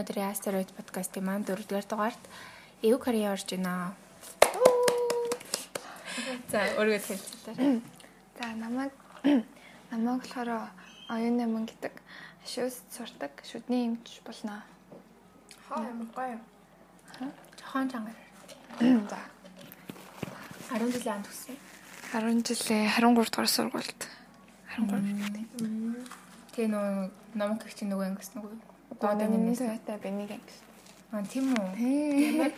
өнөөдрийн астероид подкастын маань дөрөвдүгээр дугаарт эукари орж байна. За өргөд хэлчихлээ. За намайг намайг болохоор оюун нэмэн гэдэг шүүс сурдаг шүдний эмч болно. Хаа ямар гоё. Жохон чангаар. За 10 жилийн анд төгссөн. 10 жилээ 23 дугаар сургуульд 13. Тэгээ нөө номк их чинь нөгөө ангис нөгөө. Одоо миний төвтэй би нэг ангис. Аа тийм үү. Тийм.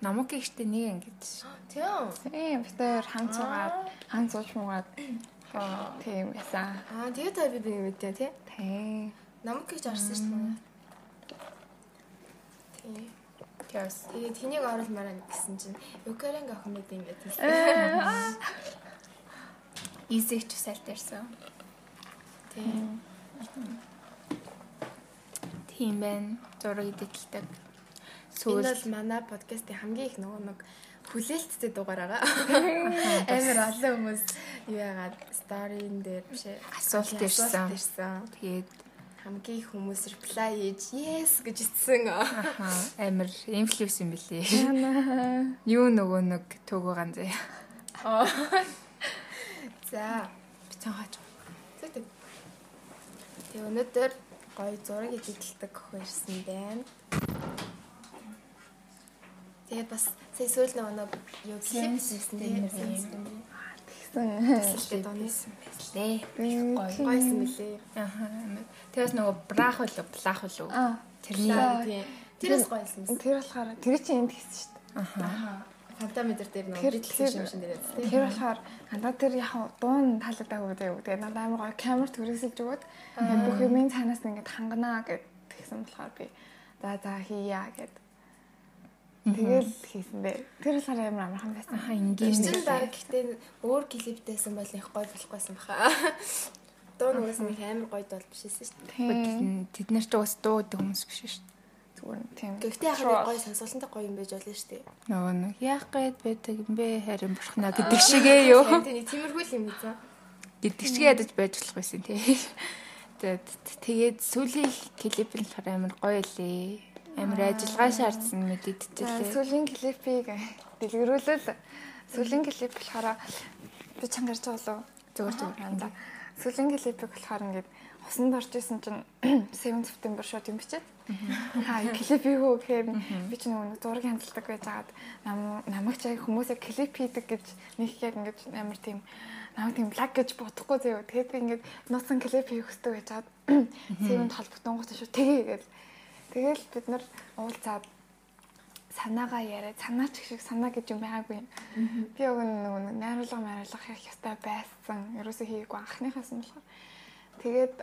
Намок ихтэй нэг ангис. Тийм. Тийм битээр хамт суугаад хамт сууж муугаад тийм байсан. Аа тэгээд та би би мэдээ тий. Тийм. Намайг гэж орсон шүү дээ. Тий. Тэгээс Тэгээд тэнийг оруулмаар гэсэн чинь Юкарен охин мэд ингэж хэлсэн. изэгч сальт ирсэн. Тий. Тийм байна. Зураг эдэлдэг. Энэ Сүүл бол манай подкастын хамгийн их нөгөө нэг хүлээлттэй дугаар байгаа. Амар олон хүмүүс юу яагаад сторийн дээр биш ээ Асуулт ирсэн. тэгээд Хамгийн их хүмүүс reply хийж yes гэж итсэн. амар инфлюенс юм билий. Юу нөгөө нэг төгөө ганзаа. За Бицэн хаач. Тэгтэг. Тэгээ өнөөдөр гоё зураг эдэлдэг охин ирсэн байна. Тэгээ бас сая сүүл нэг юу клип хийсэн тийм Тэгсэн. Тэсэлтэй донёс Лээ. гоё гойсон мөлий. Аха. Тэгээс нөгөө брах болов, блах. Аа Тэрний Тийм. Тэрээс мэт. тэр болохоор тэр чинь энд хийсэн шүү дээ. аха. Фантаметр дээр нэг Тэр- битлэг шим шин дээр тийм. Тэр болохоор надад тэр яг дуун таалагдаа өгдөө юу. Тэгээ надад амар гоё камер төрөсөлж өгөөд бүх юмын цаанаас нь ингээд ханганаа гэд тэгсэн болохоор би за за хийя гэд. Тэгэл хийсэн бэ. Тэр болохоор амар амархан байсан. Аха ингийн Чин дараа гэхдээ өөр клиптэйсэн бол их гоё болохгүйсэн баха. Дуу нугас нэг амар гоё дол биш байсан шүү дээ. Тэд нар ч уус дуудаг хүмүүс биш шүү дээ. Зүгээр нь тийм. Гэхдээ яг нэг гоё сонсголонтой гоё юм байж болно шүү дээ. Нөгөө нэг яах гээд байдаг юм бэ харин бурхнаа гэдэг шигээ юу Тэний тиймэрхүү юм үзэн. гэдэг шигээ ядаж байж болох байсан тий. Тэгээд сүүлийн клип нь болохоор амар гоё лээ. Амар ажиллагаа шаардсан мэдэгдчихлээ. сүүлийн клипийг дэлгэрүүлэл. Сүүлийн клип болохоор би чангарч лу. Зүгээр зүгээр. За сүүлийн клипийг болохоор ингээд усанд орж исэн чинь 7 септембер шууд юм бичээд. Аа клип юу гэхээр би ч нөгөө нэг зураг хяналтдаг байж нам намайг ч яг хүмүүсээ клип хийдэг гэж нэг яг ингээд амар тийм намайг тийм лаг гэж бодохгүй заяа. Тэгээд би ингээд нууцсан клип хийх хэрэгтэй байж хагаад 7-нд холбогдсон гот шүү тэгээ гэж. Тэгэл бид нар уулзаад санаагаа яриад санаач шиг санаа гэж юм байгаагүй. Би нөгөө нэг найруулга найруулга хийх ёстой байсан. Ерөөсөө хийгээгүй анхныхаас нь болохоор. Тэгээд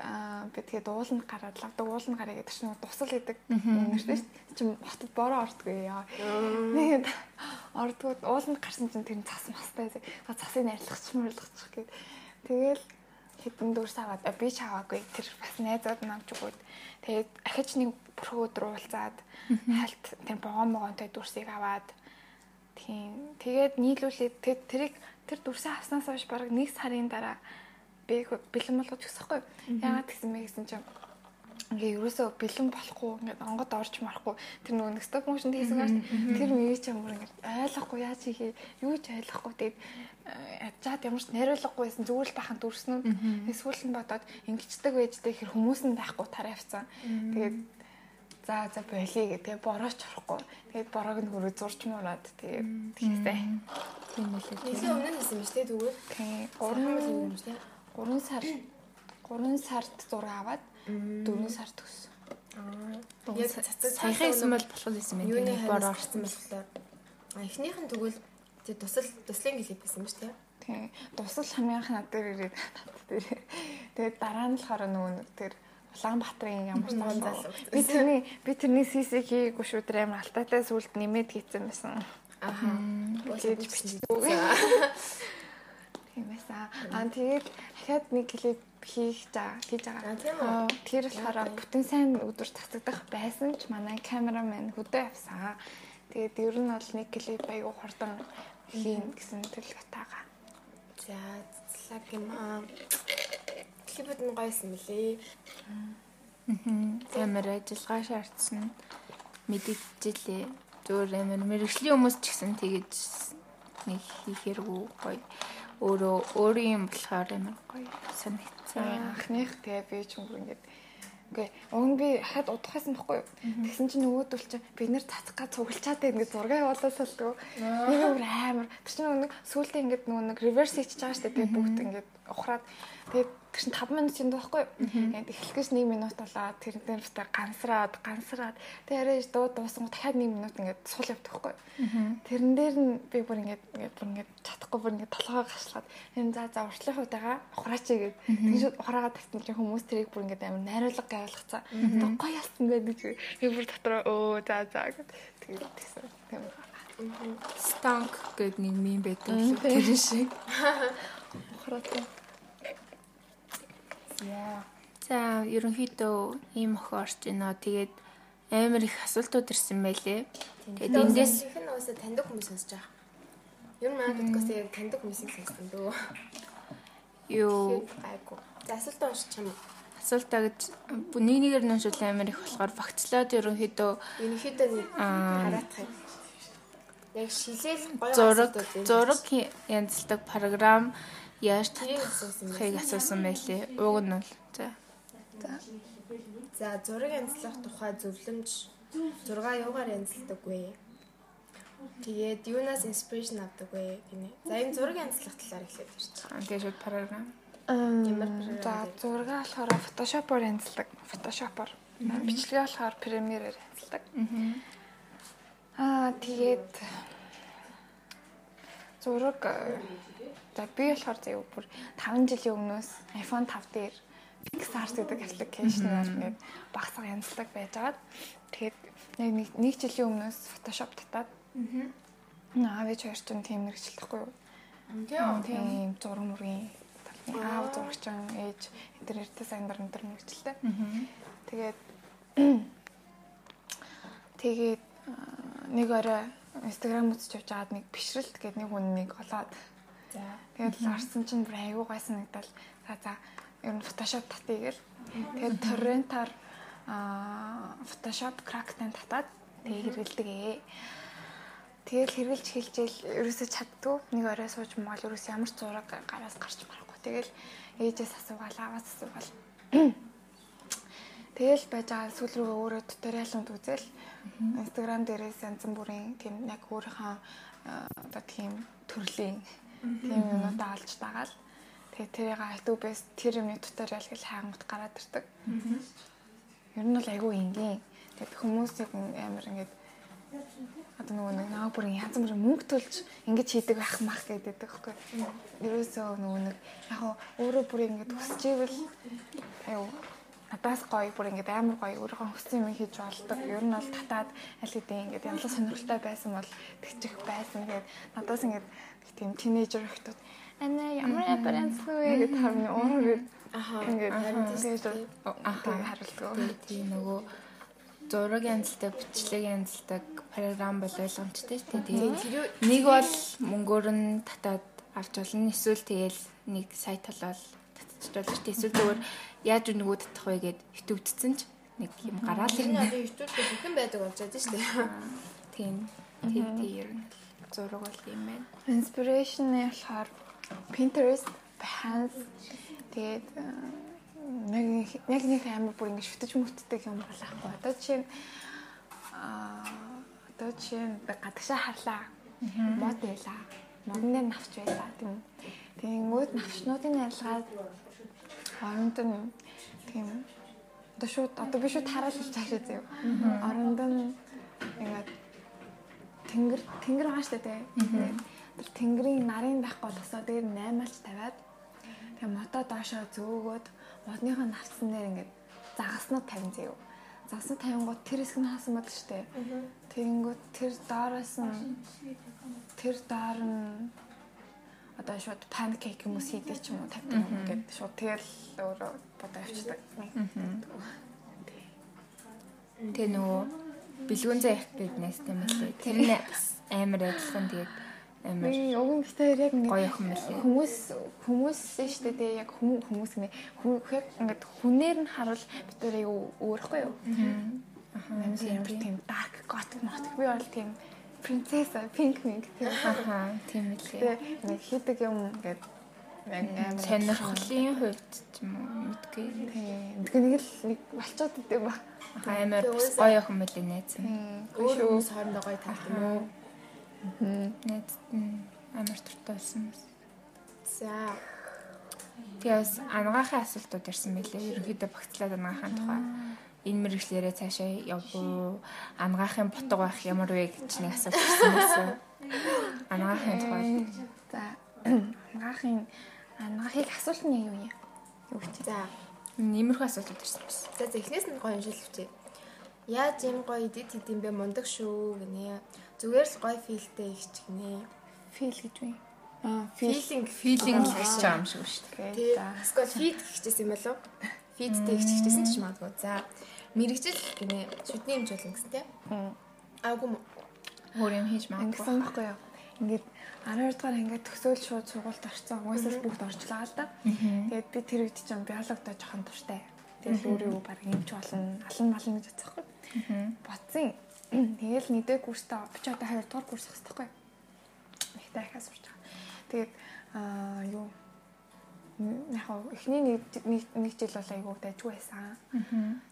би тэгээд ууланд гараад лавдаг ууланд гараа гэдэг чинь тусал гэдэг юм шүү дээ. Чи хотод бороо ордгоо яа. Тэгээд ордгоо ууланд гарсан чинь тэр цас мастай. Цасыг найрлагч мөрлөгч гээд. Тэгэл хэдэн дүүрс аваад би ч аваагүй тэр бас найзууд намж өгөөд тэгээд ахиж нэг бүрхөө өдөр уулзаад хальт тэр богоон могоонтой дүрсийг аваад тийм тэгээд нийлүүлээд тэр тэрийг тэр дүрсээ авснаас хойш бараг нэг сарын дараа би бэлэн болгож өгсөхгүй яагаад гэсэн мэ гэсэн чинь ингээ ерөөсөө бэлэн болохгүй ингээд онгод орж марахгүй. Тэр нөгөө нэг стоп моушн хийсэн гаш тэр мэй ч юм бүр ингээд ойлгохгүй яаж хийхээ юу ч ойлгохгүй тэгээд ячаад ямар ч найруулгагүй байсан зүгээр л бахан дүрснүүд эсвэл нь бодоод ингэждэг байждаг хэр хүмүүс нь байхгүй тараа явцсан тэгээд за за болий гэх тэгээ борооч орохгүй. Тэгээд бороог нь хөрөө зурч мураад тэгээд тэгсээ Тийм үлээ. Нилийн өмнө хийсэн юм шүү дээ тэгээ 3 3 юм шүү дээ. 3 сар 3 сард зураг аваад 4 сард төгссөн. Аа. Яг цацаж Саяхан хийсэн бол болох байсан байх. юуны бороо. орсон болохоор. А эхнийх нь тэгвэл тэг тусал туслын клип байсан ба шүү дээ. Тэгээ дусал хамгийн анх над дээр ирээд над дээр. Тэгээд дараа нь болохоор нөгөө нэг тэр Улаанбаатарын ямар ч Мгм, залуу. Би тэрний би тэрний CC хийгээгүй шүү дээр амар алтаатай сүлд нэмээд хийцэн байсан. Аха. Гэж бичдэг. Тийм байсан. Аа тэгээд дахиад нэг клип хийх за хийж байгаа. Тийм үү. Тэр болохоор бүтэн сайн өдөр татагдах байсан ч манай камерамен хөдөө явсан. Тэгээд ер нь бол нэг клип аягүй хурдан хийн гэсэн төлөв таага. За цэцлаг юм аа. клипүүд нь гоёсэн мөлий. Амар ажиллагаа шаардсан мэдэгдэлээ. Зүгээр амар мэрэгжлийн хүмүүс ч гэсэн тэгэж нэг хийхэргүй гоё. Өөрөө өөрийн юм болохоор амар гоё санагдсан. Анхных тэгээ би ч юм ингээд Окей. Нь би хад удахсан байхгүй юу? Тэгсэн чинь нөгөөдөл чинь бид нэр цацгаа цуглчаад ингээд зураг явуулаад салдгүй. Нэг өөр амар. Тэр чинь нэг сүултээ ингээд нөгөө нэг реверс хийчихэж байгаа шүү дээ. Бүгд ингээд ухраад тэгээд Тэр чинь 5 минут юм байхгүй. Тэгээд эхлэхээс 1 минут болоо тэр дээр битэр гансраад гансраад тэгээд арай дуу дууссан дахиад 1 минут ингээд сул явдаг байхгүй. Тэрэн дээр нь би бүр ингээд ингээд бүр ингээд чадахгүй бүр ингээд толгоо гашлаад энэ за за уртлын хувьдаага ухраач гээд тэгж ухраагаад тавьсан чинь хүмүүс тэрийг бүр ингээд амар найруулга гайвалгацсан. Тэгээд гоё ялсан байдаг чи. Би бүр дотор өө за за гэд тэгээд тэгсэн. Тийм. Станк гэдэг нэг мем байдаг тэр шиг. Ухраатай. За ерөнхийдөө ийм охин орж байна. Тэгээд амар их асуултууд ирсэн байлээ. Тэгээд эндээс их нь уусаа таньдаг хүмүүс сонсож байгаа. Ер нь манай подкаст яг таньдаг хүмүүсийг сонссон дөө. Юу айгу. За асуултаа юм уу? асуултаа гэж нэг нэгээр нь уншвал амар их болохоор фактлаад ерөнхийдөө ерөнхийдөө нэг хараадах юм. Яг шилээл гоё зураг зураг янзлдаг програм яаж татахыг асуусан байлээ. Уг нь бол за. За. Зураг янзлах тухай зөвлөмж 6 юугаар янзладаг вэ? Тэгээд юунаас инспирэшн авдаг вэ гинэ. За энэ зураг янзлах талаар эхлээд ярьчих. Тэгээд шууд програм. Ямар за зураг болохоор Photoshop-оор янзлдаг. Photoshop-оор. Бичлэгээ болохоор Premiere-ээр янзлдаг. Аа тэгээд зураг За би болохоор заяа бүр 5 жилийн өмнөөс iPhone 5 дээр Pixar гэдэг аппликейшнээр ингээд багсаа янзлаг байжгаад тэгээд нэг нэг жилийн өмнөөс Photoshop татаад аа аавч хоёр ч тийм мэрэгчлэхгүй юу. Тийм. Зураг мөргийн аав зурагч ээж энэ эртээ сайн нар энэ мэрэгчлээ. Тэгээд тэгээд нэг орой Instagram үзэж явж байгаад нэг бишрэлт гэдэг нэг хүн нэг олоод За. Тэгээд орсон чинь бүр айгүй гай санагдал. За за ер нь Photoshop татъя гэл. Тэгээд торрентаар аа Photoshop Crackten татаад тэгээд хэрэгэлдэг ээ. Тэгэл хэрэгэлж хэлжээл ерөөсөө чаддгүй. Нэг орой сууж мал ерөөс ямар ч зураг гараас гарч марахгүй. Тэгэл ээжээс асуугаал, аваас асуугаал. Тэгэл байж байгаа сүүл рүү өөрөө туториалууд үзэл Instagram дээрээс янз бүрийн тийм яг өөрийнхөө одоо тийм төрлийн тийм юмудаа олж дагаал. Тэгээ тэрийг YouTube-ээс тэр юмны туториал гэж хайгамт гараад ирдэг. Ер нь бол айгүй энгийн. Тэгээд хүмүүсийг амар ингээд одоо нөгөө нэг наа бүрийн янз бүрийн мөнгө төлж ингэж хийдэг байх мах гэдэг байхгүй. Ерөөсөө нөгөө нэг яг өөрөө бүр ингэж хүсэж ивэл аюу надаас гоё бүр ингэж амар гоё өөрийнхөө хүссэн юм хийж болдог. Ер нь бол татаад аль хэдийн ингэж янзлах сонирхолтой байсан бол тэгчих байсан. Тэгээд надаас ингэж тийм тинейжер хүмүүс ана ямар янзлах вэ гэж харна өөрөө Аха. ингээд Тэгээд аха харуулдаг. тийм нөгөө зураг янзлдаг, бичлэг янзлдаг програм бол ойлгомжтой шүү дээ. Тэгээд нэг бол мөнгөөр нь татаад авч болно. Эсвэл тэгэл нэг сайт болол татчих болно шүү дээ. Эсвэл зүгээр яаж татах вэ гэд хитвдсэн ч нэг юм гараал YouTube дээр бүхэн байдаг болж байгаа шүү дээ. Тийм. Тийм тийм ер нь зураг бол юм байна. Inspiration нь болохоор Pinterest, Behance тэгээд э, нэг яг нэг амар бүр ингэ шүтэж мүтдэг юм болохгүй. Одоо чинь аа одоо чинь гадагшаа харлаа. Мод байла. Модны навч байла тийм. Тэгэнгүүт навчнуудын арилгаад оронд нь тийм одоо шууд одоо би шууд хараал хэлж шүү зөө. Оронд нь ингээд тэнгэр тэнгэр байгаа шүү дээ. Тэр тэнгэрийн нарын байхгүй тосоо дээр 8-aalч тавиад тэгээ мото доошоо зөөгөөд модныхоо навцсан дээр ингээд загаснууд тавин заяа. Загаснууд тавингууд тэр хэсэг нь хаасан байдаг дээ. Тэгэнгүүт тэр доороос нь тэр доор нь одоо шууд панкейк юм уу хийдэг ч юм уу тавьдаг юм ингээд шууд тэгэл өөрөө бодоо авчдаг. Тэгээ нөгөө бэлгүүн заяах гэдэг нэстэй мэлээ. Тэр нь амар адилхан тэгээд амар уг нь гэхдээ яг ингээд гоё охин мэлээ. хүмүүс хүмүүс шүү дээ тий яг хүмүүс гэнэ яг ингээд хүнээр нь харуул бид нар аюу өөрөхгүй юу Аха. амар тийм dark gothic мартах би бол тийм принцесса pink pink тийм үлээ. нэг хийдэг юм ингээд яг Сонирхлын хувьд ч юм уу мэдгүй. тийм тэгээ нэг л нэг болцоод идэв ба амар гоё охин мэлээ найз. Өөр хүмүүс хоорондоо гоё таард юм уу? Найз нь амар туртай байсан. За. Тэгээс ангаахын асуултууд ирсэн мэлээ. Ерөнхийдөө багцлаад ангаахын тухай. Энэ мэрэгчлэрээ цаашаа явбуу ангаахын бутга байх ямар вэ гэж нэг асуулт ирсэн байсан. Ангаахын тухай. за ангаахын ангаахыг асуулт нь юу юм юу гэж За. Иймэрхүү асуултууд ирсэн байсан. За за эхнээс нь гоё өчөө. Яаж юм гоё эдит хийдэм бэ мундаг шүү гинэ. Зүгээр л гоё филтэй ихч гинэ. фил гэж үү аа фил Филинг л гэж юм шиг шүү дээ. за Эсвэл фид гэхчихсэн юм болов? Фидтэй гэхчихсэн ч магадгүй. За. Мэргэжил гинэ. Шүдний хэмж болно гэсэн тий. Аагүй м- Өөр юм хийж магадгүй. Ингэсэн байхгүй юу? Ингээд 12 дугаар ингээд төсөөл шууд сургуульд орсон. Уусаас бүгд орчлаа л да. Тэгээд би тэр үед чинь биологидоо жоохон дуртай. Тэгээд өөрөө баг юмч болно, алан мална гэж бодсохгүй. Бодсон. Тэгэл нэгдээ курстаа би ч одоо 2 дугаар курс ахс таахгүй. Ихтэй ахаа сурч байгаа. Тэгээд аа юу яг эхний нэг нэг жил бол айгүй дайггүй байсан.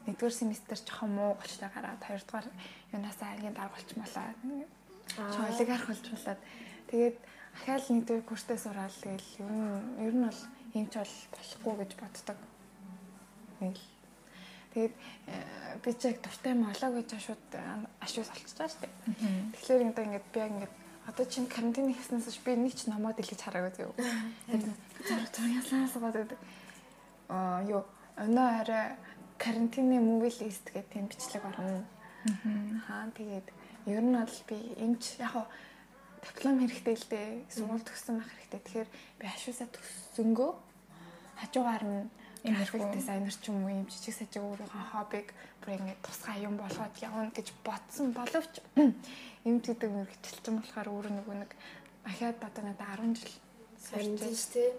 Нэгдүгээр семестр жоохон муу болчтой гараад хоёрдугаар юунаасаа ангийн дарга болчмалаа. Чоолог харах болчмалаад тэгээд ахаал нэгдүгээр курстэй сураал тэгэл ер нь ер нь бол юмч бол болохгүй гэж боддог. Тэгээд э, би ч яг дуртай молоо гэж шууд ашуус олчихж байгаа шүү дээ. Тэгэхээр ингээд би яг ингээд одоо чинь карантин хийснээс би нэг ч номоо дэлгэж хараагүй зөө. Зэрэг зэрэг ясаа суугаад аа юу өнөө арай карантины мөвил лист гэх тийм бичлэг орно. Аа тэгээд ер нь бол би эмч яг хаа диплом хэрэгтэй л дээ. Сургууль төгссөн байх хэрэгтэй. Тэгэхээр би ашуусаа төгссөнгөө хажуугаар нь график дизайнер ч юм уу юм жижиг сажиг өөрийнхөө хоббиг бүр ингэ тусгай юм болгоод явна гэж бодсон боловч эмч гэдэг мөрөгчлөлтөн болохоор өөрөө нөгөө нэг ахаад одоо надад 10 жил сурч тийш тий.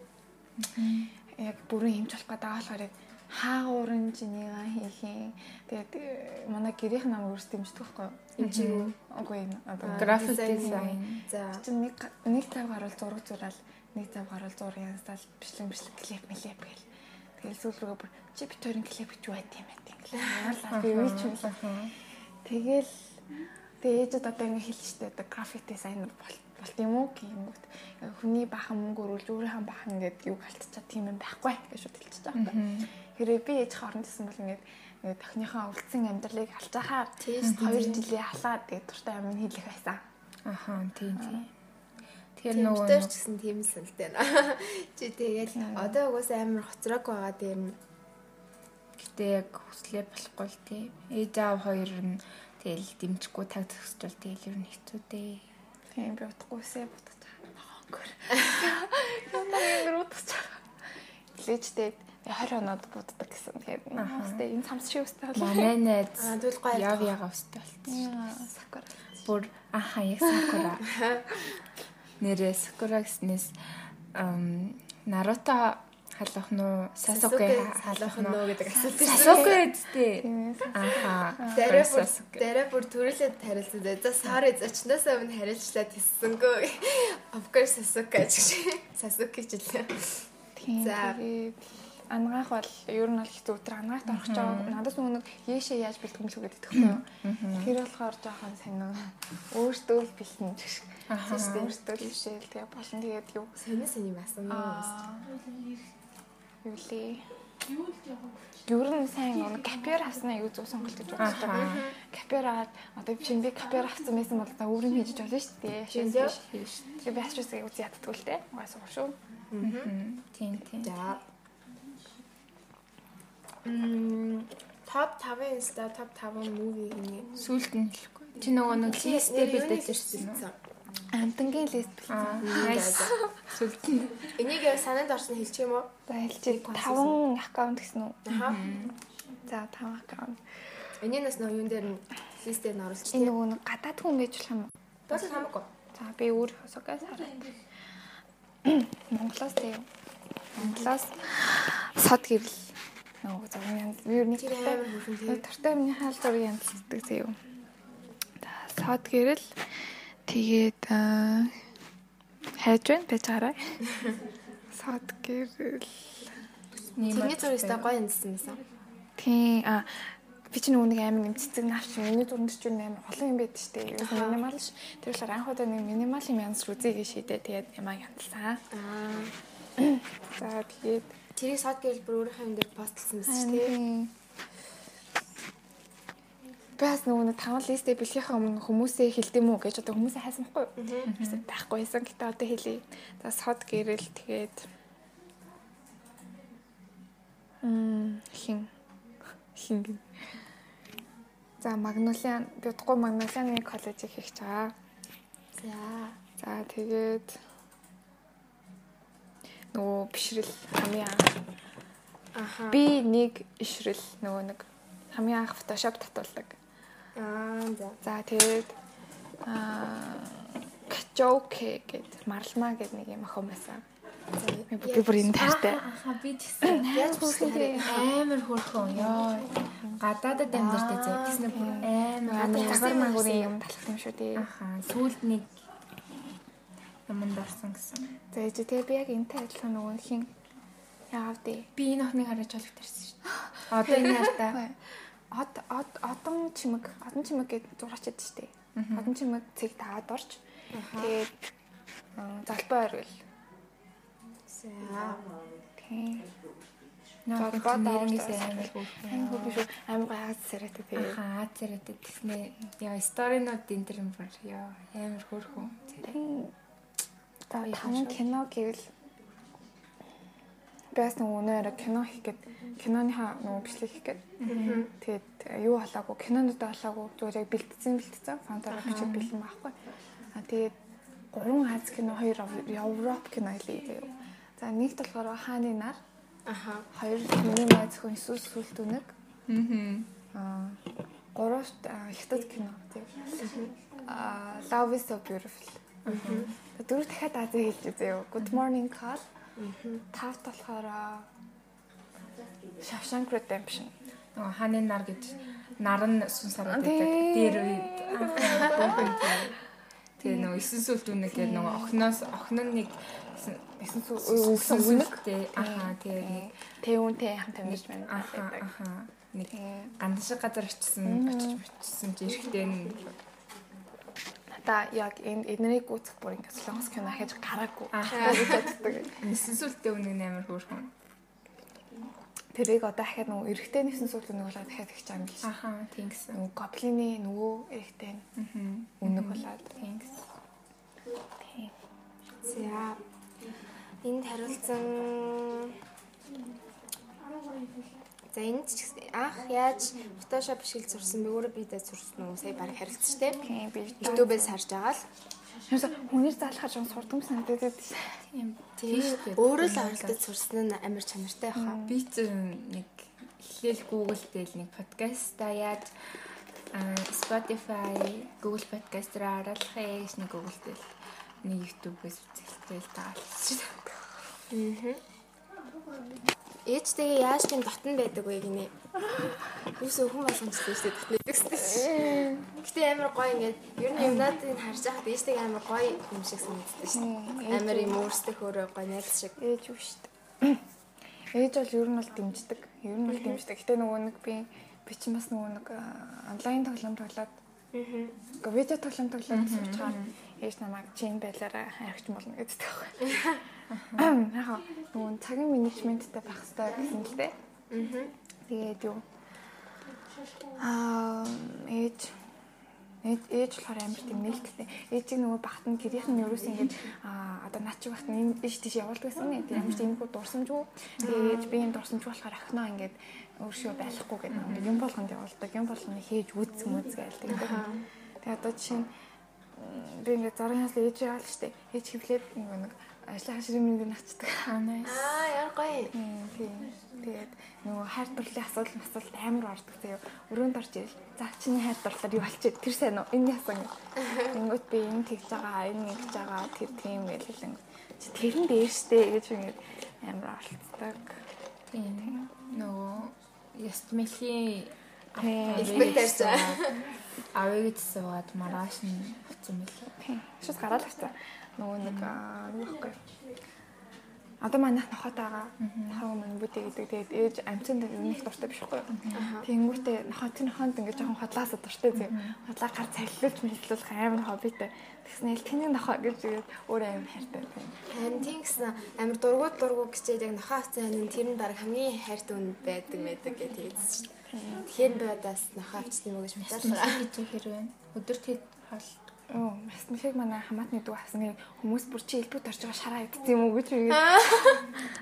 яг бүрэн эмч болох гэдэг болохоор яг хаагуурын чинийга хийх юм. Тэгээд э, манай гэрийнх намайг өөрсдөө эмчдэг байхгүй юу? Эмчиг үү? Үгүй ээ. Одоо График Дизайн. За. чи нэг нэг цав гарвал зураг зураал, нэг цав гарвал зураг янзлал бичлэг бичлэг клип мэлэп гэл. Тэгэл сүүл рүүгээ бүр чи бит хоёрын клип гэж байт юм байт. Яалаа би үуч юм. Тэгэл тэгээ ээжэд одоо ингэ хэлчихтэй одоо график дизайнер бол болт юм уу гингүүт хүний бахан мөнгө өрүүлж өөрийнхөө бахан ингээд юг алтчаа тийм юм байхгүй гэж шууд хэлчихэж байгаа юм. Хэрэг би ээж хооронд гэсэн бол ингээд ингээд тохиныхоо үлдсэн амьдралыг алчаахаар 2 жилийн халаад тэгээд дуртай юм хэлэх байсан. Аха тийм тийм. Тэр нөгөө нөгөө ч гэсэн тийм саналтай байна. Чи тэгэл одоо угсаа амар хоцрог байгаа тийм гэтээ яг хүслээ болохгүй л тий. Ээж аав хоёр нь тэгэл дэмжихгүй таг төгсчвал тэгэл ер нь хэцүү дээ. Тийм би утгагүйсээ бодож байгаа. Өнгөр. Ямар өнгөр утгаж байгаа. Лээжтэй 20 хоноод буддаг гэсэн. Тэгээд наастай энэ самс шиг өстэй болоо. Манай найз Аа, тэгвэл гоё яв яга өстэй болчихсон. Сакура. Бүр аха яг сакура. Нэрээ сакура гэснээс ам Наруто халах нуу Сасуке халах нөө гэдэг асуулт ирсэн. Сасуке. Тиймээс Аха. Дараа бүр дараа бүр төрүүлээд харилцаад бай. За sorry зочноосоо өмнө харилцлаад хэлсэнгөө. Of course Sasuke гэж. Sasuke ч лээ. тийм. За. Ангаах бол ер нь бол хэцүү өтер ангаахт орох ч байгаа. Надад нөгөө нэг яашаа яаж бэлтгэм л үгээд идэхгүй юу. Тэр болохоор жоохон сонин өөртөө л бэлтэн гэх шиг. Аха. Өөртөө л бишээл тэгээ болон тэгээд юу Сони сони масан юм. юу лээ. Ер нь сайн нэг капер авснаа юу зөв сонголт гэж боддог. Капер аваад одоо шинэ капер авсан байсан бол та өөрөө хийж болно шүү дээ. Шинэ? Тэгээ би ачаасаа үгүй яддаг л дээ. Угаас уу шүү. Тийм тийм. За. Мм топ 5 инста топ 5 муви гинэ. Сүулт нь хэлэхгүй. Чи нөгөө нэг листтэй бэлдэж ирсэн үү? Амтангийн лист бэлдсэн. Сүулт нь. Энийг санаанд орсон хэлчих юм уу? За хэлчихээ 5 аккаунт гэсэн үү? Аха. За 5 аккаунт. Энийг бас нөгөө юун дээр нь листээр нь оруулчих Энэ тийм. нөгөө нэг гадаад хүн байж болох юм уу? Бас хамаагүй. За би өөрийнхөө согоос хараад. Монголоос тийм. Монголоос сод гэрэл нөгөө зургийн янз юу нэг тартай миний хаал зургийн янз гэдэг тийм. За сод гэрэл тэгээд хайж байна байж гараа. Сод гэрэл Тэрний та гоё янзсан байсан. Тийм а би ч нөгөө нэг амар юм цэцэг навч миний зурганд ч амар олон юм байд штэ. Юу минимал ш. Тэр болохоор анх удаа нэг минимал юм янз үзье гэж шийдээ. Тэгээд ямаа янзлаа. Аа. За тэгээд тэрийг сод гэрэл бүр өөрийнхөө юм дээр постлсан байсан шүү дээ. Бас нөгөө нэг таван листэ бэлгийнхаа өмнө хүмүүсээ хэлдэм үү гэж одоо хүмүүсээ хайсан байхгүй юу? Байхгүй байсан. Гэтэ одоо хэлье. За сод гэрэл тэгээд Мм хин хин гин. За Магнолиан би удахгүй Магнолианы коллежийг хийх байгаа. За. За тэгээд нөгөө бишрэл хамгийн Аха. би нэг ишрэл нөгөө нэг хамгийн анх фотошоп татуулдаг. Аа за. За тэгээд аа качоуке гэдэг марлмаа гэдэг нэг юм охин байсан. Би бүр энэ таартай. Аха би тэгсэн. Яаж бүсгүй амар хөрхөн ёо. Гадаадад амьдартай зөө. Тэгснэ бүр амар гадаа цагаар мангурын юм талах юм шүү дээ. Аха сүүлд нэг юмд орсон гэсэн. За ээж тэгээ би яг энэтэй адилхан нөгөө хин яав дээ. Би энэ охиныг хараж олох тарьсан шүү дээ. Одоо энэ хартаа. Од од одон чимэг, одон чимэг гэдэг зураачд шүү дээ. Одон чимэг цэг таад орч. Тэгээд залбай За. Тийм. Наад нэрнээс амар амар биш амар газ саратай тийм. Аха аз саратай тэгснэ. Яа сторинууд энэ төр юм бар. Яа амар хөөрхөн. Та таман кино гэвэл бас нэг өнөөр кино хийх гээд киноныхаа нөгөө бичлэг хийх гээд тэгээд юу болоогүй кинонууд болоогүй зүгээр яг бэлтцсэн бэлтцсэн фантараа бичиж бэлэн байхгүй. А тэгээд гурван Аз кино хоёр Европ кино хэлээ. За нэгт болохоор хааны нар. Аха. Хоёр миний маа зөвхөн эсвэл сүлт үнэг. Аа. Аа гуравт хятад кино тийм. Аа Love is so beautiful. Дөрөв дахиад Азийн хэлж үзээ. Good morning call. Тавт болохоор Shawshank Redemption. Нөгөө хааны нар гэж нар нь сүн сараад байдаг. Дээр үед Тэгээ нөгөө 9 сүлт үнэг гэдэг нөгөө охноос охин нь нэг 9 сүлт үнэг? тий. Аха тэгээ Тэвүүнтэй хамт амьдарч байна. аха аха. Нэг гандан шиг газар очисон очиж очисон чи эрэхтэй нь Надаа яг энэ эднэрийг гүцэх бүр ингээд солонгос кино хийж гараагүй. Аха. гэж боддог. 9 сүлттэй үнэг амар хөөрхөн Тэрийг одоо дахиад нөгөө эрэгтэй нэсэн сүлт үнэг болоод дахиад их чам биш. аха тийм гэсэн Нөгөө гоблины нөгөө эрэгтэй үнэг болоод. тийм гэсэн Тийм. За. Энд хариулсан За энэ ч анх яаж Photoshop бишгэл зурсан бэ? Өөрөө бидээ зурсан уу? Сая баг харилцсан шүү дээ. Тийм би YouTube-ээс харж байгаа л. Хүнээр сурдаг юм санагдаад байдаг. тийм Тийм шүү дээ. Өөрөө л оролдож сурсан нь амар чанартай баха. би ч нэг эхлээл Google дээр нэг подкастаа яаж Spotify, Google Podcast дээр харуулах ээ гэж нэг Google дээр нэг YouTube-ээс шүү дээ. Аа. Ээжтэйгээ яаж тийм дотн байдаг вэ гинэ? Юусоо хүн болгомжтой шүү дээ дотн байдаг шүү. Гэтэ амар гоё ингээд ер нь юмнуудыг харж байхад ээжтэйгээ амар гоё юм шиг санагддаг шүү. Амар юм өөрсдөө хөөрөө гоё найз шиг. Ээж юу шүү. Ээж бол ер нь бол дэмждэг. Ер нь бол дэмждэг. Гэтэ нөгөө нэг би би чинь бас нөгөө нэг онлайн тоглоом тоглоод Гэхдээ видео тоглоом тоглоод суучаар ээж намайг чин байлаараа харагч болно гэдэг байхгүй. Яг нөгөө цагийн менежменттэй байх хэрэгтэй гэсэн л дээ. Аа. Тэгээд юу аа ээж ээж ээж болохоор амар тийм нээлттэй. Ээжийг нөгөө багт нь гэрийнх нь ерөөс ингэж аа одоо наа чи багт нь ээж тийш явуулдаг гэсэн юм. Тэр амар тийм гоо дурсамжгүй. Тэгээд би энэ дурсамжгүй болохоор охиноо ингэж өөршөө байхгүй гэдэг юм болгонд явуулдаг. Юм болгоно хийж үз мүз гээл тэгээд. Тэгээд одоо жишээ нь би ингээд заргаас ээж яал штэ. Ээж хөвлээд нэг нэг ажлын ширмэнд начдаг. Аа яар гоё. Тийм. Тэгээд нөгөө хайр дурлалын асуудал масуулт амар ордог заяа. Өрөөнд орж ирэл. За чиний хайр дурлалаар юу болчих тэр сайн уу? Энэ яасан. Тэнгүүт би энэ тэгж байгаа, энэ ингэж байгаа тэр тийм гэж хэлэн. Тэр нь дээр штэ гэж ингэж амар оролцдог. Тийм. Нөгөө ястмилийн Инспекторч. Авыг суугаад маргааш нь утсан. Тийм. Шууд гараад авсан. Нөгөө нэг юу вэ? Одоо манайх нохотойгаа нохоо мань бүдэ гэдэг. Тэгээд ээж амцанд нэг дуртай биш хгүй. Тэнгүүтээ нохоо тэр нохоонд ингээд жоохон хотлаасаа дуртай зөө. Хотлаа гар цалилуулж мэллүүлэх амар хоббитэй. Тэгснээл тэний нохоо гэж тэгээд өөр амар хайртай. Харин тийм гэсэн амар дургууд дургуу гэчээд яг нохоо авсан хань тэр нь баг хамгийн хайртай үн байдаг мэдэг гэж хэлсэн шүү дээ. Тэгэхээр би одоос нохоо уу гэж бодсон. хийж хэрвээ өдөр тэд хол Оо, бас мэхэг манай хамаатны дүү гэх хүмүүс бүр чи элбүүд орж байгаа шараа идэх юм уу гэж үгээд.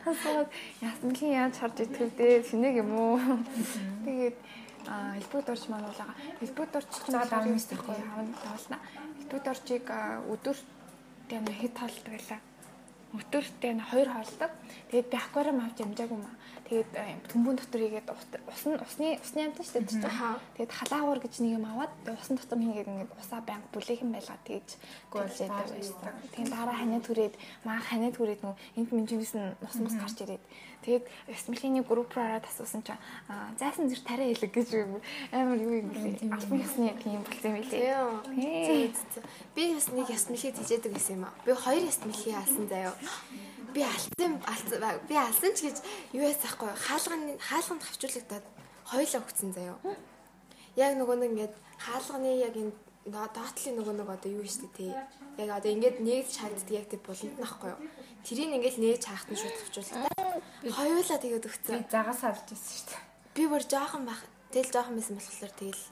Асууад ясмгийн яаж харж идэх вэ? Шинэг юм уу? Тэгээд а элбүүд орж мануулаа. Элбүүд орж За, дараа нь мэдэх байхгүй хавна тавлна. Элбүүд оржийг өдөр тийм хэд тоолдог байлаа. Өдөртөө н хоёр хоолдог. Тэгээд би аквариум авч ямжаагүй маа. Тэгээд төмбөн дотор игээд ус нь усны усны амтан шүү дээ. Тэгээд халаагуур гэж нэг юм аваад усан дотор хийгээд ингээд усаа банк бүлэхэн байлгаа тэгж гүйлээд байсан. Тэгээд дараа ханаа түрээд маа ханаа түрээд нөө энд минжинээс нь ус мус гарч ирээд тэгээд Смилийн групп руу ороод асуусан чинь зайсан зэр тариа хэлэг гэж амар юу юм бэ? Албан ёсны тийм болсон юм билээ. Би бас нэг Смилийг хийжээдэг гэсэн юм аа. Би хоёр Смилийг алсан заяа би алдсан алдсан би алсан ч гэж юу яасахгүй хаалганы хаалганд хавчуулагдаад хоёлоо өгцөн заяо. Яг нөгөө нэг ингээд хаалганы яг энэ доотлын нөгөө нэг одоо юу штэ тий. Яг одоо ингээд нэгж шаарддаг яг тэр буланд нахгүй юу. Тэрийг ингээд нээж хаахт нь шууд хавчуулдаг. Хоёулаа тэгээд өгцөн. Би загас алж ирсэн штэ. Би бүр жоохон бах тэл жоохон байсан болохоор тэгэл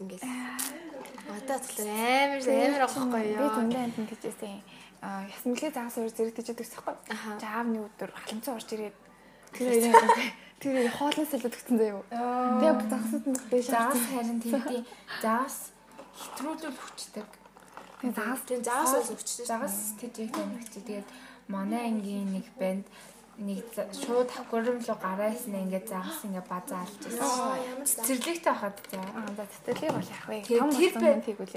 ингээд одоо тэгэхээр амар амар авахгүй юу. Би зөндөө амтнд гэжсэн ясмлээ загас өөр зэрэгдэж байдаг байхгүй. За аавны өдөр халамцаа орж ирээд тэр тэр хоолноос илүү төгсөн заяа. Тэгээ загасууд нь дэш загас харин тийм загас хэтрүүлүүл хүчдэг. Тэгээ загас тийм загас бол хүчтэй. Загас тэжээх тэмэгч. Тэгээд манай ангийн нэг банд нэг шууд аквариум руу гараасан ингээд загас ингээд базаа алж байсан. Цэцэрлэгтэй байхад за. Аа за цэцэрлэг бол яах вэ? Тэр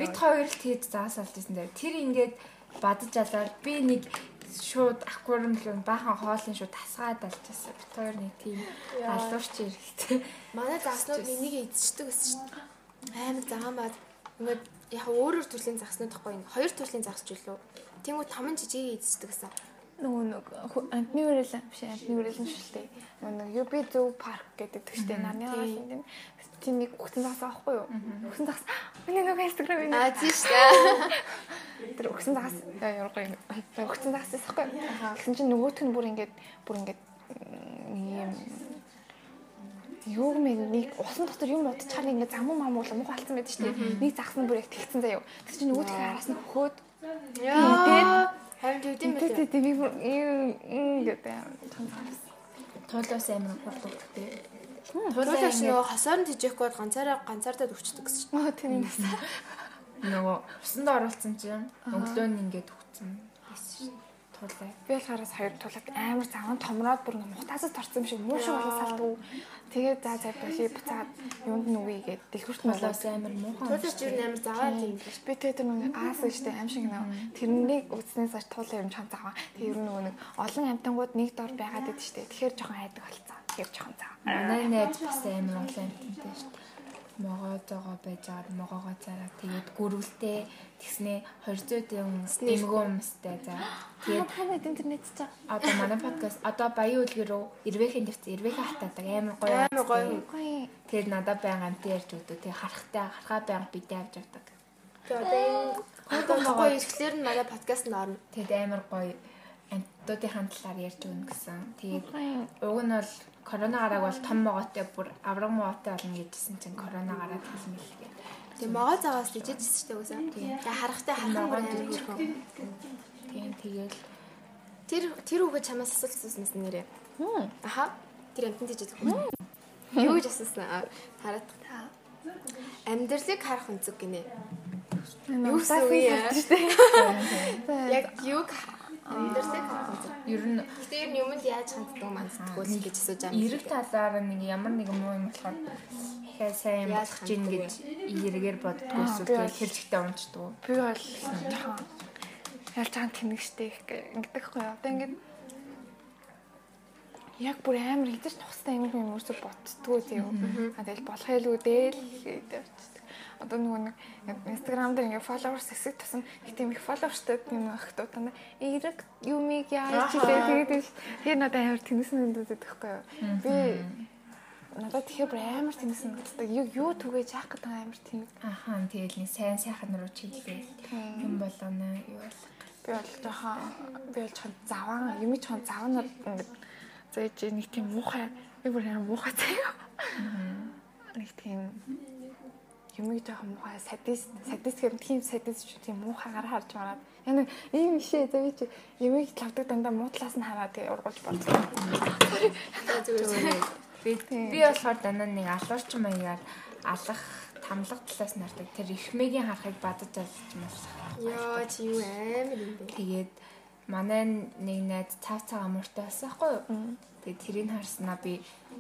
бид хоёр л тэгээд загас алж байсан дээр. Тэр ингээд бадаж алаад би нэг шууд аквариум руу баахан хоолын шууд тасгаад алчаасан. Бит хоёр нэг тийм алуурч ирэхтэй. Манай загснууд энийг эзчдэг гэсэн чинь амар заамаад ингээд яг өөрөөр төрлийн загснууд тахгүй хоёр төрлийн загс ч үлээ. Тэнгүү таман жижигийг эзчдэг гэсэн нөгөө нэг антны үрэлэн биш антны үрэлэн шүү дээ. Нөгөө нэг UB Zoo Park гэдэг тэгштэй нарны гал юм. Тийм нэг өгсөн загас аахгүй юу? Өгсөн загас. Миний нөгөө Instagram юм. Аа тийм шүү. Тэр өгсөн загас яргоо юм. Өгсөн загас аахгүй юу? Тэгсэн чинь нөгөөт нь бүр ингээд бүр ингээд юм юу мэн нэг усан дотор юм удчихаар ингээд замуу мамуу муу халцсан байдаг шүү дээ. Нэг загас нь бүр яг тэгсэн заяа. Тэгсэн чинь нөгөөт араас нь хөхөөд Яа. Харин тэгдэм байлээ. Тэг тэг би юм гэдэг. Туулаас амар хурдтай. Туулаас нөгөө хосоор нь тижээхгүй бол ганцаараа ганцаардаа өвчдөг гэсэн чинь. Аа тийм юм. Нөгөө усанд оруулсан чинь өглөө нь ингээд хөвцөн. Туулаа. Би болохоор хоёр тулаг амар заван томроод бүр мутаасаас торцсон юм шиг муу шиг болоо салдгүй. Тэгээд за за боши буцаад юунд нүгээгээд дэлгүрт молоос амар муухан. Туулж юу амар юм биш. Би тэгээд нэг аас гэжтэй аим шиг нөө тэрнийг үзнээс аж туулаа юм чам заваа. Тэгээд ер нь нөгөө нэг олон амтангууд нэг дор байгаад идэв штэ. Тэгэхээр жоохон айдаг болцсон. Тэгэхээр жоохон зав. Манай найз бас амар олон амтантай штэ могоо зогоо байж байгаа могоогоо зараа тэгээд гүрвэлтэй тэгснээ 200 юм нэмгөө юмстай за. Тэгээд танад интернет чаа одоо манай подкаст одоо баян үлгэрөө ирвэхийн дэвц ирвэхийн хатаадаг амар гоё амар гоё тэгээд надад баян амт ярьж өгдөө тэгээд харахтай харахаа баян бидээ авч явдаг. Тэгээд одоо энэ гоё ирэхлээр нь манай подкастт орно. Тэгээд амар гоё амтуудын талаар ярьж өгнө гэсэн. Тэгээд уг нь бол корона гараг бол том могоотой бүр авраг могоотой болно гэжсэн чинь корона гараад хэлмэл гээ. Тэгээ могоо цагаас дижижсэн шүү дээ үгүй. Тэгээ харахтай харах могоо дижижсэн. Тийм тэгэл тэр тэр үгээ чамаас асуултсаас нэрээ. Аха. Тэр амтнд дижижсэн. Юу гэж асуусан? Хараад та. Амьдралыг харах үнцэг гинэ. Юу гэсэн үг юм бэ? Яг юг Амьдралыг Ер нь Гэтэ ер нь юмд яаж ханддаг манддаггүй л гэж асууж байгаа. эрэг талаар нэг ямар нэг муу юм болохоор ихээ сайн Яаж болох гэж эргээр боддгоо эсвэл хэрчгтэй унцдаг. Би бол жоохон ялж байгаа тэнэгштэй их ингэдэг хгүй юу. Одоо ингээд яг бүр амар хэдэж тустай юм юм өөрсө боддгоо тийм. А тэгэл болох дээ л гэдэг очдөг. Одоо нөгөө нэг Instagram дээр ингээд followers хэсэг тусам тийм их followersтай юм ах дутана. Эрэг юмыг яаж хийлээ тэгээд тэр надад амар тэнэсэн нүдэд өгөхгүй юу. Би надад тэгэхээр бүр амар тэнэсэн нүдтэй юу юу түгэж яах гэдэг амар тэнэг. Ахаа тэгэл нэг сайн сайхан руу чиглээ. Юм болгоно юу бол. Би бол жоохон би бол жоохон заван юм жоохон заванууд ингээд зөөж нэг тийм муухай би бүр амар муухай заяа. Нэг тийм юмыг жоохон муухай садист садист гэм тийм садист ч тийм муухайгаар харж мараад яг нэг ийм ишээ зөө чи юмыг лавдаг дандаа муу талаас нь хараад тэгээ ургуулж. Зүгээр. Би би болохоор дандаа нэг алуурчин маягаар алах тамлах талаас нь хардаг. Тэр ихмэгийн харахыг бадаж алж малах. Йоо чи юу амар юм бэ? Тэгээд манай нэг найз цав цаг амууртай байсан хгүй юу? Тэгээд тэрийг харснаа би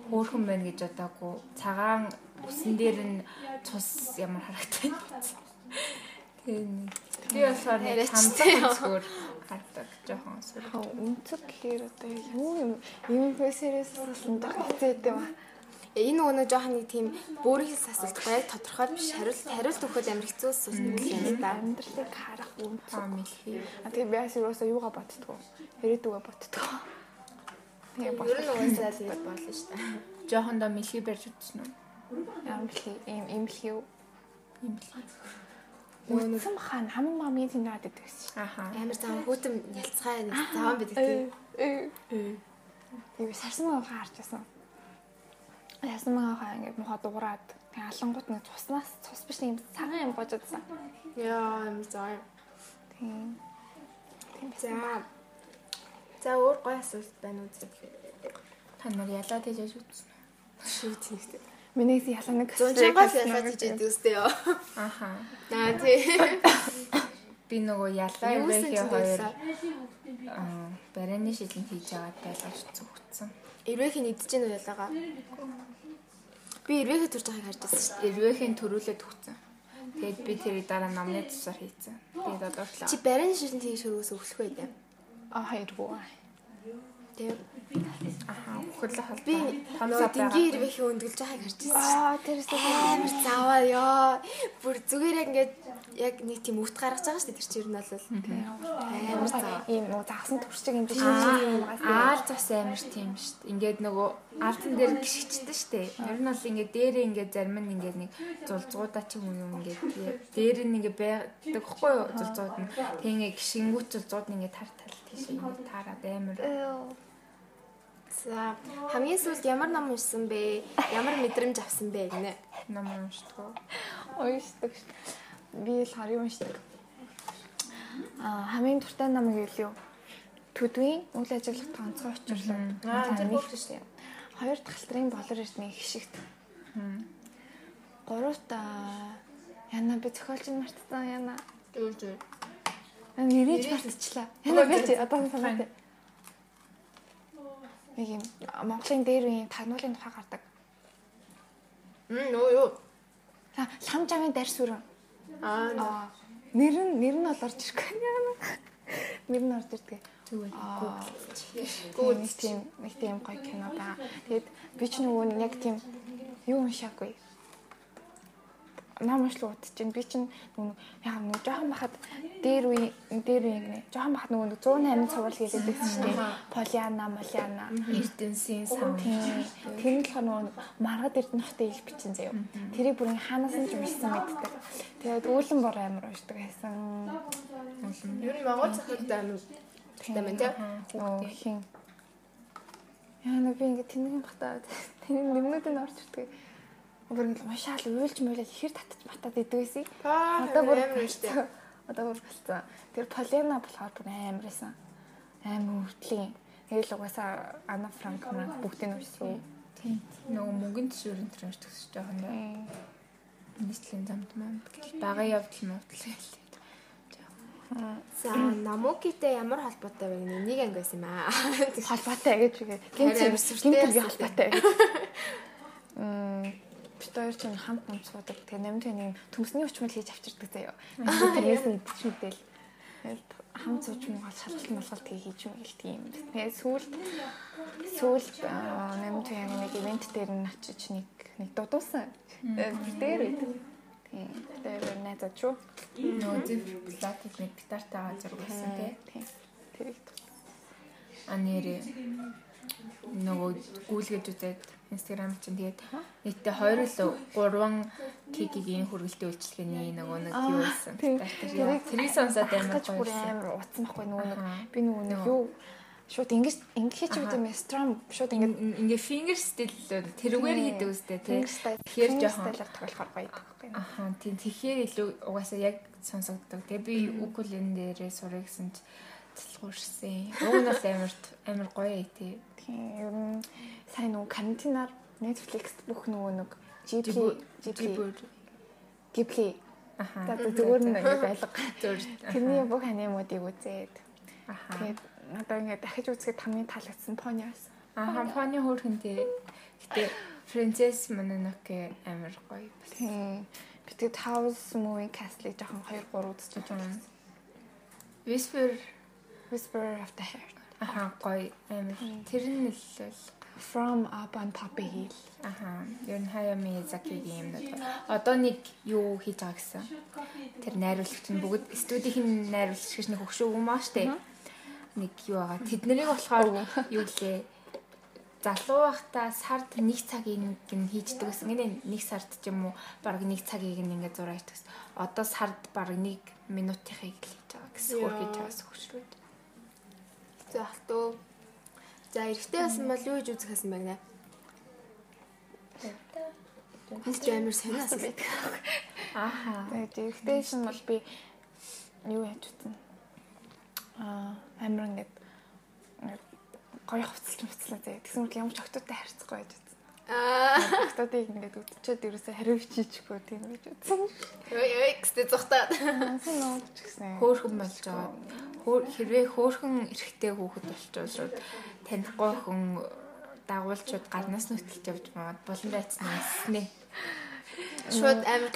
хөөхөн байна гэж бодоагүй. Цагаан үсэн дээр нь цус ямар нэг би болохоор нэг тамлах зүгээр хардаг. Жохон сүр. Аа үнцэг гэхээр одоо юу юм юм фэсэрээс нь тагцээтэй ба. Энэ нөгөө нэг жоохон нэг тийм бүрийхс асуулт яг тодорхой биш хариулт хариулт өгөхөд амар хэцүү асуулт юм да. Амьдралыг харах үнцэг. Таа мэлхий. А тэгээ би бас юусаа юугаа боддгоо. Ирээдүгөө боддгоо. Тэгээ Ер нь бодлоо. угаасаа л ингэ болно шүү дээ. Жохондоо мэлхий барьж утсан уу? Л юм имлэх юу. Имлхий. Үнцэн хаан хамгийн мамын тэнд надад гэсэн. Ахаа. Амар зам хүүтэн ялцгай нэг заван байдаг тийм. Тэгээ сарсан маа харж байсан. Ясан маа хаа ингээд мохоо дуурайд тэгээ алангууд нэг цуснаас цус биш нэг юм цагаан юм гожодсан. Яа амар заа. Тийм. За. За өөр гоё асуулт байна уу? Та нар ялаад хийж яаж утсан уу? Шүү тийм. Миний ялаа нэг Зунжангаас ялаад хийж идэв үстэй ёо. Ахаа. Аа тий. Би нөгөө ялаа ч хоёр байсан. аа барааны шилэнд хийж л авч зүгтсэн. Ирвэхийн идэж гэнэ үү ялаага? Би ирвэхэ турж байгааг харж байсан шүү Ирвэхийн төрүүлээд өгсөн. Тэгээд би тэрийг дараа намны тусаар хийцэн. Тэгээд одоо дээ. өглөө. Чи барин шилэн тийш хөрөөс өглөх байдаа. А хайргуу тийм. Аа, хөрлөх хол. Би томсоо дингийн хэрвэхий өндөглж байгааг харж байсан. Аа, тэрсээ амар заваа ёо. Бүр зүгээр яг ингээд яг нэг тийм өвт гаргаж байгаа шүү дээ. Тэр чинь ер нь бол амар заваа. Ийм нөгөө загсан төрчиг юм биш юм гаас. Аал зас амар тийм шүү дээ. Ингээд нөгөө алтан дээр гიშгчдэн шүү дээ. Ер нь бол ингээд дээрээ ингээд зарим нь ингээд нэг зулцгуудаа ч юм уу ингээд дээр нь ингээд байдаг хгүй юу зулцгууд нь. Тэгээ ингээд гიშингүүт зулцгууд нь ингээд тар тал тийш ингээд таарад амар. Йоо За хамгийн сүүлд ямар ном уншсан бэ? Ямар мэдрэмж авсан бэ гинэ? Ном уншдаг. Ойшдаг. Би л хар юм шдэг. Аа хамгийн дуртай ном гэвэл юу? Төдвийн үйл ажиллагаанд ганцхан учрлаа. Аа, тэр нэг шүү. Хоёр дахь талрын болор эрдний хишигт. Гуравт яна би зохиолч нь мартсан яна. Юу юу. Нэрэж мартчихлаа. Яна би чи одоо санаад. Нэг юм Монголын дээр үеийн тагнуулын тухай гардаг. Мм юу юу. Лам жамын дарь сүрэн. Аа нэр нь нэр нь бол орж ирэхгүй яана. Нэр нь орж ирдэг. Аа гүүд нэг тийм нэг тийм гоё кино ба. Тэгээд би ч нөгөө яг тийм юу уншаагүй. Ном уншлуу удаж би чинь яг нөгөө жоохон бахад дээр үе дээр үе гэнэ. Жоохон бахад нөгөө 108 цуврал гэлээд байсан шүү дээ. Полиана, Малиана. Эрдэнсийн сан. Тэр нь болохоор нөгөө маргад эрдэнэ хотын ил бичин заяа. Тэрийг бүр хаанаас нь ч уншсан мэддэг. Тэгээд үүлэн бор амир уншдаг байсан. Ер нь Монгол захад амар Тэ мэн. Оо хин. Яа нэг би ингээд тэнэг бахтаа тэр нэмнүүд нь орж ирдэг. Бүр ингээд уншаал уйлж муулаад ихэр татаж батаад идэв. Аа Одоо бүр амар штэ. Одоо бүр болцсон. Тэр Полена болохоор бүр амар байсан. Амар өвтлийн. Тэгэл угаасаа Ана Франк маань бүгдийг нь уншсан. Тийм. Нөгөө мөнгөнд шүүрэн тэр уншдаг шүү дээ. Нийслэлийн замд маань гэл бага явдал мөвдөл гэлээ. За намукитэй ямар холбоотой вэ гэнэ нэг анги байсан юм аа. Холбоотой гэж үгээ. Гинтэргийн холбоотой. Мм бид хоёр ч хамт нам суудаг. Тэгээ намд тэний төмсний өчмөл хийж авчирдаг заяа. Тэрээс нь идчихмэдэл. Хамт сууж муугаад шалгалт малгалт хийж мэгэл тийм. Тэгээ сүүл сүүл намд яг нэг ивент дээр нь очиж нэг нэг дудуусан. Тэр үед Тийм. Тэр найзад шүү. Нөгөө зөв платик нэг гитартаа зураг байсан тий. Тэр их. А нэрээ нөгөө гүйлгэж үзээд Instagram чинь тэгээд нийтдээ 2 л 3 кигийн хөргөлтийн үйлчлэгээний нөгөө нэг юу байсан. Тэрийг сонсоод амар гоё. Утсан байхгүй нөгөө нэг би нөгөө нэг юу шууд ингэж ингэ хийж үгүй юм стром шууд ингэ ингээ finger style тэрүүгээр хийдэг үстэй тий. Тэгэхээр жоохон стайлаар тоглохоор гоё байдаг. Аха тийм тэгэхээр илүү угаасаа яг сонсогддог. Тэгээ би укулен дээрээ сурах гэсэн ч цэлгуурсан. Уг нь бол амар амар гоё тий. Тийм ер нь сайн нөгөө карантинаар Netflix бүх нөгөө нэг Ghibli Ghibli Ghibli Аха. Зүгээр нэг байлга. Тэрний бүх анимуудыг үзээд. Аха. Тэгээд надаа ингээд дахиж үзэхэд хамгийн таалагдсан Pony байсан. Аа Pony хөөрхөнтэй. Гэтэ Princess Mononoke амар гоё. Тийм. Би тэгээд House Moving Castle-ийг жоохон 2 3 үзчихэж байгаа. Whisper Whisper of the Heart. Аха гоё амар. Тэр нь л From Up on Poppy Hill. Аха. Ер нь Hayao Miyazaki-гийн юм даа. Одоо нэг юу хийж байгаа гэсэн. Тэр найруулагч нь бүгд студийн найруулагч нэг хөгшөө юм аа штэ нэг юу байгаа. Тэднийг болохоор юу гэлээ залуу байхдаа сард нэг цагийг нь хийждэг гэсэн. Гэнэ нэг сард ч юм уу баг нэг цагийг нь ингээд зураа хийдэг гэсэн. Одоо сард баг нэг минутынхыг л хийж байгаа гэсэн. Хөр хийж байгаас хөшлүүд. За хтөө. За эрэгтэй байсан бол юу гэж үзэх гэсэн байна? Хэнс амар санаас байдаг. Ааха. Тэгээд эрэгтэйсэн бол би юу яаж үзсэн? Аа амар ингээд гоё хувцалж хувцлаа заяа. Тэгсэн мэт ямар ч октодтой харьцахгүй байж Октодыг ингээд үдчихэд ерөөсөө хариу биччихгүй тийм гэж үзсэн. Ой гэстэй зүхтаад. Нууч гэсэн. Хөөхөн болж байгаа. Хэрвээ хөөхөн эрэхтэй хүүхэд болчихвол шууд танихгүй хүн дагуулчуд гарнаас нүтэлж явж маад болон байцсан юм нэ. Шууд амар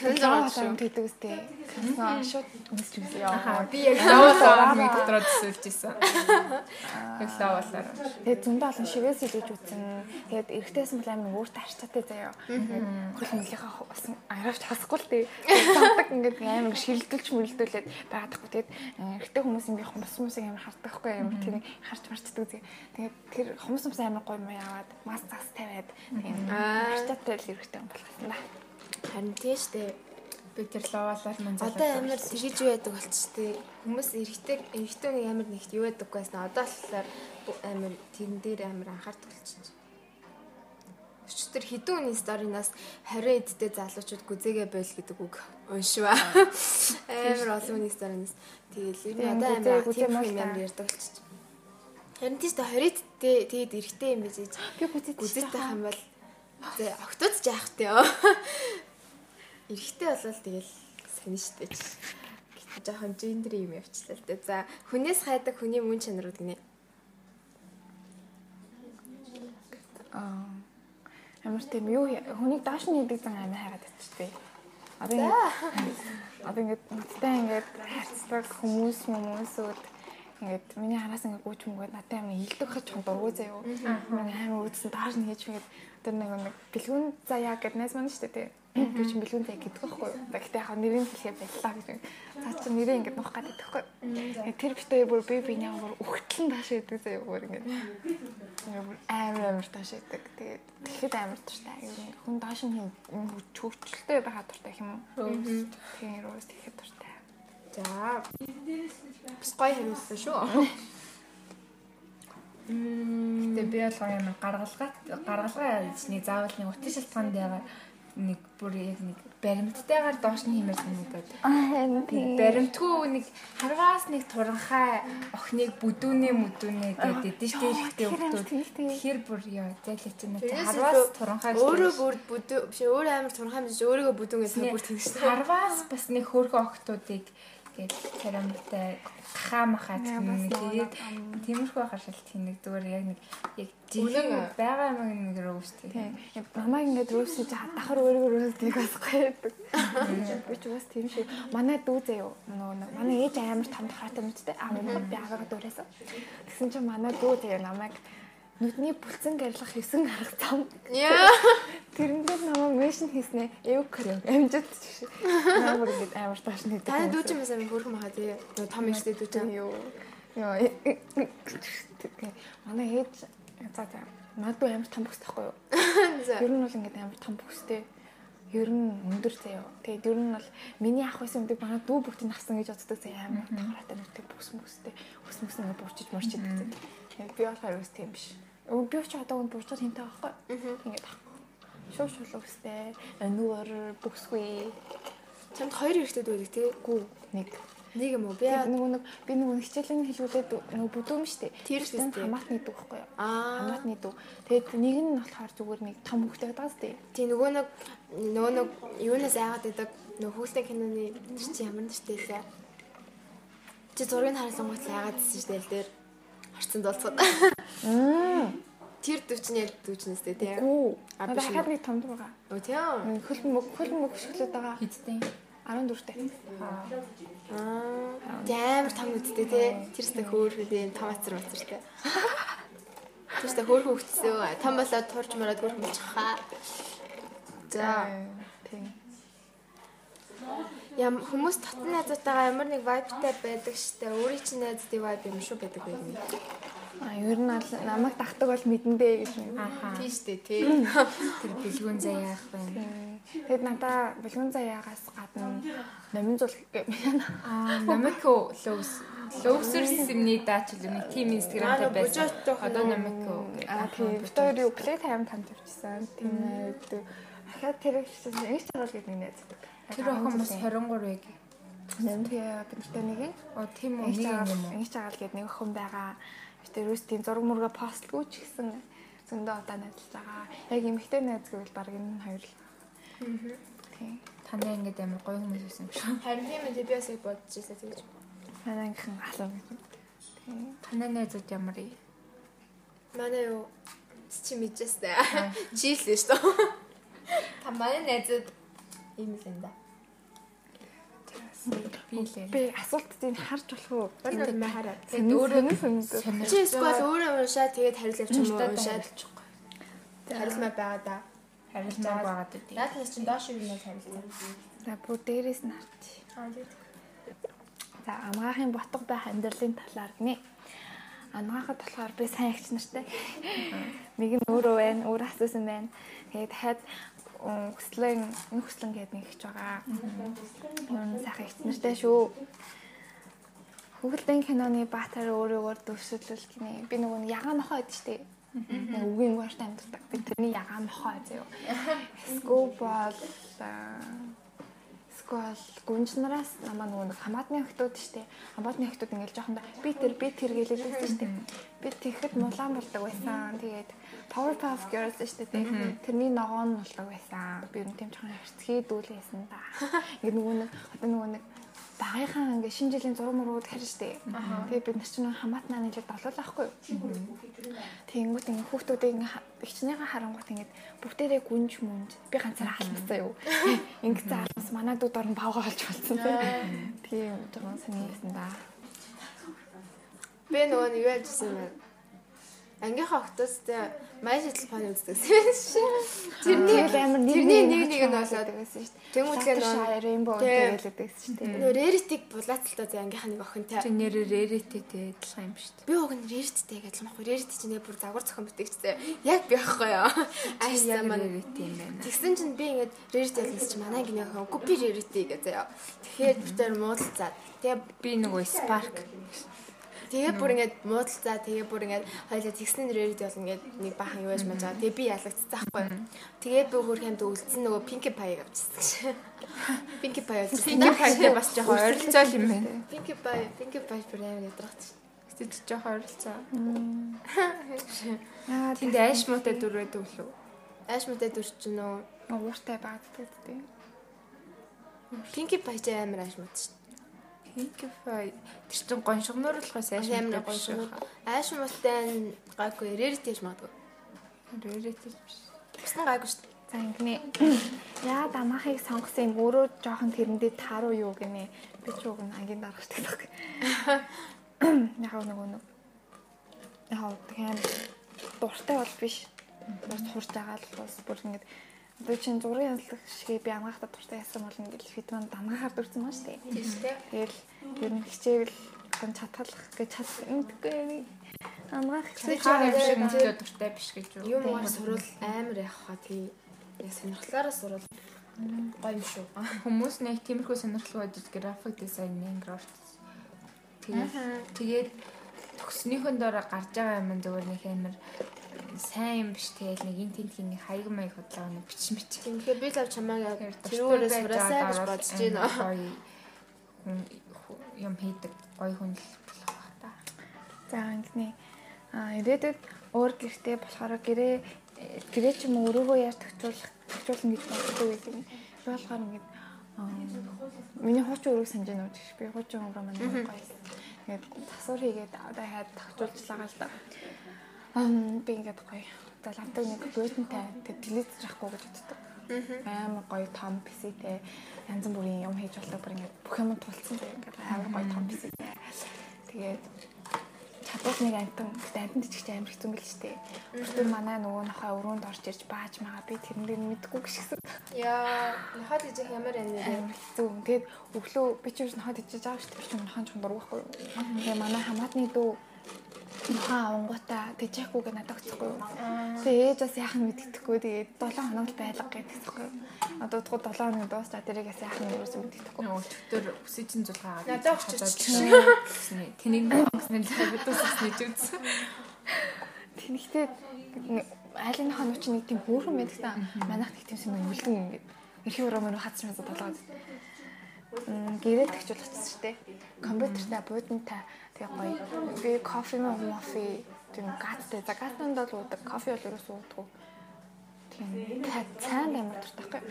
шүү. Тэгдэг үстэй. Канал шууд үзэж үзье. Аа би яг лавал орны дотроо төсөөлж исэн. Яг лавалаар. Тэгээд зөндөө олон шивээс илүүж үзсэн. Тэгээд эргэжтэйсэн бол амар өөртөө харцаатай заяа. Хөл мөлийнхаа болсон аравч хасахгүй л тий. Сандаг ингээд амар ширэлдүүлж мөрөлдүүлээд байгаадахгүй. Тэгээд эргэжтэй хүмүүсийн би хумс хүмүүсийг амар харддагхгүй амар тэр харж марцдаг зэ. Тэгээд тэр хумс хүмүүс амар гоё маяг аваад мас цас тавиад тэгээд харцаатай л эргэжтэй юм болохсон да. Харин тийш дээ. Би тэр лавалаар мань залуу. Одоо амар тэгэж юу яадаг болчихтэй. Хүмүүс эргэтэй эргэтэй ямар нэгт юу яадаг байсан. Одоо болохоор амар тэрэн дээр амар анхаардаг болчихсон. Өчтөр хідэн үний сторинаас 20 эдтэй залуучууд гүзээгээ бойл гэдэг үг уншваа. Амар олон үний сторинаас. Тэгэл энэ одоо амар тийм юм амар ярьдаг болчихсон. Харин тийш та 20 эдтэй тэгэд эргэтэй юм биш. Би гүзээтэй юм бол Зэ октод ч яах вэ? Эрэхтэй болвол тэгэл сонь штэ. Гэтэ жоохон гендер юм явчлаа л дээ. За хүнээс хайдаг хүний мөн чанарууд гинэ. Аа ямар тийм юу хүнийг доош нь хийдэг зан амин хайгаад очтой. Одоо одоо ингээд надтай ингээд харьцдаг хүмүүс хүмүүсүүд ингээд миний хараас ингээд гүйч мөнгөд надтай амин илдэг хаж чон дургуй заяа. Миний амар үзсэн доош нь хийж ингээд тэр нэг нэг бэлгүүн заяа гэдэг найз маань шүү дээ. Чинь бэлгүүн заяа гэдэг байхгүй юу. Гэхдээ яг нэрийн хэлхээ байлаа гэж. Цаа чи нэрээ ингэ нуух гэдэг байхгүй. Тэр битээ бүр би би нэг бүр өгтлэн тааш гэдэг заяа бүр ингэ. Амар амар тааш гэдэг. Тэгээд тэгэхэд амар туртай. Хүн тааш нь хөвчлөлтэй байхад туртай юм уу? Тийм роуз тэгэхэд туртай. За. Бас гоё хариулсан шүү. Гэтэ би бол юм гаргалгаа гаргалгаа яачны заавал нэг утас шалтгаанд яагаад нэг бүр яг нэг баримттайгаар доош нь хэмээрсэн юм гэдэг. Аа баримтгүй нэг харваас нэг туранхай охиныг бүдүүнээ мүдүүнээ гэдэг дээ шүү дээ хүмүүс. Тэгэхээр бүр яа зайлаач чинь харваас туранхай өөрөө бүр бүдүү биш өөрөө амар туранхай биш өөрийгөө бүдүүн гэсэн бүр тэгш. Харваас бас нэг хөөрхөн охтуудыг Гэт царамтай хаа махаа тэгээд тиймэрхүү хашилт хийдэг зүгээр яг нэг яг жихэн байгаа юм нэг роуст тийм намайг ингээд давхар өөрөө роуст хийх басгүй байдаг. Би ч бас тийм шиг. Манай дүү заяа нөгөө манай ээж амар том давхартай мэдтэй аа би аваад дөрөөсөн тэгсэн чинь манай дүү заяа намайг нүдний бүлцэн гарилах хийсэн арга зам. Яа. Тэрэндээ намайг мэшин хийснэ. Эв крем амжид шиг. Амар ингэ амар тааш нэг. Таны дүүч юм сайн хөрхөн махаа тий. Том ихтэй дүүч юм. Йоо. Йоо. Манай ээж за за. Надад амар том бүс тахгүй юу? Ер нь бол ингэ амар том бүстэй. Ер нь өндөр заяа. Тэгээд ер нь бол миний ах байсан юмдаг манай дүү бүгдийг авсан гэж боддог заяа амар тохиолтой нүдтэй бүс мөстэй. Бүс мөс ингэ буурчиж морчиж байдаг. Тэгээд би болохоор юу тийм биш. Би ч одоо энэ буржил хинтэй байхгүй. Ингээд шуу шул өстэй. Нүүр бүсгүй. Чамд хоёр хэрэгтэй дүүдэг тий? Гүү нэг. Нэг юм уу? Би нөгөө нэг би нөгөө хичээлийн хэлгүүлээд нөгөө бүдүүм штэ. Тэр ч гэсэн хамаатны дүү байхгүй юу? Аа. Хамаатны дүү. Тэгээд нэг нь болохоор зүгээр нэг том хөлтэй байдагс тий. Тий нөгөө нэг нөгөө нэг юунаас айгаад байдаг нөгөө хүүхдээ киноны чи ямар нэртэй лээ. Чи зургийг харсан гот айгаад ирсэн штэ л дээр харцсан долцоод. Тэр дүүчин яг дүүчнэстэй тий. Гүү. А би хахад нэг том байгаа. Өө тий. Хөл мөг хөл мөг шүлээд байгаа. Хэдтэй? 14-тэй. Аа. Амар том үсттэй тий. Тэрстэй хөөрхөдөө том ацар мацартай. Тэрстэй хөөрхөн хөвцсөн. Том болоод турж мараад хөөрхөн болчихаа. За. Тийм. Ям хүмүүс татны найзуудтайгаа ямар нэг вайбтай байдаг штэ. Өөрийн чинь найзтай вайб юм шүү байдаг байх юм. А ер нь бол намайг тахдаг бол мэдэндээ гэж юм. Ахаа. Тийм штэ тий. Тэр бэлгүүн заяах байна. Тэгэд надаа бэлгүүн заяагаас гадна номин зул Аа, намайко лоус. Лоусерсний даач л нэг тим инстаграмтай байсан. Одоо намайко. А тийм битээр юу плей тайм танд явчихсан. Тийм ээ. Ахаа тэр ихсэн ингэж харуул гэдэг нэг найздаг. Тэр охин бас 23 яг. Нэмт бидэртэй нэг Оо тийм үү нэг юм уу? ингэж байгаа л гээд нэг охин байгаа. Тэр үс тийм зураг мурга постлгүй ч гэсэн зөндөө удаа найзлж байгаа. Яг эмэгтэй найз гэвэл баг энэ хоёр л. Тийм. Танай ингээд амар гоё хүмүүс байсан юм шиг. Харин тийм ээ би бас яг бодож ирсэн тэгэж. Манай ангихан алуу гэдэг. Тийм. Танай найзууд ямар юм? Манай юу чи мэдчихсэн. Чийлсэн шүү дээ. Та манай найзууд ийм л юм да. Би лээ. Би асуулт тийм харж болох уу? Мэ хараа. Тэгээд өөрөө. Чи эсвэл өөрөө уншаад тэгээд хариулж юм уу уншаад хариулмаа байгаа да. Харилцааг байгаад үү. Наадмаас чинь доош юу нэ хариулсан. За бүр дээрээс нь харч. Аа тийм. За амгаахын ботго байх амьдралын талаар гинэ. Амгаахад болохоор би сайн ягч нартай. Нэг нь өөрөө байна, өөр асуусан байна. Тэгээд дахиад хөслөн энэ хөслөн гэдэг нэг ихч байгаа. Юу сайхан ягч нартай шүү. Хүүхдийн киноны баатар өөрөөгөө дөвшөлөл гинэ. Би нөгөө ягаан нохоо гэдэг штеп. Нэг үгийн гуйртай амьддаг. Би тэрний ягаан нохоо заяа. Скобол Скол гүнжнараас намаа нөгөө нэг хамаатны охтууд штэ. Хамаатны охтууд ингээл жоохондоо би тэр би тэр гэлээд байсан штэ. Би тэгэхэд мулаан болдог байсан. Тэгээд Powerpuff Girls штэ тий. Тэрний ногоо нь болдог байсан. Би юм тийм жоохон хэрцгий дүүлээсэн да. Ингээд нөгөө нэг одоо нөгөө нэг багийнхаа ингээ шинэ жилийн зураг мурууд харин штэ. Тэгээд бид нар чинь хамаатнаа нийлээд долоол ахгүй юу? Тэнгүүт ингээ хүүхдүүдээ ингээ ихчнийхээ харангуут ингээ бүгдээрээ гүнж мүнд би ганцаараа халдсан юу. Ингээ заалмас манай дүүд орн бавгаа олж болсон тийм жоохон сонирхсан да. Би нөгөө нэг юу яжсэн юм бэ? Ангийнхаа октостой маш ижил фан үздэг байсан. Тэрний амар тэрний нэг нэг нь болоод байсан шүү дээ. Тэмүүдлээ нөгөө Rainbow гэлээд байсан шүү дээ. Нөгөө реритиг булаацалтаа зэ ангийнхаа нэг охинтой. Тэр нэрээр рэрэттэй адилхан юм шүү дээ. Би уг нь рериттэй гэж юм аахгүй. Рерит чинь нэг бүр загвар зохион бүтээгчтэй. Яг би аахгүй юу. Яг замаа. рэрэттэй юм байна. Тэгсэн чинь би ингээд рерит ялгас чи манай ангийн охин үгүй би рериттэй гэж заяа. Тэгэхээр бид тэр муудалцаад. Тэгээ Би нөгөө Spark Тэгээ бүр ингээд муудалцаа тэгээ бүр ингээд хоёлаа тэгснээр рерит болно ингээд нэг бахан юу яж маж байгаа. Тэгээ би ялагдсан байхгүй. Тэгээ би хөрх юмд үлдсэн нөгөө Pinkie Pie авчихсан. Pinkie Pie авчихсан. Pinkie Pie бас жоохон ойролцоол юм байна. Pinkie Pie, Pinkie Pie бүр амар ядрагч. Гэтэл жоохон ойролцоо. Аа Тэнд айш муутай дүрээд өглөө. Ааш мэтэй дүрчин нөө ууртай бааддаг тийм. Pinkie Pie ч амар ааш мэт шүү. Pinkify тэр чин гоншигноор болохоос ааш амар гоншигноор ааш муутай гайгүй rarity гэж магадгүй. Rarity биш. Бусна гайгүй шүү дээ. За ингэнэ. Яа дамахыг сонгосон юм өөрөө жоохон тэрэндээ тааруу юу гинэ. Би ч уг ангийн дарах штеп баг. Яг нөгөө нэг. Яг тэгэхээр дуртай бол биш. Бас хурж байгаа л бас бүр ингэж одоо чинь зургийн янзлах шиг би амгаахта дуртай ясан бол ингэж фитман дамгаахаар дурсан маа штеп. Тийм шүү дээ. Тэгэл ер нь хичээл гон чадхалах гэж чаддаггүй. Амгаах хичээл шиг мөчөө дуртай биш гэж юу. Юм уу сурвал амар явах хаа тий яг сонирхлаараа сурвал гоё юм шүү. Хүмүүс нэг тиймэрхүү сонирхол бодож график дизайн, график тэгээд тэгээд төгснөхийн дараа гарч байгаа юм зөвөр нэг амар сайн юм биш тэгээд нэг ин тентхийн нэг хаяг маяг худлаа нэг бичин бич. Тэгэхээр би л чамаа тэрүүрээс сураасаа гэж бодож байна. Юм хийдэг гоё хүн л болох байх та. За ингэний а ирээдүйд өөр гэртээ болохоор гэрээ гэрээ ч юм уу өөрийгөө яаж төвчүүлэх төвчүүлнэ гэж боддог юм. Би болохоор ингэ миний хуучин өрөөг санаж байна уу гэж би хуучин өрөө маань гоё. Тэгээд засвар хийгээд одоо хаад төвчүүлчихлаа л да. Би ингэ гоё. За лавдаг нэг бөтөнтэй тэг телевиз рахгүй гэж боддог. Амар гоё том PC-тэй янз бүрийн юм хийж болдог бүр ингэ бүх юм тулцсан зэрэг ингэ амар гоё том PC-тэй. Тэгээд чадвал нэг амтан амтан ч их амар хэцүү мэл ч тээ. Өөртөө манай нөгөө нохой өрөөнд орж ирж бааж магаа би тэрнээ мэдгүй гişгсэн. Яа, ноход ижих ямар юм бэ? Амар хэцүү. Тэгээд өглөө би ч юу ноход ижиж байгаа дээ. Би ч нохоо ч дургахгүй. Тэгээ манай хамаатны дүү нохоо авангуудаа тэжээхгүй гэ надад өгчихгүй. Тэгээ ээж бас яах нь мэддэхгүй. Тэгээд 7 хоног л байлга гэдэгхгүй. Одоо удахгүй 7 хоног дуусчаа тэрийг бас яах нь юусэн мэддэхгүй. Өчтөр өсөж чин зулгаа. Надад өгчих. Тэнийг гэснээр тавьдус гэж үзсэн. Тэнхтэй айлын хоног чинь нэг тийм хөөрхөн байдаг та. Манайх нэг тийм юм үлдэн ингээд эрхийн өрөө мөр хадсан мэт толгойд. Гэрээ төгчүүлчихсэн шүү дээ. Компьютертай буудантай тэгээ гоё. Би кофе мөн кофе тийм газтай. За газтанд бол уудаг. Кофе бол ерөөс уудаггүй. Тийм цаанд амар дуртай.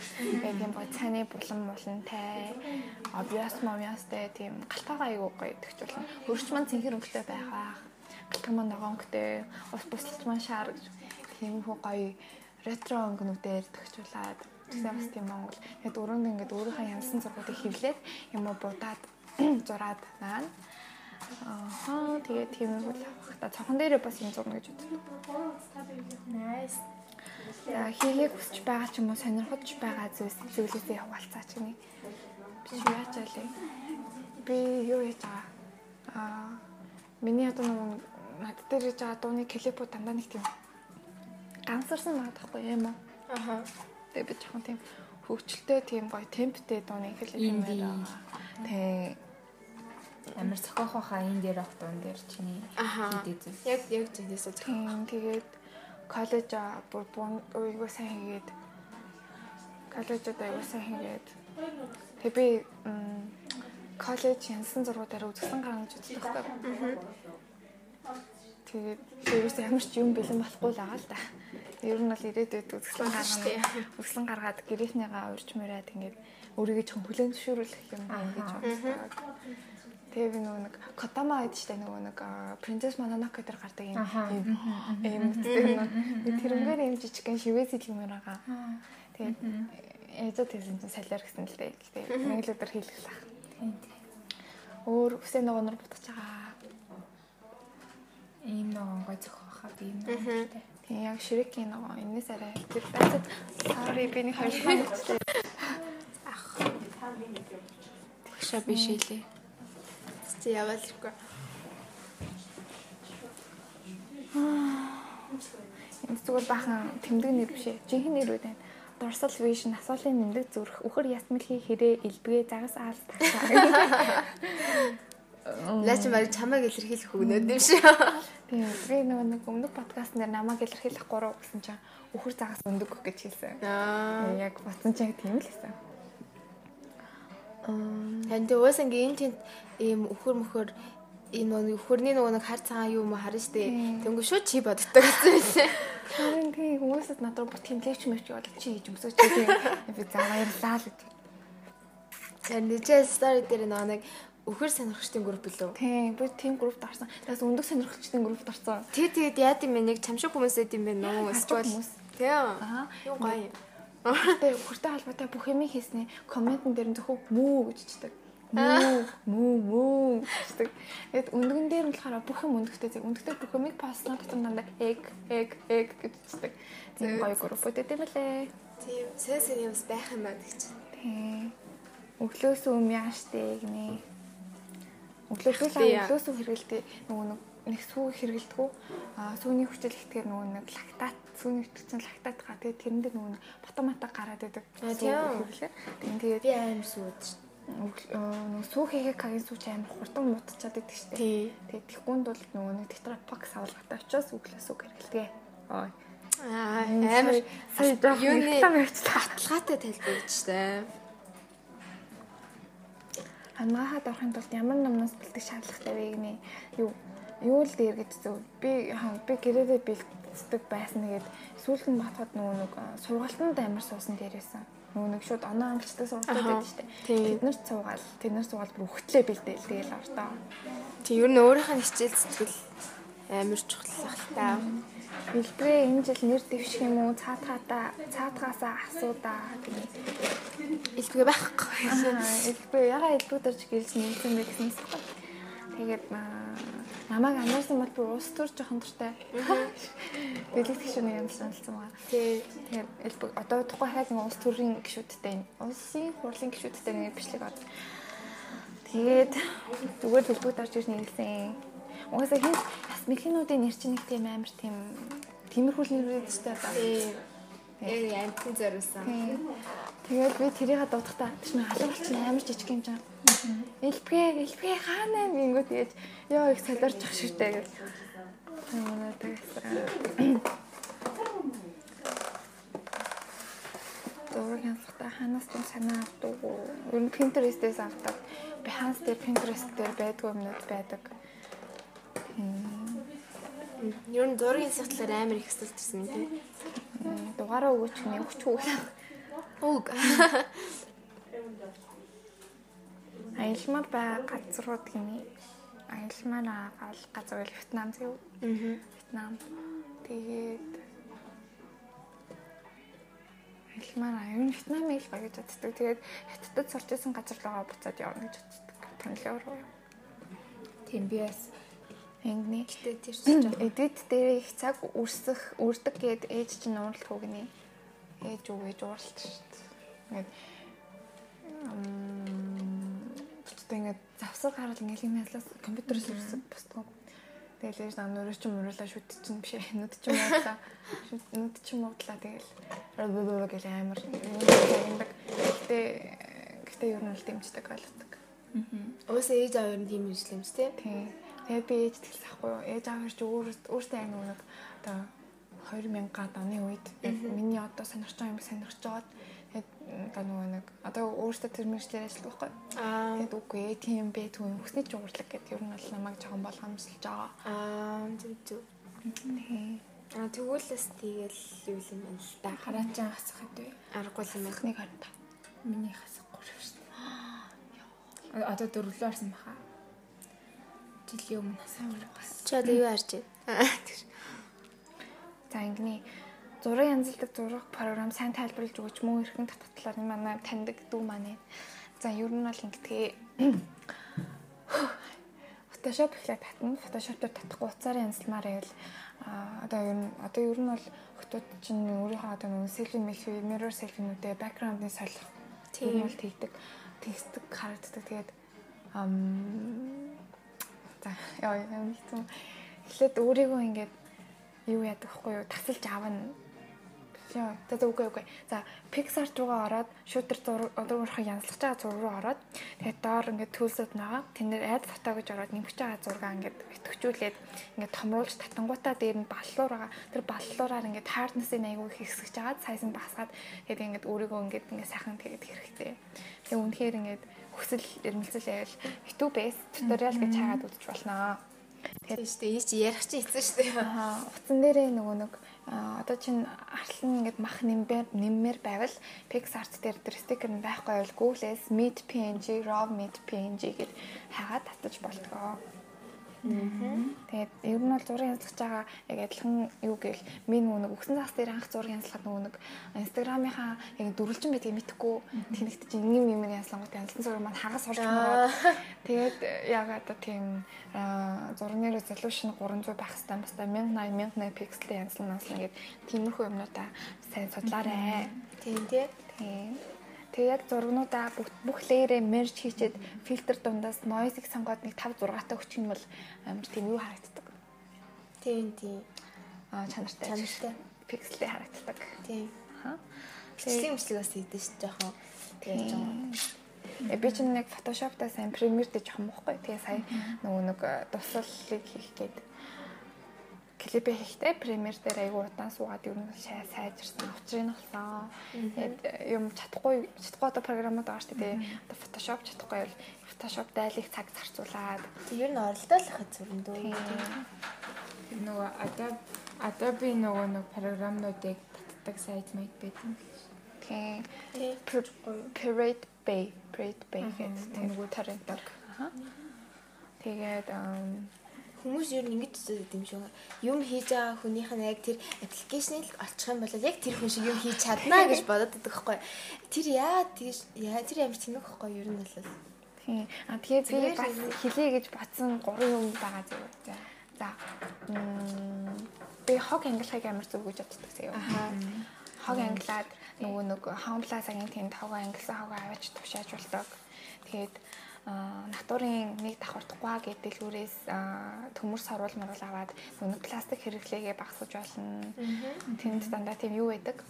Яг юм гоё цааны булан булантай. Obvious obviousтэй тийм галтайгаа айгуу гоё төгчүүлнэ. Хөрч маань цэнхэр өнгөтэй байгаа. Галтан маань ногоонхтэй. Ус буслалт маань шаар гэж. Тийм хөө гоё ретро өнгөнүүдээр төгчүүлээд тэгсэн бас тийм Монгол. Тэгээд өрөөнд ингээд өөрийнхөө янсан зургуудыг хэвлээд юм уу будаад зураад наа. Аа тэгээд тийм үү л авах та цохон дээрээ бас юм зурна гэж боддог. Nice. За хийхийг хүсэж байгаа ч юм уу сонирхож байгаа зүйлс зүйлээсээ хаваалцаач гинэ. Би яач алээ. Би юу хийж байгаа? Аа миний одоо нэг над дээр хийж байгаа дууны клипүүд дандаа нэг тийм гансарсан байгаа тахгүй юм уу? Аха. Тэгээ би жоохон тийм хөвгчлөлтэй тийм гоё темптэй дууны клип юм байна. Тэгээ амар зохиох хаа энэ дээр дуун дээр чиний хийдэг зүйл. Яг яг зүйлээс зохиох. Тэгээд коллеж бүр ууйгуу сайн хийгээд коллежид аягүй сайн хийгээд тэг би коллеж янсан зургуудаараа үзсэн гарна гэж үздэг байхгүй. Тэгээд ерөөс ямар ч юм бэлэн болохгүй л байгаа л да. Ер нь бол ирээдүйд үзэсгэлэн гаргана. Үзэсгэлэн гаргаад гэрээснийгаа урьж мөрөөд ингээд өөрийгөө ч хүлэн зөвшөөрүүлэх юм байна гэж боддог. Тэгээ би нөгөө нэг Котама гэдэг чинь нөгөө нэг Princess Mononoke дээр гардаг юм юм юм тэрнгээр юм жижигхэн шивээс хэлмээр байгаа. Тэгээд ээжээ тэгсэн чинь салиар гэсэн л дээ. Гэтэ нэг л өдөр хийлгэх лах. Өөр үсээ нөгөө нар бутгаж байгаа. Ийм нөгөө гой зөхөх би юм байна. Тийм яг ширекийн нөгөө энэс арай тэр байцад sorry би нэг хоёр хоногчтэй. Ах. Тэгшээ биш хэлээ. Тэ яваал ирэхгүй. Энэ зүгээр бахан тэмдэг нэр биш ээ. Жинхэнэ нэр үү тань. Dorsal vision асуулын нэмдэг зүрх өхөр ясмэлхий хэрэг элбгээ загас аалт тагсаа. Лаач маар чамайг илэрхийлэх өгнөд юм шиг. Тийм. Би нөгөө нэг өмнөх подкаст нэр намайг илэрхийлэх гурав гэсэн чинь өхөр загас өндөг гэж хэлсэн. Аа. Яг батсан чинь тийм л хэлсэн. Аа. Энд уус ингээ юм тийм ийм өхөр мөхөр энэ нөгөө өхөрний нөгөө нэг хар цагаан юм харна штэ. Тэнгүү шууд чи боддог гэсэн юм. Харин тийм хүмүүсд надад бүр тэмлэгч мэж бол чи хийж өмсөж тийм би за баярлаа л гэж. Тэр нэчээ стори дээр нөгөө нэг Өхөр сонирхчдын групп билүү? Тийм, би тийм группт орсон. Тэгээс өндөг сонирхчдын группт орсон. Тэг тэгээд яад юм бэ? Нэг чамшиг хүмүүс эд юм бэ нөө эсвэл. Тийм. Аа. Юу гоё. Тэ хүртэй холбоотой бүх юм хийснэ. Комментэн дээр нь зөвхөн мүү гэж чдэг. Мүү, мүү, мүү гэдэг. Тэгэд өндгөн дээр нь болохоор бүх юм өндөгтэй зэрэг өндөгтэй бүх юмыг постно дотор дандаа egg, egg, egg гэж чдэг. Тийм гоё эдэм байлээ. Тийм. Сэн сэн юмс байх юм байна гэж. Тийм. Өглөөс өм гинэ. Өглөөс л өглөөс өм хэрэгэлдэг нөгөө нэг нэг сүү хэрэгэлдэг. Аа сүүний хүчил ихтгэр нөгөө нэг лактат сүүний хүчил лактат га тэгээд тэрэн дээр нөгөө ботомата гараад идэг. Тийм. Тэгээд би аим сууд шүү нөгөө сүү хийхээгийн сүүч амар хурдан муудчихад идэг штеп. Тий. Тэгээд тэгхүүнд бол нөгөө нэг тетрапакс авалгатай очиос өглөөс үг хэрэглэдэг. Аа. Аа амар сая жоох юуны баталгаатай тайлбарлаж штэ. Ангаахад орохын тулд ямар номноос бэлдэх шаардлагатай вэ гинэ? Юу юу л дээр гэж зөв би би гэрээрээ бэлддэг байсан нэгэд сүүлд нь батхад нөгөө нэг сургалтанд амар суусан дээрээсэн. Нөгөө нэг шууд оноо амжилттай сургалт байдаг шүү дээ. Тэд нар цуугаал, тэд нар цуугаал бүр өгтлээ бэлдээл тэгэл ортоо. Тэг ер нь өөрийнх нь хичээл зүтгэл амар чухал ахaltaа. Бэлбэрээ энэ жил нэр дэвших юм уу? Цаатгаатаа цаатгаасаа асуудаа гэх. Илбэг байхгүй. Илбэг ягаа илбэг дөрж гэлж нэлсэн бэ гэсэн юм. Тэгээд намайг анзаарсан бол би уус төр жоохон дуртай. Бэлэг гişүний юм саналсан байгаа. Тий. Тэгээд илбэг одоо тухай хаад нэг уус төрийн гişүүдтэй улсын хурлын гişүүдтэй нэг бичлэг од. Тэгээд зүгээр бэлбэг дорж ирж нэлсэн. Угаасаа хин бас мехинуудын нэр чинь нэг тийм амар тийм тиймэрхүү нэр үүдтэй Яг амтны зориулсан. Тэгээд би тэрийг дуудахтаа чинь халуурч чинь амар жижиг юм жаа. Элбгээ, элбгээ хаана юм гингүү тэгээд ёо их солиорч ах шигтэй гэж. Манай тэгсэн. Дөрөв хяналтаа ханаас нь санаа авдаг. Ер нь Pinterest-ээс авдаг. Behance дээр Pinterest дээр байдгүй юмнууд байдаг. Ер нь зургийн сахлаар амар их өсөлтөрсөн юм тийм. Дугаараа өгөөч гэнэ өгч үү. Үг. Аялмаар бай газрууд гинэ. Аялмаар агаал газар Вьетнам зөв. Аа. Вьетнам. Тэгээд аялмаар аюун Вьетнам ил багж боддог. Тэгээд хятадд сурч исэн газар руугаа буцаад явна гэж боддог. Тонлоо руу. Тийм би бас Энгний гэтээ тэр чинь эдит дээр их цаг үрсэх үрдэг гэд ээж чинь ууралт хөгний. Ээж үг ээж ууралт шүү дээ. Ингээд Бусдаа ингээд завсар гарал ингээд юм ялаас компьютерээс үрсэх бусдгаа. Тэгэл ээж нам нөрөө чинь муурлаа шүт чинь биш. Нүд чинь муурлаа. Шүт нүд чинь муурлаа тэгэл гэл амар. Гэтэ гэтэ ер нь л дэмждэг ойлгодог. Аа. Уусаа ээж аваар нь тийм юм шүү дээ. Тийм. Тэгээд би ээж тэлсэн ахгүй юу. Ээж аав өөр өөртөө яг нэг одоо 2000-аад оны үед миний одоо сонирхож байгаа юм сонирхож жоод тэгээд одоо нөгөө нэг одоо өөртөө тэр мэржлэр ажилладаг байхгүй. Аа. Тэгээд үгүй ээ тийм бэ түүн хүсний жуурлаг гэдэг ер нь бол намайг жоохон болгоомжлж байгаа. Аа зүг зүг. Аа тэгүүлээс тэгэл юу юм бэ л да. Хараачаа хасах гэдэг. Аргагүй юм байна. Нэг харта. Миний хасахгүй шүү дээ. Одоо дөрвөлөө орсон баха жилийн өмнө асууж бас. Чи одоо юу харж байна? За ингэний зураг янзлдаг зураг програм сайн тайлбарлаж өгч мөн эрхэн татгалаар энэ манай таньдаг дүү маань. За ер нь бол ингэдэг. Photoshop ихлэ татна. Photoshop дээр татахгүй уцаараа янзлмаар байвал одоо ер нь одоо ер нь бол хотод чинь өөрийнхөө одоо нэг селфи мэлфи mirror selfie-нүүдээ background-ыг солих тийм бол тэгдэг. Тэгсдэг харагддаг. Тэгээд За яа юм хэвчээ. Эхлээд өөрийгөө ингээд юу яадаг вэ юу тасалж аавна. Яа, за үгүй үгүй. За Pixar руугаа ороод зураг одоогоорхоо янзлах байгаа зураг руу ороод тэгээд доор ингээд төлсөд нагаа. Тэн дээр add фото гэж ороод нэмж байгаа зураг ингээд итгэвчүүлээд ингээд томруулж татангуудаа дээр нь баллуур байгаа. Тэр баллуураар ингээд hardness-ийг айгүй их хэсгэж агаад size нь басгаад тэгээд ингээд өөрийгөө ингээд ингээд сайхан тэгээд хэрэгтэй. Тэгээ үнэхээр ингээд хүсэл эрмэлзэл байвал YouTube-ээс туториал гэж хаагаад үзэж болно. Тэгээд шүү дээ. Ийч ярих чинь эцэн шүү дээ. Утсан дээрээ нөгөө нэг одоо чинь артлан ингээд мах нэмээр нэмээр байвал PixArt дээр тэр стикер нь байхгүй бол Google-с meet png, raw meet png гэд хагаад татаж болтгоо. Тэгээд ер нь бол зураг янзлах байгаа яг адилхан юу гээл минь нэг өгсөн зас дээр анх зураг янзлахад нэг инстаграмынхаа яг дөрвөлжин байдгийг мэдхгүй тэнэгт чинь нэг юм янзлангууд янзлан зураг маань хагас болж байгаа. Тэгээд яг одоо тийм зургийн resolution 300 байх хэвээр баста 1080 1080 пиксел янзлан наслан гэдэг тиймэрхүү юмнуудаа сайн судлаарай. Тийм тий. Тийм. Тэгээ яг зургнуудаа бүх бүх леерээ мерж хийчихэд фильтр дундаас noise-ыг сонгоод нэг 5 6 таа өччих юм бол амар тийм юу харагддаг. Тийм тийм. Аа чанартай. Чанартай. Пикселээ харагддаг. Тийм. Аа. Бичлэг мчлэг бас хийдэж ш жоохон. Тэгээд жоохон. Э би чинь нэг Photoshop-таа сайн Premiere дээр жоохон мохгүй. Тэгээ сая нөгөө нэг дуслалыг хийх гээд клип хийхдээ премьер дээр айгуу удаан суугаад ер нь сайжирсан учрыг нь болсон. Тэгээд юм чадахгүй чадахгүй одоо програмууд байгаа шүү дээ. Одоо Photoshop чадахгүй бол Photoshop дайлыг цаг зарцуулаад ер нь оролдоол хахад зүрэн дөө. Нөгөө Adobe Adobe нөгөө нэг програмнуудыг татдаг сайт майт байдаг. Тийм. Pirate Bay, Pirate Bay гэдэг нөгөө тариндаг. Тэгээд хүмүүс ер нь ингэж үздэг юм шиг юм хийж байгаа хүнийх нь яг тэр аппликейшнийг олчих юм бол яг тэр хүн шиг юм хийж чаднаа гэж бодоод байдаг хгүй. Тэр яа тэгж яа тэр амар тэнэг хгүй ер нь бол. Тийм. А тэгээ би бас хэлье гэж бодсон гурван юм байгаа зөв. За. Би хог ангилахыг амар зөв гэж боддог заяа. Аа. Хог ангилаад нөгөө нэг хаанпласагийн тэнд хог ангилсан хог аваач тушааж болдог. Тэгээд натурын нэг давхардахгүй гэдэлгүүрээс төмөр сорвол мөрөл аваад нүг пластик хэрэглээгээ багасгаж болно. Тэнд дандаа тийм юу байдаг?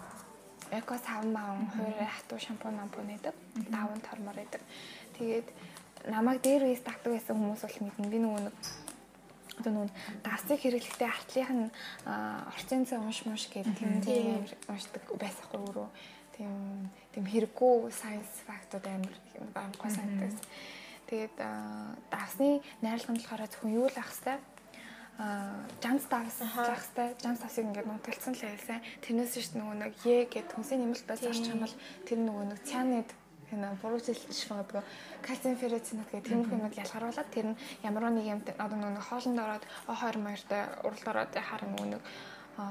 Эко савн маун хуурай хатуу шампунь шампунь гэдэг. Даван тормор гэдэг. Тэгээд намайг дээр үес тагдаг байсан хүмүүс бол мэднэ. Би нөгөө нэг одоо нүүн дасыг хэрэглэхдээ артлынх нь орчин цай унш мунш гэдэг тийм уншдаг байсахгүй өөрөө тийм тийм хэрэггүй science fact-ууд амар гой санагдаж. Тэгээд давсны найрлагын болохоор зөвхөн юу л ах хэвээр а жанс давс лах хэвээр жанс давсыг ингээд нутгалцсан л байлаа. Тэрнээс ш нөгөө нэг е гэд хүнсийн нэмэлт байж зарч юм бол тэр нөгөө нэг цянид энэ буруучилж байгаа кальциум феррицинат гэх тиймэрхүү юмуд ялгаруулад тэр нь ямар нэг юм одоо нөгөө хоолнд ороод O2 моёртой уралд ороод хараа нөгөө нэг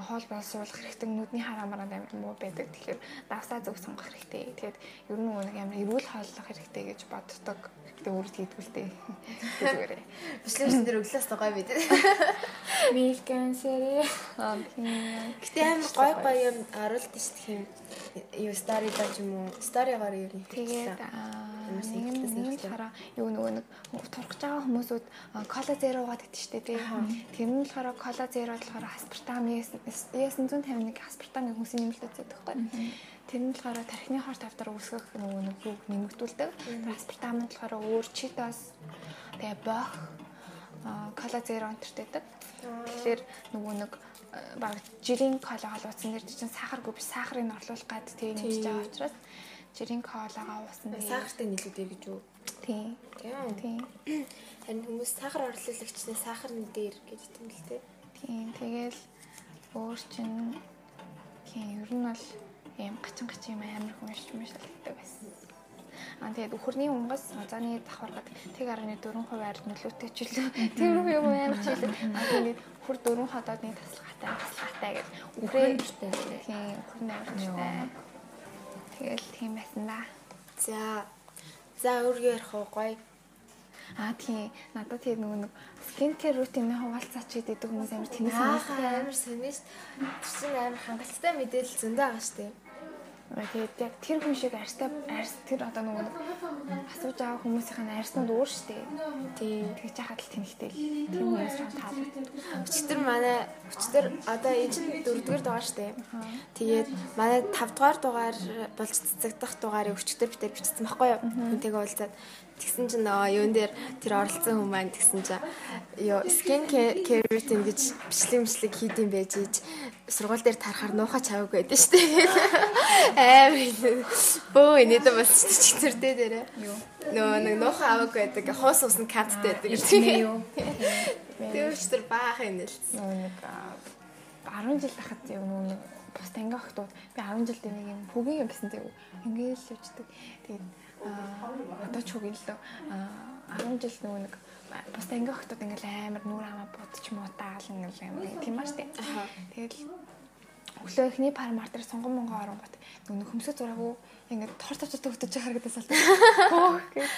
хоол боловсруулах хэрэгтэй нүдний хараамаар амар муу байдаг. Тэгэхээр давсаа зөв сонгох хэрэгтэй. Тэгээд ер нь нэг амар эрүүл хооллох хэрэгтэй гэж боддог. Гэтэ өөрөө хийдгүүлтэй. Зүгээрээ. Бичлэгчдэр дээр өглөөс гой бид. Milk cancer. Гэтэ амар гой гой юм оруулд шүү дээ. Юу даа ч юм уу. Story-гаар ер нь тэгээд нэг нь хараа юу нөгөө нэг турхаж байгаа хүмүүсүүд кола зерогоод гэдэг шүү дээ. Тэр нь болохоор кола зеро болохоор аспартам 951 аспартамын хүнсийн нэмэлт үздэг байхгүй. Тэр нь болохоор тархины хорт тавтар үүсгэх нөгөө нэг үг нэмэгдүүлдэг. Аспартам нь болохоор өөр читос тэгээ бох кола зеро онтертэйдэг. Тэгэхээр нөгөө нэг баг жирийн кола халууцсан дээр чинь сахаргүй биш сахарыг орлуулах гад тэгээ нэмж байгаа учраас жирийн колагаа уусан. Сахартай нийлүүдэй гэж үү? Тийм. Тийм. Харин хүмүүс сахар орлуулагчнээ сахар нь дээр гэж хэлдэг л дээ. Тийм. Тэгэл өөр чинь тийм ер нь бол ийм гачин гачин юм амар хүн юм шалгдаг байсан. Аа тэгээд өхөрний унгас зааны давхаргад 1.4% ард нөлөөтэй ч илүү тийм юм амар ч илүү. Аа тэгээд хөр дөрвөн ходоодны таслахтай таслахтай гэж үхрээ тийм өхөрний амарчтай. Тэгэл тийм байсан да. За за өөргөө ярих уу гоё Аа тийм. Надад тийм нэг скин кэр рутины хуваалцаач гэдэг хүмүүс амар тэнэс юм. Аа амар сонирс. Тэр чинь амар хангалттай мэдээлэл зөндөө байгаа шүү дээ. Тэгээд яг тэр хүн шиг арьстай арьс тэр одоо нөгөө асууж байгаа хүмүүсийн арьснууд өөр шүү дээ. Тийм тэгж яхад л тэнхтэй л тийм хүмүүс ч таалагддаг. Өчтөр манай өчтөр одоо энэ чинь дөрөвдүгээр дугаар шүү дээ. Тэгээд манай тавдугаар дугаар болж цэцэгдэх дугаарыг өчтөр битэр бичсэн байхгүй юу? Хүнтэйгээ уулзаад Тэгсэн чинь нөгөө юун дээр тэр оролцсон хүн маань тэгсэн чинь ёо skin care routine гэж бичлэг бичлэг хийдэм байж ич сургууль дээр тарахаар нуухаа чаваг байдаг шүү дээ. Амар бөө инээдэ бас чи зүрдээ дээрээ. Юу. Нөгөө нэг нуухаа аваг байдаг. Хоос усны каттай байдаг. Тийм юу. Тэр өчтөр баах юм л. Нэг 10 жил байхад яг нэг бус танги охтууд би 10 жилд нэг юм хөгийн гэсэн тийм ингээл л үждэг. Тэгээд одоо ч хөгийн л дөө 10 жил нөгөө нэг бус танги охтууд ингээл амар нүур хамаа будч муутаал ингээл амар тийм маш тийм. Тэгээд өглөө эхний пар мартер сонгон монгоо оронгот нөгөө хөмсөг зураагүй ингээд тор тавчтай хөтөж харагдасаа л. Хөөх гэх.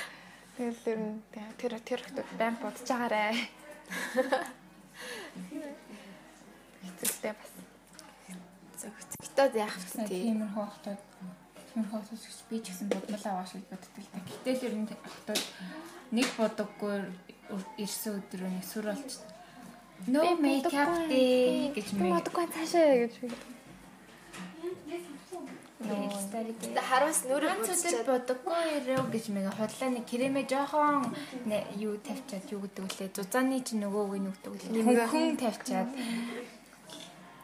Тэгэл ер нь тэр тэр охтууд байн бодож байгаарэ. Хэцүүтэй бас. Зөвхөн яах вэ? Тиймэрхүү хотод тиймэрхүү хотод би ч гэсэн бодмол аваа шиг та. Гэтэл ер нь хотод нэг бодоггүй ирсэн өдрөө нэг сүр болч No makeup day гэж мэг. Бодоггүй цаашаа гэж. Нөө хараас нүрээ бодчиход бодоггүй ирээ гэж мэг хотлоо нэг кремэ жоохон юу тавьчаад юу гэдэг үлээ. Зузааны чи нөгөө үгүй нүгдэг үлээ. Хүн тавьчаад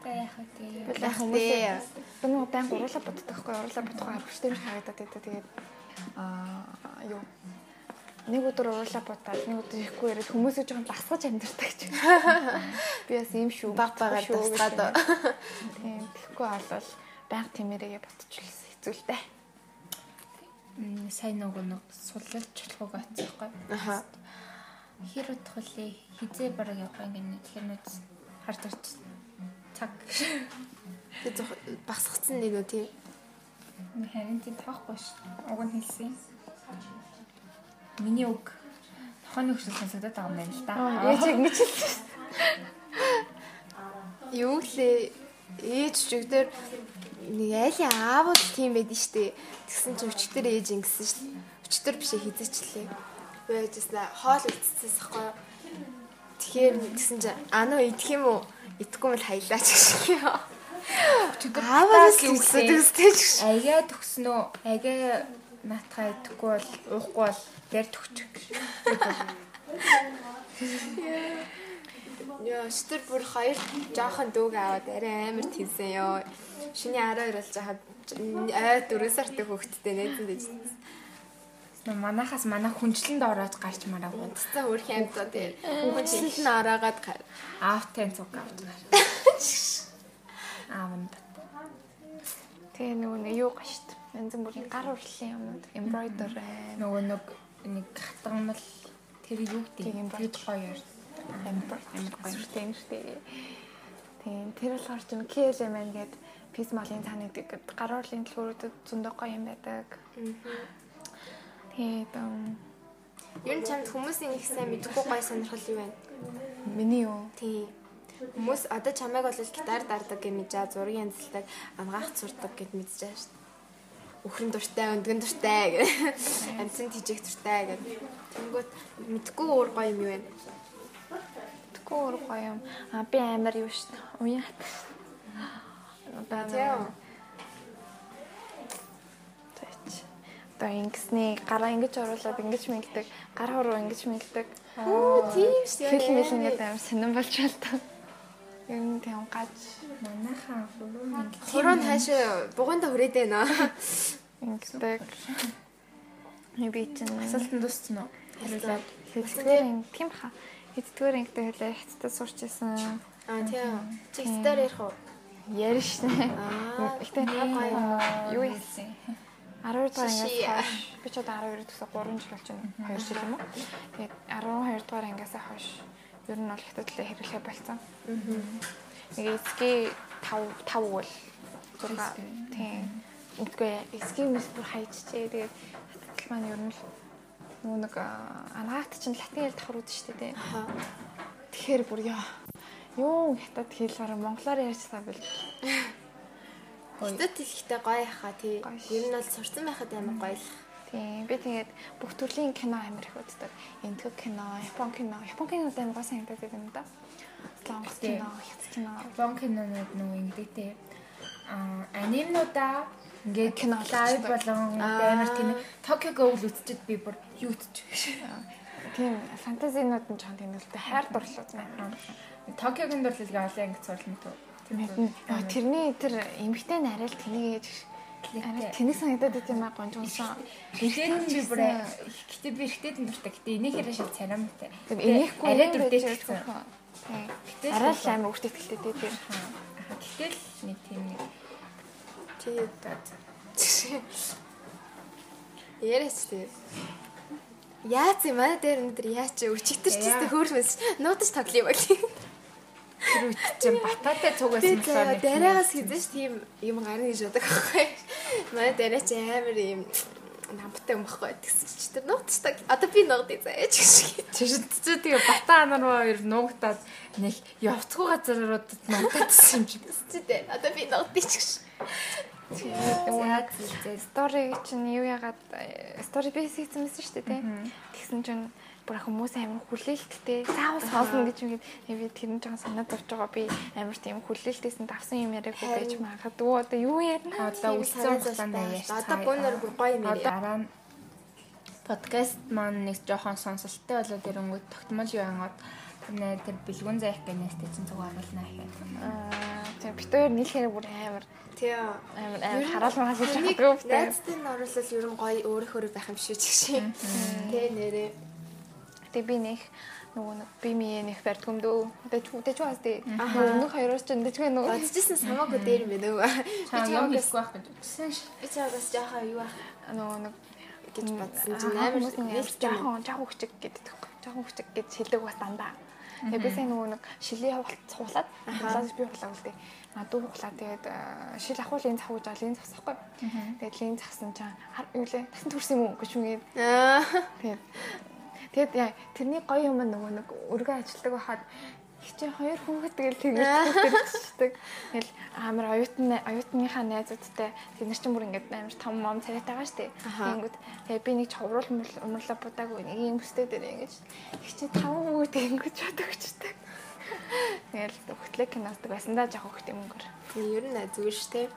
яах вэ? Яах вэ? Бэнүү байн гурлаа боддог хгүй гурлаа бодох харагчтай юм харагдаад байдаг. Тэгээд аа юу нэг өдөр уруулаа бодоод нэг өдөр ихгүй яриад хүмүүсээ жоохон дасгаж амьдэрдэг ч. Би бас ийм шүү. Баг багаар дасгаад. Тийм тэгэхгүй болвол байнга тиймэрээгээ ботчлсан хэцүүлтэй. Мм сайн нөгөө нэг суллж чулхууг атсахгүй. Аха. Хэр удах вэ? Хизээ бараг явах юм гэнэ. Тэгэхээр нүд харж ирчихсэн цаг. Тэг багсгцсан нэг үү тий. Харин тий тоохгүй ш. Уг нь хэлсэн. Миний үг тохооны хөшөл сонсогдоод байгаа юм байна л да. Ээж ингэж хэлсэн. Юу лээ ээж чигдэр нэг айлын аавууд тийм байдэн штэ. Тэгсэн чи өчтөр ээж ингэсэн штэ. Өчтөр бишээ хизээчлээ. Байжсна хоол үлдчихсэн сахгүй. Тэгэхээр тэгсэн чи анаа идэх юм уу? итгэхгүй мэл хаялаач гэх юм. Үсээд өстэй ч. Аяа төгснөө. Аяа наатахаа идэхгүй бол уухгүй бол дээр төгчих. Яа, стер бүр хоёр жоохон дүүг аваад арай амар тийсэн ёо. Шиний 12 болж хаад ай 4 сартай хөвгттэй нээсэн дэж. Манахаас манай хүнчлэнд ороод гарч мараа. Цэцэн хөрх юмдаа тий. Хүнчлэнд нь ороогаад гар. Аавтай цуг авч гар. Аавнд. Тэгээ нөгөө нэг юу гашт. Янз бүрийн гар урлалын юмнууд, embroidery. Нөгөө нэг нэг хатгамал тэр юу гэдэг юм бэ? Гоё. Амар гоё тийм шүү. Тийм тэр болохоор ч KLM гэдэг писмалын цааны гэдэг гар урлалын төлхөрөд зөндөө гоё юм байдаг. Аа Тэгээд ер нь чамд хүмүүсийн их сайн мэдхгүй гой сонирхол юу вэ? Миний юу? Тий. Хүмүүс одоо чамайг бол гитар дарддаг гэж мэдээ, зургийн янзлдаг, амгаах зурдаг гэж мэдэж байгаа шүү дээ. Өхрөн дуртай, өндгөн дуртай гэх. Амьсан тижих дуртай гэх. Тэнгүүт мэдхгүй өөр гоё юм юу вэ? Мэдхгүй өөр гоё юм. А би амар юу шүү дээ. Уяат. Одоо одоо ингэсний гараа ингэж оруулаад ингэж мэнгдэг гар хуруу ингэж мэнгдэг оо тийм шүү film film гэдэг амар сонирн болж байна. Та ер нь тийм гаж манайхаа хуруу мэнгдэг хуруу нь хаашаа бугуунда хүрээд байна. Ингэдэг. Би чинь асуултанд дууссан уу? Хариулаад хэдгээр тийм хаа хэдгээр ингэдэг хэлээ? Хэцтэй сурч исэн аа тийм. Чи хэдгээр ярих уу? Яриш нэ аа ихтэй юу яасан 12 дугаар ангиас хойш би ч одоо 12 төгсөө 3 жил болж байна. 2 жил юм уу? Тэгээд 12 дугаар ангиас хойш ер нь бол хятадлаа хэрэглэхэ болсон. Нэг эсги 5 5 бол 6 тийм. Үгүй эсги мэс бүр хайчжээ. Тэгээд хятадл маань ер нь нөгөө нэг анаагт чинь латин хэл давхар үүд шүү дээ. Тэгэхээр бүр яа. Юу хятад хэл гараа монголоор ярьчихсан бэл. Хятад хэлэхтэй гоё хаа тий. Ер нь бол сурсан байхад амар гоё л. Тийм. Би тэгээд бүх төрлийн кино амар их үздэг. Энтэг кино, Япон кино, Япон кинод амар гоо санагдаад байна да. Монгол кино, хятад кино. Япон кинонууд нөгөө ингэдэгтэй. Аа, анимнуудаа ингээд кино лайв болон амар тийм Tokyo Ghoul үзчихэд би бүр юу үзчих. Тийм, фэнтезинууд нь л дээ хайр дурлал байна. Токиогийн дурлалыг олон ангид сурлаа мэт үү? Тэрний тэр эмгтэй нарай л тэнийгээж Арай тэнэг санагдаад байт юм аа гонж унсан. Эхлээд би бүр гэтээ би нь дуртай. Гэтээ энийг хэрэг шиг царамтай. Энийхгүй арай дуртай гэсэн. Гэтэл арай л амар өөртөө ихтэй дээ тэр. Гэтэл нэг тийм нэг чи даа. Яриач тий. Яац юм аа дээр өндөр яач өчигдөр ч гэсэн хөөрмөс нуудаж тоглоё бол. Тэр үед чинь бататай цугаас болохоор дараагаас хийдэж тийм юм гарна гэж бодог аахгүй. Манай дараа чи амар юм намтай юм баггүй гэсэн чи тэр нуугдчихдаг. Одоо би нуугдъя заяа ч гэж. Чи чи тэгээ бата анараа хоёр нуугдаад нэг явцгүй газарууд нуугдчихсан юм чи. Чи дээ. Одоо би нуугдъя ч гэж. Тэгээд стори чинь юу ягаад стори би хийсэн мэсэн шүү дээ. Тэгсэн чинь бүр хүмүүс амар хүлээлттэй заавал сонсно гэж юм би тэр нь жоохон санаад авч байгаа. Би амар тийм хүлээлттэйсэн давсан юм яриаггүй байж магадгүй одоо юу ярина? Одоо үлсэн хугацаанд ярьж одоо бүүнөр бүр гоё юм яриа. дараа нь подкаст маань нэг жоохон сонсолттой болоод ирэнгүүт тогтмол юу ангууд нэ тэр бэлгүн заах гэнэстэй чинь цуг оруулна гэхэд аа тийм. Бид хоёр нийлхээр бүр амар тий амар амар хараал махаж чаддаг үү найзтай нь оруулал ер нь гоё өөрөөр байх юм шиг чи тий нэрээ Тэгээ би нэх нөгөө нэг би мие нэх бардгүмдөө. Тэч тэч бас тий. Өмнөх хоёроос ч тэч нөгөө бодчихсон самаагүй дээр юм байна нөгөө. Би ч юм хийхгүй байх гэж бодсон ш. Би ч бас жаахан юу ах нөгөө нэг гэж бодсон чинь амар жаахан жаахан хүчиг гэдэг тэгэхгүй. Жаахан хүчиг гэж хэлдэг бас дандаа. Тэгээ би сайн нөгөө нэг шилийн хуглаад хуглаад би хуглаа үлдээ. А дүү хуглаа тэгээд шил ахвал энэ цавж аа линз авсахгүй. Тэгээд линз авсан чинь юу лээ тасан төрсөн юм уу гэж үгээд. Аа. Тэгээд Тэгэд тэрний гоё юм нөгөө нэг өргөө ажилдаг байхад их чи хоёр хүүхэд тэгэл тэгэж тэгдэг. Тэгэл амар оюутны оюутныхаа найзуудтай тэд нар ч бүр ингээд амар том мом царайтай байгаа штэ. Тэнгүүд тэгээ би нэг човруул умрлаа будаагүй нэг юм өстэй дээр ингэж их чи таван хүүхэд ингэж чтэй. Тэгэл хөтлөө киностдаг байсан да жоох хөт юм өнгөр. Ер нь зүгээр штэ.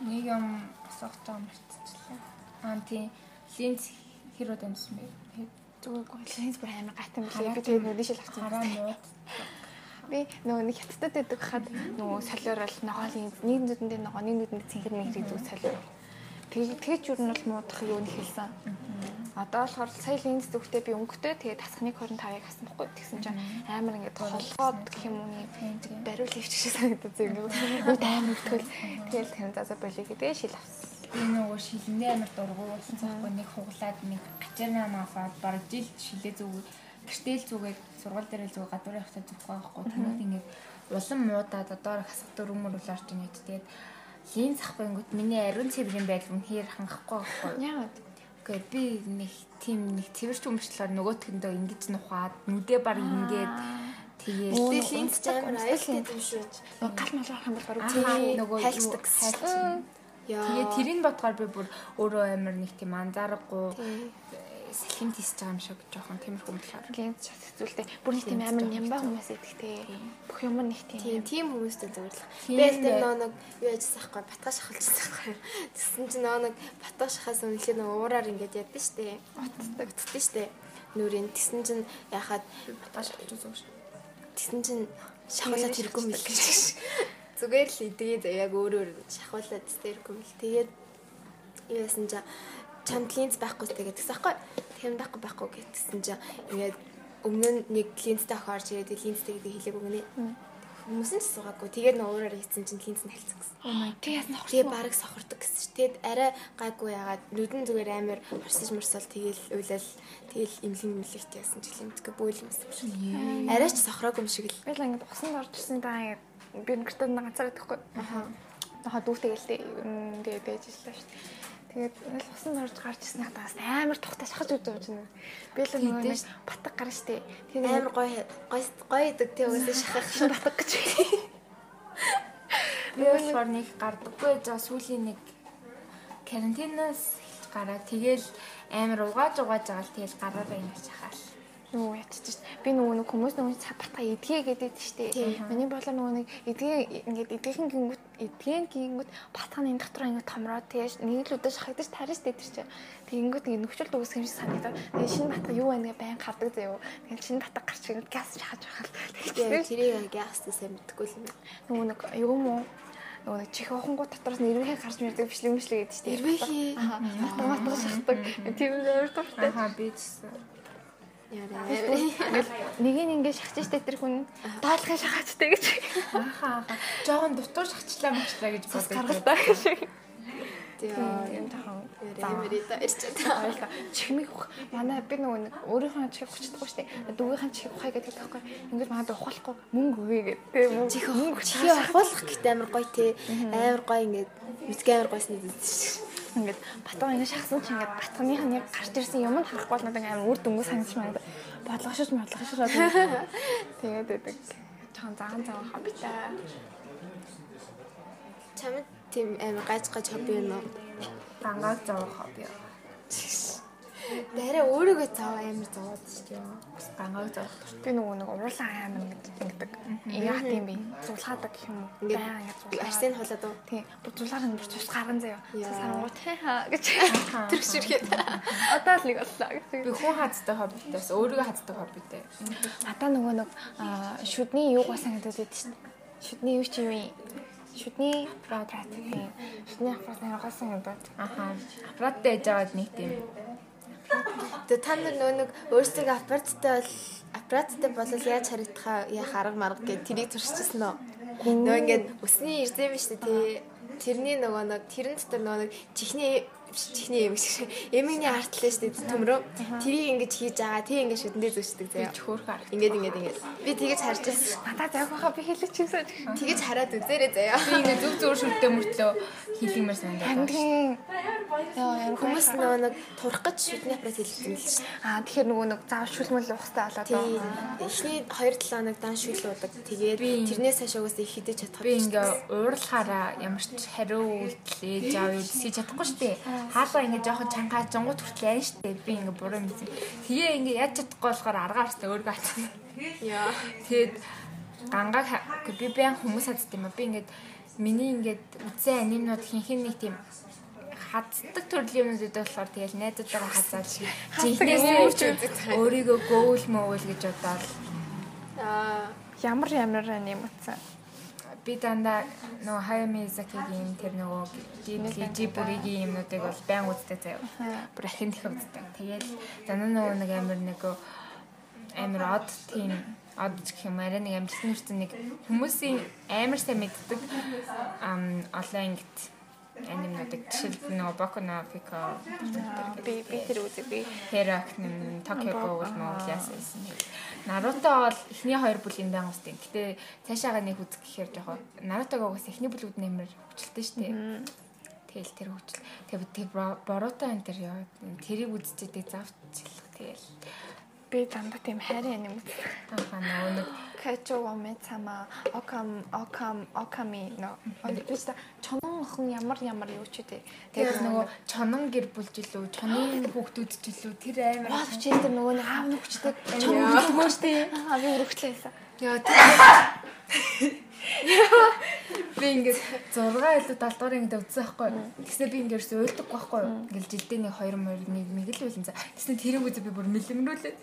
Нэг юм асуух юм мартчихлаа. Аа тийм линз хэр удаа амьдсан бэ? Зүгээр линз бүр амар гатан билээ. Би тэгээд нүдний шил авсан. Хараа муу. Би нөгөө нэг хятадд байдаг хахад нөгөө солиорол ногоо линз нэг нүдэндээ ногоо нэг нүдэндээ цэнхэр мэгрийг зүг солиор. Тэгээд тэгэж юу нь бол муудах юу нь хэлсэн. Одоо болохоор сая линз зүгтээ би өнгөтэй тэгээд тасхныг 25-ыг хасан бохгүй тэгсэн чинь амар ингээд холгоод гэх юм уу бариул хөвч шиг санагдаж байгаа. Үт амар өвтгөл тэгэл тань заза болиг гэдэг шил авсан би нөгөө шилэндээ амар дургу болсон цаахгүй нэг хуглаад нэг гачаана мафаад бараг жил шилээ зүг гэртэл зүгээд сургууль дээр зүг гадуур явахтаа зүггүй байхгүй. Тэгээд ингээд улам муудаад одоо хасах дөрөмөр улаарч ингээд тэгээд хийн захгүй ингүүт миний ариун цэврийн байдал үнэхээр хангахгүй байхгүй. Яагаад Гэхдээ би нэг тийм нэг цэвэрч өмчлөөр нөгөөтгөндөө ингэж нухаад нүдээ баг ингээд тэгээд линз амар айлттай юм шүү. Гал мал гарах юм бол баруун нөгөө хайлтдаг. хайлт Тэгээ тэрийг бодохоор би бүр өөрөө амар нэг тийм анзаарахгүй салхин тийсэж байгаа юм шиг жоохон тиймэрхүү болохоор. Линз хэцүүлтэй. Бүр нэг тийм амар нямбаа хүмүүс идэгтэй. Бүх юм нэг тийм. Тийм, тийм хүмүүстэй зөвлөх. Би тэр нөө нэг юу яжсан байхгүй, батгаш шахалжсан байхгүй. Тэссэн чинь нөө нэг батгаш шахаас үнэхээр нөө уураар ингээд ядсан штэ. Утдаг, утдаг штэ. Нүрийн тэссэн чинь яхаад батгаш шахалж үзсэн шүү. Тэссэн чинь шахуулаад хэрэггүй мэл гэж зүгээр л заяа яг өөрөөр шахуулаад тэргүй л. Тэгээд юу яасан чаа чамд линз байхгүй тэгээд тэгсэн байхгүй тийм байхгүй байхгүй гэтсэн чинь ингээд өмнө нь нэг линзтэй охоорч ирээд линзтэй гэдэг хэлээг өгнө хүмүүс нь суугаагүй. Тэгээд нөө өөрөөр хийсэн чинь линз нь хэлсэн гэсэн. Oh god. Яасан хурцсан. Тэгээд бараг сохордог гэсэн чинь. Тэгээд арай гайгүй ягаад нүдэн зүгээр амар хорсож мөрсөл тэгэл уйлал тэгэл имлэн имлэгт яасан ч юм мэдгүй бөөл юм шиг. Арай ч сохроогүй юм шиг л. Би л ингээд усан орж ирсэн даа ингээд би өнгөртөө ганцаар байхгүй. Аа. Нохоо дүүтэй гэлтэй тэгээд байж ирлээ шүү дээ. Тэгээд л усан орж гарч ирсэн хатаас амар тухтай шахаж үзэж юм. Би л нөгөө нэг батг гарна шүү дээ. Тэгээд амар гоё гоё гоё идэг тий угаасаа шахах шин батг гэж. Би болохоор нэг гардаггүй за сүүлийн нэг карантинаас гараа тэгэл амар угааж угааж байгаа л тэгэл гараараа ингэ шахаал нөгөө ятчих чинь би нөгөө нэг хүмүүс нөгөө цаг батга эдгээ гэдэг штэ. Миний болоо нөгөө нэг эдгээ ингээд эдгийнхэн гингүүд эдгэн гингүүд батганы дотор ингээд томроод тэгэж нэг л өдөө шахагдаж тарина штэ тэр чинь. Тэгэнгүүт ингээд нөхцөлд үүсэх юм шиг санагдаад тэгээ шинэ батга юу байна гэ байн гардаг заяо. Тэгэл шинэ батга гарч ирэнгүүт газ шахаж байгаа л. Тэгээ тэрийг газ сайн мэдгүй л юм. Нөгөө нэг юу юм уу нөгөө нэг чих ухангуу дотроос нь эрвэхээ гарч мэрдэг бичлэг мишлэг гэдэг чинь. Эрвэхий. Аа. Математик шахдаг. Тийм өөр дуртай. Аа би гэсэн. Яа. Нэг нь ингэ шахаж штэ тэр хүн даалгын шахаачтай гэж. Ааха ааха. Жохон дутуу шахчлаа мөчлээ гэж боддог. Гаргалтай шиг. Тийм. Тийм тахан. Эмэрита ирчээд. Чихмиг манай би нөгөө нэг өөрийнхөө чих хүчдэггүй штэ. Дүүгийнхэн чих ухаа гэдэг байхгүй. Ингээд манад ухаалахгүй мөнгө өгье гэдэг. Мөнгө. Чих мөнгө чихээ ахуулах гэхдээ амар гоё те. Амар гоё ингээд мэдгээ амар гойсны дээ. Ингээд батга ингэ шахсан чи ингээд батганых нь яг гарч ирсэн юм харахгүй бол надад амар үр дүнгүй санагдаж байна. Бодлогошож бодлогошоо. Тэгээд байдаг. Чон цагаан цагаан хоббитай. Чамд тийм амар гаж гаж хобби юм уу? Гангааг зовох хобби. Дараа өөрийгөө зав амар зовоод шүү дээ. Гангааг зовох. Би нөгөө нэг уурлаа амар ингэдэг. Яах тийм би зулхаадаг гэх юм уу? Ингээд арсын хулаад уу? Тийм. Бүр зулхаар нь бүр цус гарган заяа. Цус харангуут хаа гэж. Тэрхшэрхэд. Одоо л нэг боллоо гэж. Би хүн хазтай хоббитээс өөрийгөө хазтай хоббитэй. Надаа нөгөө нэг шүдний юугаа санагдаад байдаг шүү дээ. Шүдний юу ч юм юм. Шүдний аппарат тийм. Шүдний аппарат нэргаа санагдаад. Аха. Аппараттай яж байгаад нэг тийм. Тэгээ та нар нөө нэг өөрсдөө аппараттай бол аппараттай болол яаж харагдахаа яа харга марга гэж тэрийг туршижсэн нөө. Нөө ингээд өсний ирзэм шүү дээ. Тэрний нөгөө нэг тэрэн дотор нөгөө нэг чихний чихний юм шиг эмэгний шүү дээ төмрөө. Тэрийг ингэж хийж байгаа. Тэг ингэж шүдэндээ зөөчдөг заяа. Хөөх харах. Ингээд ингээд ингээд. Би тэгэж харж байсан. Надаа зайг хаа би хэлээч юмсан. Тэгэж хараад үзээрэй заяа. Би ингээ зүг зөөр шүлтээ мөртлөө хийлгэмээр санагдаад. Яа Хүмүүс нөгөө нэг турах гэж шүдний аппарат хэлсэн л шүү дээ. Аа тэгэхээр нөгөө нэг заав шүлмэл ухстай болоод Тийм. Эхний 2 7 хоног дан шүлүүдэг. Тэгээд тэрнээс хойш угаас их хідэж чадах. Би ингээ уурлахаараа ямар ч хариу үйлдэл ээж аав юу хийж чадахгүй шүү дээ. Хаалга ингээ жоохон чангаа жонгууд хүртэл яан шүү дээ. Би ингээ буруу юм гэсэн. Тэгээ ингээ яаж чадахгүй болохоор аргаар хэвээр өөргөө хатсан. Яа. Тэгээд гангааг ха- би баян хүмүүс хадд юм а. Би ингээд миний ингээд үтсэн анимнууд хинхэн нэг тийм хаддаг төрлийн юмнууд болохоор тэгэл найзуудаараа хазаад жинхнээс өөрийгөө гоол мөөл гэж бодоод Аа. ямар ямар аним утсан. Би дандаа нөгөө Хаями Закигийн тэр нөгөө Ghibli Ghibli-гийн юмнуудыг бол баян үздэг заяа. Бүр ахин их үздэг. Тэгэл дандаа нөгөө нэг амар нөгөө амар од тийм од гэх юм арай нэг амжилтны хүрсэн нэг хүмүүсийн амар сайн мэддэг ам олон ангит анимнуудыг жишээлбэл нөгөө Boku no Pico Би би тэр үзэг би Хэрак нэм Tokyo Ghoul Mobile яасан. Наруто бол эхний хоёр бүлийн байнг устын. Гэтэ цаашаага нэг үзэх гэхээр жоохон Нарутог угаас эхний бүлгүүд нэмэр хүчлээ шүү дээ. Тэгэл тэр хүчл. Тэгээ Боруто энэ тэр тэрийг үзчихээд завчлах тэгэл. Би дандаа тийм хайрын аним үздэг. Ахаа нөгөө нэг Качо Вамецама Окам Окам Оками но онцгой чонон охин ямар ямар юу ч үгүй. тэгэл нөгөө чонон гэр бүлж илүү чонын хүүхдүүд ч илүү тэр амар Бол чи энэ нөгөө нэг аав нүгчдэг чонон өгмөө штэ. Аа би өргөчлээсэн. Яа тэр Би ингээд 6 илүү 7 дугаар ингээд үзсэн байхгүй. Тэгснэ би ингээд ерөөсөө уйлдаггүй байхгүй. Ингээд жилдээ нэг 2 мөр нэг нэг л үлэн за. Тэгснэ тэрийг үзээ би бүр мэлэмрүүлээ.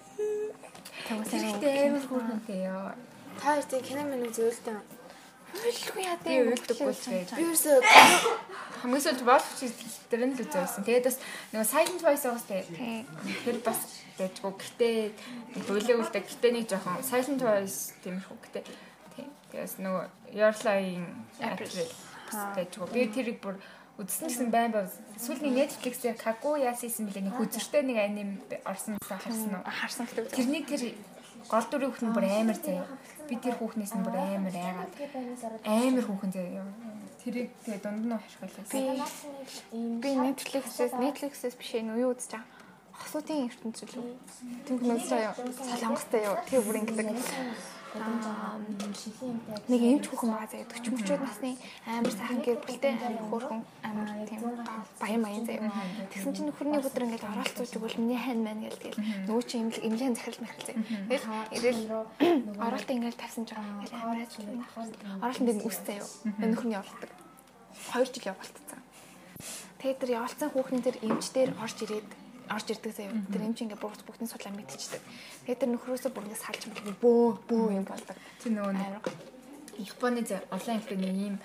Тэгвэл амар хүүхэнтэй яа. Та хоёр тийм кино минь зөөлдөө. Үйлгүй яа Би уйлдаггүй ч байж. Би ерөөсөө Хамгийн сүүлд Wolf тэр нь л үзсэн. Тэгээд бас нөгөө Silent Voice уус. Тийм. Тэр бас байжгүй. Гэтэ уйлаг үлдээ. Гэтэ нэг жоохон Silent Voice тиймэрхүү. Гэтэ. Тэгээс нөгөө Your Lie-ийн April байжгүй. Би тэрийг бүр үзсэн гэсэн байн бав. Сүүлийн Netflix-ээр Kaguya хийсэн билээ нэг хүзэртэй нэг аним орсон харсан уу? Харсан гэдэг. Тэрний тэр гол дүрийн хүүхэн бүр амар заяа. Би тэр хүүхнээс нь бүр амар айгаад амар хүүхэн заяа. Тэрийг тэгээ дунд нь хашгилаа. Би Netflix-ээс Netflix-ээс биш ээ юу үзэж байгаа. Хосуудын ертөнцийн үү? Тэнх заяа. Солонгостой юу? Тэгээ бүр ингэдэг. Нэг эмч хүүхэн байгаа заяа 40 мөчүүд насны амар сайхан гэр бүлтэй амар хөөрхөн амар тийм баян баян заяа. Тэгсэн чинь нөхөрний өдөр ингээд оролцож өгвөл миний хань маань гэл тэгэл нөгөө чи имлэг имлэн захирал махал заяа. Тэгэл ирэл оролт ингээд тавьсан ч амар оролт дээр үстэй юу. Нөхөрний оролдог. 2 жил явуулцсан. Тэгээд тэр явуулсан хүүхний тэр эмч дээр орж ирээд орж ирдэг заяа. Тэр эмч ингээ бүгд бүгдний судлаа мэдчихдэг. Тэгээд тэр нөхрөөсөө бүр ингээ салж бөө бөө юм болдог. Тэр нөгөө нэг Японы зэ олон амтны ийм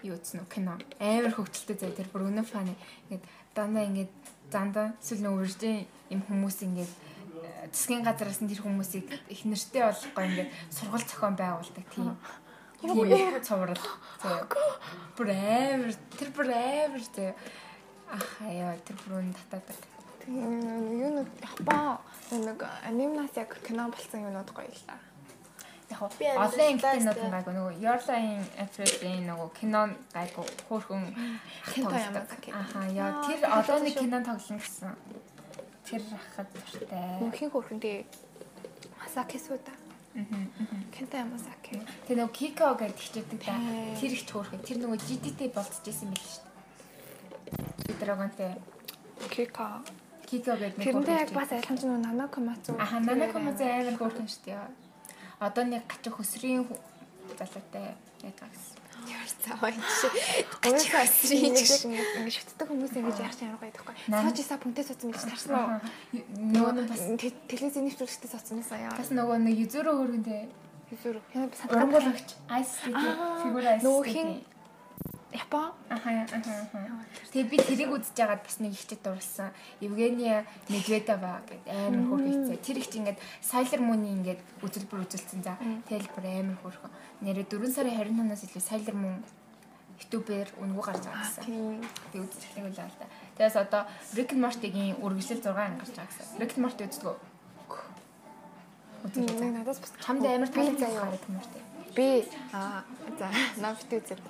юу үзсэн үү кино. Амар хөвгөлтэй заяа тэр бүр өнөө фаны. Ингээд дандаа ингээд зандаа эсвэл нөгөө үржийн юм хүмүүс ингээд засгийн газараас нь тэр хүмүүсийг их нэртэй болгохгүй ингээд сургууль зохион байгуулдаг тийм. Тийм цоврал. Бүр амар тэр бүр амар заяа. Ах аяа тэр бүр өн татаадаг. Тийм юу нэг Япон нэг анимнаас яг кино болсон юмнууд гоё л та. Яг би олон кинонууд гайгүй нөгөө Yorline April-ийн нөгөө кино гайгүй хөөхөн кино юм аа. Аха яа тэр одоо нэг кино тоглоно гэсэн. Тэр хахад дуртай. Хин хөөхөн тий Масаки Суда. Кента Ямасаки. Тэр нөгөө Кико гэдэг хичээдэг да. Тэр их төөрхөн. Тэр нөгөө GDT болцчихсэн байл шүү дээ. Драгонтэй. Кико. Кико гэдэг нэг. Тэрэндээ яг бас айлхамж нөгөө Нанако Мацу. Аха Нанако Мацу амар хөөрхөн шүү дээ. Одоо нэг гачих хөсрийн залуутай ядгаа гэсэн. Цааваа чи. Уусаа стрийн гэж ингэ шүтдэг хүмүүс ингэж яах юм гоё таахгүй. Саажисаа пүнтэй цуцсан гэж тарсан уу? Нөгөө нь бас телевизийн нэвтрүүлэгтээ цуцсан байсан яа. Бас нөгөө нэг юзөрөө хөргөнтэй. Юзөрөө. Урангуулагч айс фигур айс. Нөгөө хин Япон. Аха аха. Тэгээ би тэрийг үзэж байгаад бас нэг ихтэй дууссан. Евгения Медведева гэдэг амар хөрхийцээ. Тэр их чинь ингээд Sailor Moon-ийн ингээд үзэлбэр үзүүлсэн за. Тэгэл бүр амар хөрхөн. Нэрээ 4 сарын 25-наас илүү Sailor Moon YouTube-ээр өнгөө гарч байгаа гэсэн. Би үзчихлээ л аа. Тэгээс одоо Rick and Morty-гийн үргэлжлэл 6 анги гарч байгаа гэсэн. Rick and Morty үздэг үү? Үздэг. Надаас бас чамд амар таалагдсан and Morty. Би за навт үзээд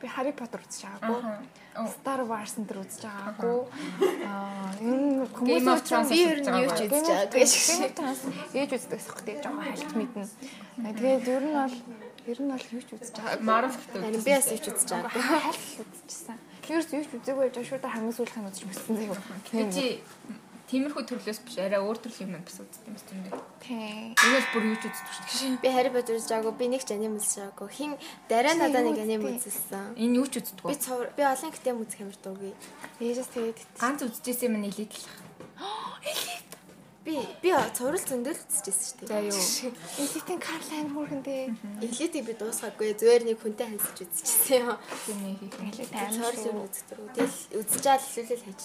би Harry Potter үзэж байгаагүй. Star Wars энэ үзэж байгаагүй. Аа ер нь хүмүүс учраас би ер нь юу ч үзэж байгаагүй шиг. Ээж үздэг сох тэгээ жоохон хальт мэднэ. Тэгээд ер нь бол ер нь бол юу ч үзэж байгаагүй. Marvel. Би бас юу ч үзэж байгаагүй. Хальт үзчихсэн. Тэрс юу ч үзээгүй байж шууд хамгийн сүүлхэн үзэж мөсөн заяа. Чи Тиймэрхүү төрлөөс биш арай өөр төрлийн юм бас үздэг юм байна тийм. Тийм. Энэс бүр юу ч үздэг шүү дээ. Би Harry Potter байгаагүй, би нэг ч аним байгаагүй. Хин дараа надаа нэг аним үзсэн. Энэ юу ч үздэг? Би би олон гэтэм үзэх юмэр дуугүй. Ээжээс тэгээд ганц үзчихсэн юм нийлээд л. Элит. Би би цуврал зөндөл үзчихсэн шүү дээ. За юу. Элитийн Карлайн хүүхэндээ. Элитийг би дуусгаагүй. Зүгээр нэг хүнтэй хансаж үзчихсэн юм. Тийм ээ цуврал юм үздэг. Тэгэл үзэж аал хэлүүлэл хайж.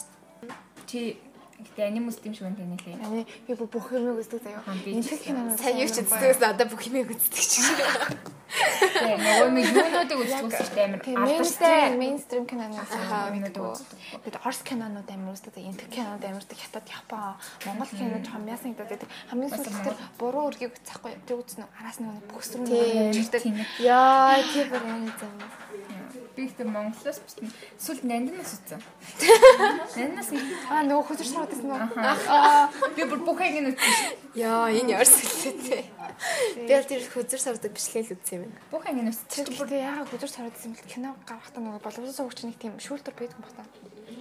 Чи Гэтэ аним үздэг юм шиг байна нэлээ. Ани би бүх юм үздэг заяа. Кино сайн юу ч үздэг гэсэн одоо бүх юм үздэг ч шиг. Тэгээ нөгөө нэг юунуудыг үздэг дээ амар алдартай мейнстрим кинонууд үздэг. Тэгээд орс кинонууд амар үздэг. Энтэг кинонууд амар үздэг. Хятад, Япон, Монгол кино жоохон мясан гэдэг. Хамгийн сүүлд тэр буруу үргийг үзэхгүй. Тэр үзнэ араас нэг бүхс рүү нэг Яа, тэр бүр юм зам. Би ихтэй Монголоос битэн сүлд нандинаас үзсэн. Нандинаас аа нөгөө хөзөр сараад байсан уу? Аа би бүр бүх хаяг нь үзсэн. Яа энэ ярс хэлээ. Би аль тэр хөзөр сардаг бичлэгээл үзсэн юм байна. Бүх хаяг нь үзсэн. Тэр бүр яагаад хөзөр сараад байсан бэл кино гаргахтаа нөгөө боловсрол суугч нэг тийм шүүлтер байдаг юм байна.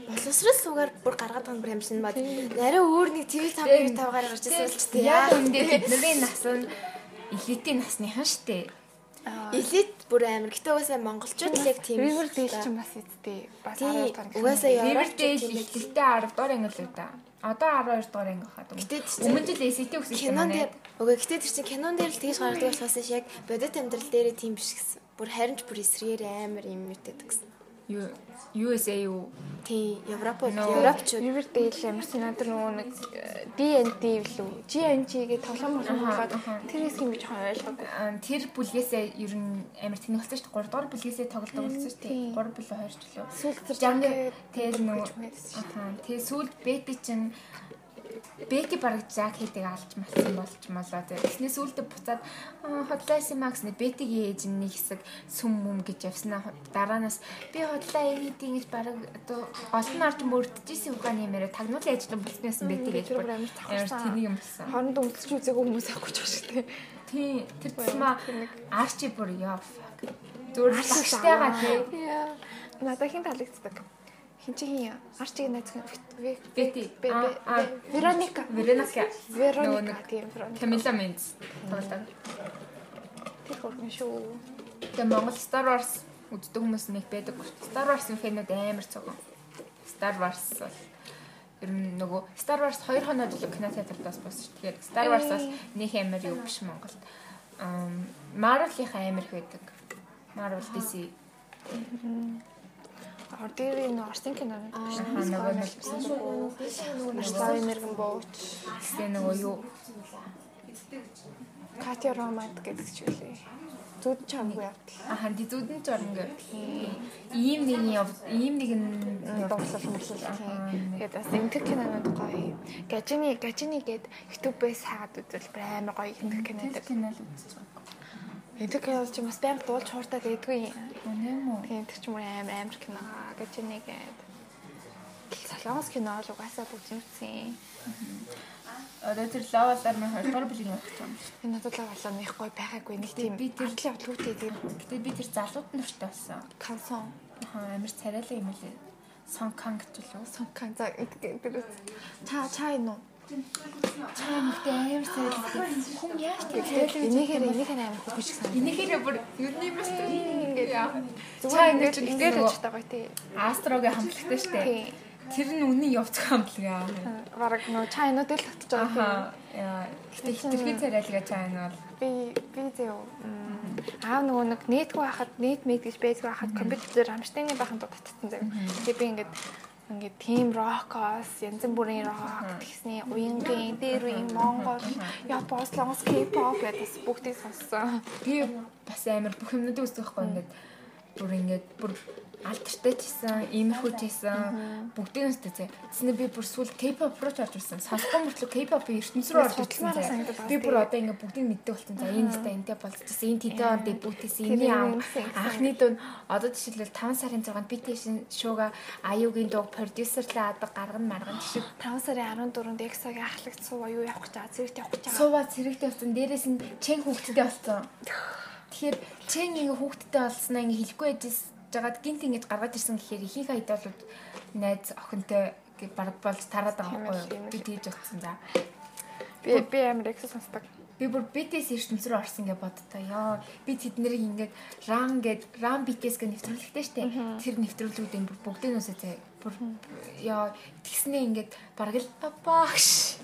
Боловсрол суугаар бүр гаргаад байгаа юм бүр амшин бод. Нарай өөр нэг TV 5 5-аар гарч ирсэн л ч тийм. Яа үндэ тэдний нас нь элитийн насныхан штэ Элит бүр амар. Гэтэ угаасаа монголчууд л яг тийм. Riverdale ч бас эцтэй. Бас 12 дахь. Угаасаа Riverdale ихтэй 10 дугаар анги л да. Одоо 12 дугаар анги хаад. Гэтэ өмнө жил SAT өгсөн кинон дээр үгүй гэтэ тэр чинь кинон дээр л тэгж гаргадаг болохоос яг бодит амьдрал дээрээ тийм биш гэсэн. Бүр харин ч бүр эсрэгээр амар юм мэтэд гэсэн. Юу USA юу? Тий, Европ Европчууд. Riverdale ямар ч надад нөгөө нэг D&D билүү? GNG гээ тоглоом болгоод тэр хэсэг юм жоохон ойлгоогүй. Тэр бүлгээсээ ер нь амар тэнэг болсон шүү дээ. 3 дугаар бүлгээсээ тоглодог болсон шүү дээ. 3 бүлээ 2 ч лөө. Сүүлд тэр жанр тэр нөгөө тэгээ сүүлд бэти чинь Бэки бараг Жак хийдэг алж малсан болж малаа. Тэснээс үүлдээ буцаад хотлаасан маа гэснээр Бэтигийн ээж нэг хэсэг сүм мүм гэж явснаа дараанаас би хотлаа хийдэг гэж бараг одоо олон орж мөрдөжсэн ухааны юмараа тагнуулын ажил болсон байсан Бэти гэж бүр тэнийг юм болсон. Хоорондоо үлдсэж үзээгүй хүмүүс авахгүй ч дээ. Тий, тэр тусмаа арчи бүр fuck. Зүгээр тагштайгаа тий. Надад хин таалагддаг хин чи хин арчиг найз Бети Вероника. Вероника. Вероника тийм Вероника. Камила Менц тоглоод Тэр хөргөн шүү. Тэгээ Монгол Star Wars үздэг хүмүүс нэг байдаг. Star Wars-ын фэнүүд амар цогон. Star Wars бол ер нь нөгөө Star Wars 2 хоноод л кино театртаас шүү. Тэгэхээр Star Wars бас нэг амар юу биш Монголд. Marvel-ийн амар их байдаг. Marvel DC Ор дээр энэ Орсын кино нөгөө нэг Аслаа энерген бууч. тэгээ нөгөө юу Катя Ромад гэдэг ч үлээ. Зүуд чамгүй явдал. Аха ди зүудэн жорн гэ. Ийм нэг ийм нэг дурлал мөрлөл. Тэгээд бас энтэг кинонууд гоё. Гажини гажини гээд YouTube-ээс хаад үзвэл амар гоё энтэг кинод. кинол үзэж байгаа. Энтэг кинод ч бас баян дуулж хууртаа байдгүй. Үнэ юм уу? Тэгээд ч юм уу амар амар кино гажини гээд. Солонгос кино л угаасаа бүгд үзсэн. Одоо тэр лавалаар мань 20 дугаар бүлгийн явах юм. Энэ надад болоо нэг гоё байгаагүй нэг тийм би тэр- ардлын явдлуудтэй тийм Гэтэ би тэр залууд нартай болсон. кансон Аа амар царайлаа юм лээ. Сон канг ч үлээ. сонкан за гэдэг та чаа энэ уу Чаа мөхтэй амар царайлаа. Хүн яаж тэгээд энийхээр энийхээр амар шиг санагдав. Энийхээрээ бүр юуны дээ. Ингээд Чаа зүгээр ингэ ингээд ингээд л байгаа тий. Астрогийн хамтлагтай шүү дээ. Тэр нь үнэн явцх хамтлага. Бараг нөө чаа энүүд л татчих байгаа. Яа. Гэтэ хитрхи царайлгаа чаа энэ бол Би би зөө аа нөгөө нэг нэтгүй хахад нэт мэд гэж байдгүй хахад компьютер дээр амштайны бахан дуу татсан зэрэг. Тэгээд би ингээд ингээд team rock-ос янз бүрийн rock тэгсний уянгийн дээр үеийн монгол япон солонгос k-pop гэдээс бүгдийг сонссон. би бас амар бүх юмнуудыг үздэг байхгүй ингээд бүр ингээд бүр алдартай ч хийсэн, иймэрхүү ч хийсэн бүгдийг нь үздэг. Тэснэ би бүр сүүл K-pop руу ч орж ирсэн. Сонсгон мөртлөө K-pop-ийн ертөнц рүү орж ирсэн. Би бүр одоо ингээд бүгдийг мэддэг болсон. За энэ дэхтэй энтэй болчихсон. Энэ тэдэн он дебютээс энэ ам анхны дунд одоо жишээлбэл 5 сарын 6-нд BTS шоуга аюугийн дуу продюсерлаа адаг гаргана маргана шиг 5 сарын 14-нд Exo-гийн ахлагч суугаа юу явах гэж байгаа зэрэгт явах гэж байгаа. суугаа цэрэгтэй болсон. Дээрээс нь чэн хүүхдтэй болсон. Тэгэхээр чэн ингээ хүүхдтэй болсноо ингээ хэлэхгүй байжс жагаад гинт ингэж гаргаж ирсэн гэхээр ихэнх айдолууд найз охинтой гэ баг болж тараад байгаа байхгүй. Би тэгж утсан за. Би би амар Exo сонсдог. Би бүр BTS ертөнц рүү орсон гэж боддоо. Яа, би тэднийг ингээд Ram гэд Ram BTS гэх нэвтрүүлэгтэй штэ. Тэр нэвтрүүлгүүдийн бүр бүгдийг нь үсэ зэ. Бүр яа, тэгснээ ингээд бараг л апааш.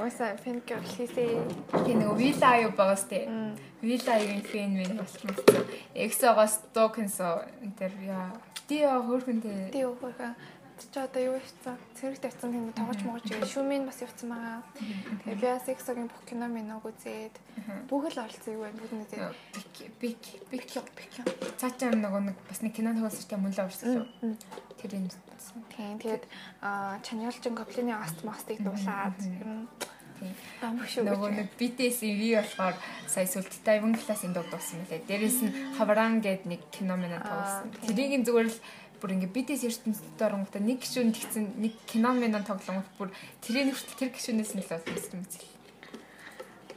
Уусаа фэн гэр хийсээ. Тэгээ нэг Вила аюу байгаас тээ. Вила аюун фэн мэн болчихсон. Эксогоос токенсо энэ яа. Тио хөөрхөн тээ. Тий өөхөө. Чи одоо юу хийсэн? Цэрэг тавьсан юм тоглож могож байгаа. Шүүмэн бас явцсан байгаа. Тэгээ би бас Exo-гийн бүх кино минь уг үзээд бүх л оролцсон юу байна бүгд үзээд. Бик бик бик цаачаа нөгөө нэг бас нэг кино тоглолцтой мөн л орсон шүү. Тэр энэ Тийм тэгээд аа Чанялжин гоблины аст мастыг дуулаад ер нь нөгөө нэг BTS-ийн V болохоор сая сүлд Тайван классын дуу дуусан мөлий. Дээрээс нь Хавран гэд нэг кино мэнэ тоглосон. Тэрийг зүгээр л бүр ингээ BTS ертөнцид оронготой нэг гişүүн тэгсэн нэг кино мэнэ тоглонгот бүр тэрийн хүртэл тэр гişүүнээс нь л болсон юм зэл.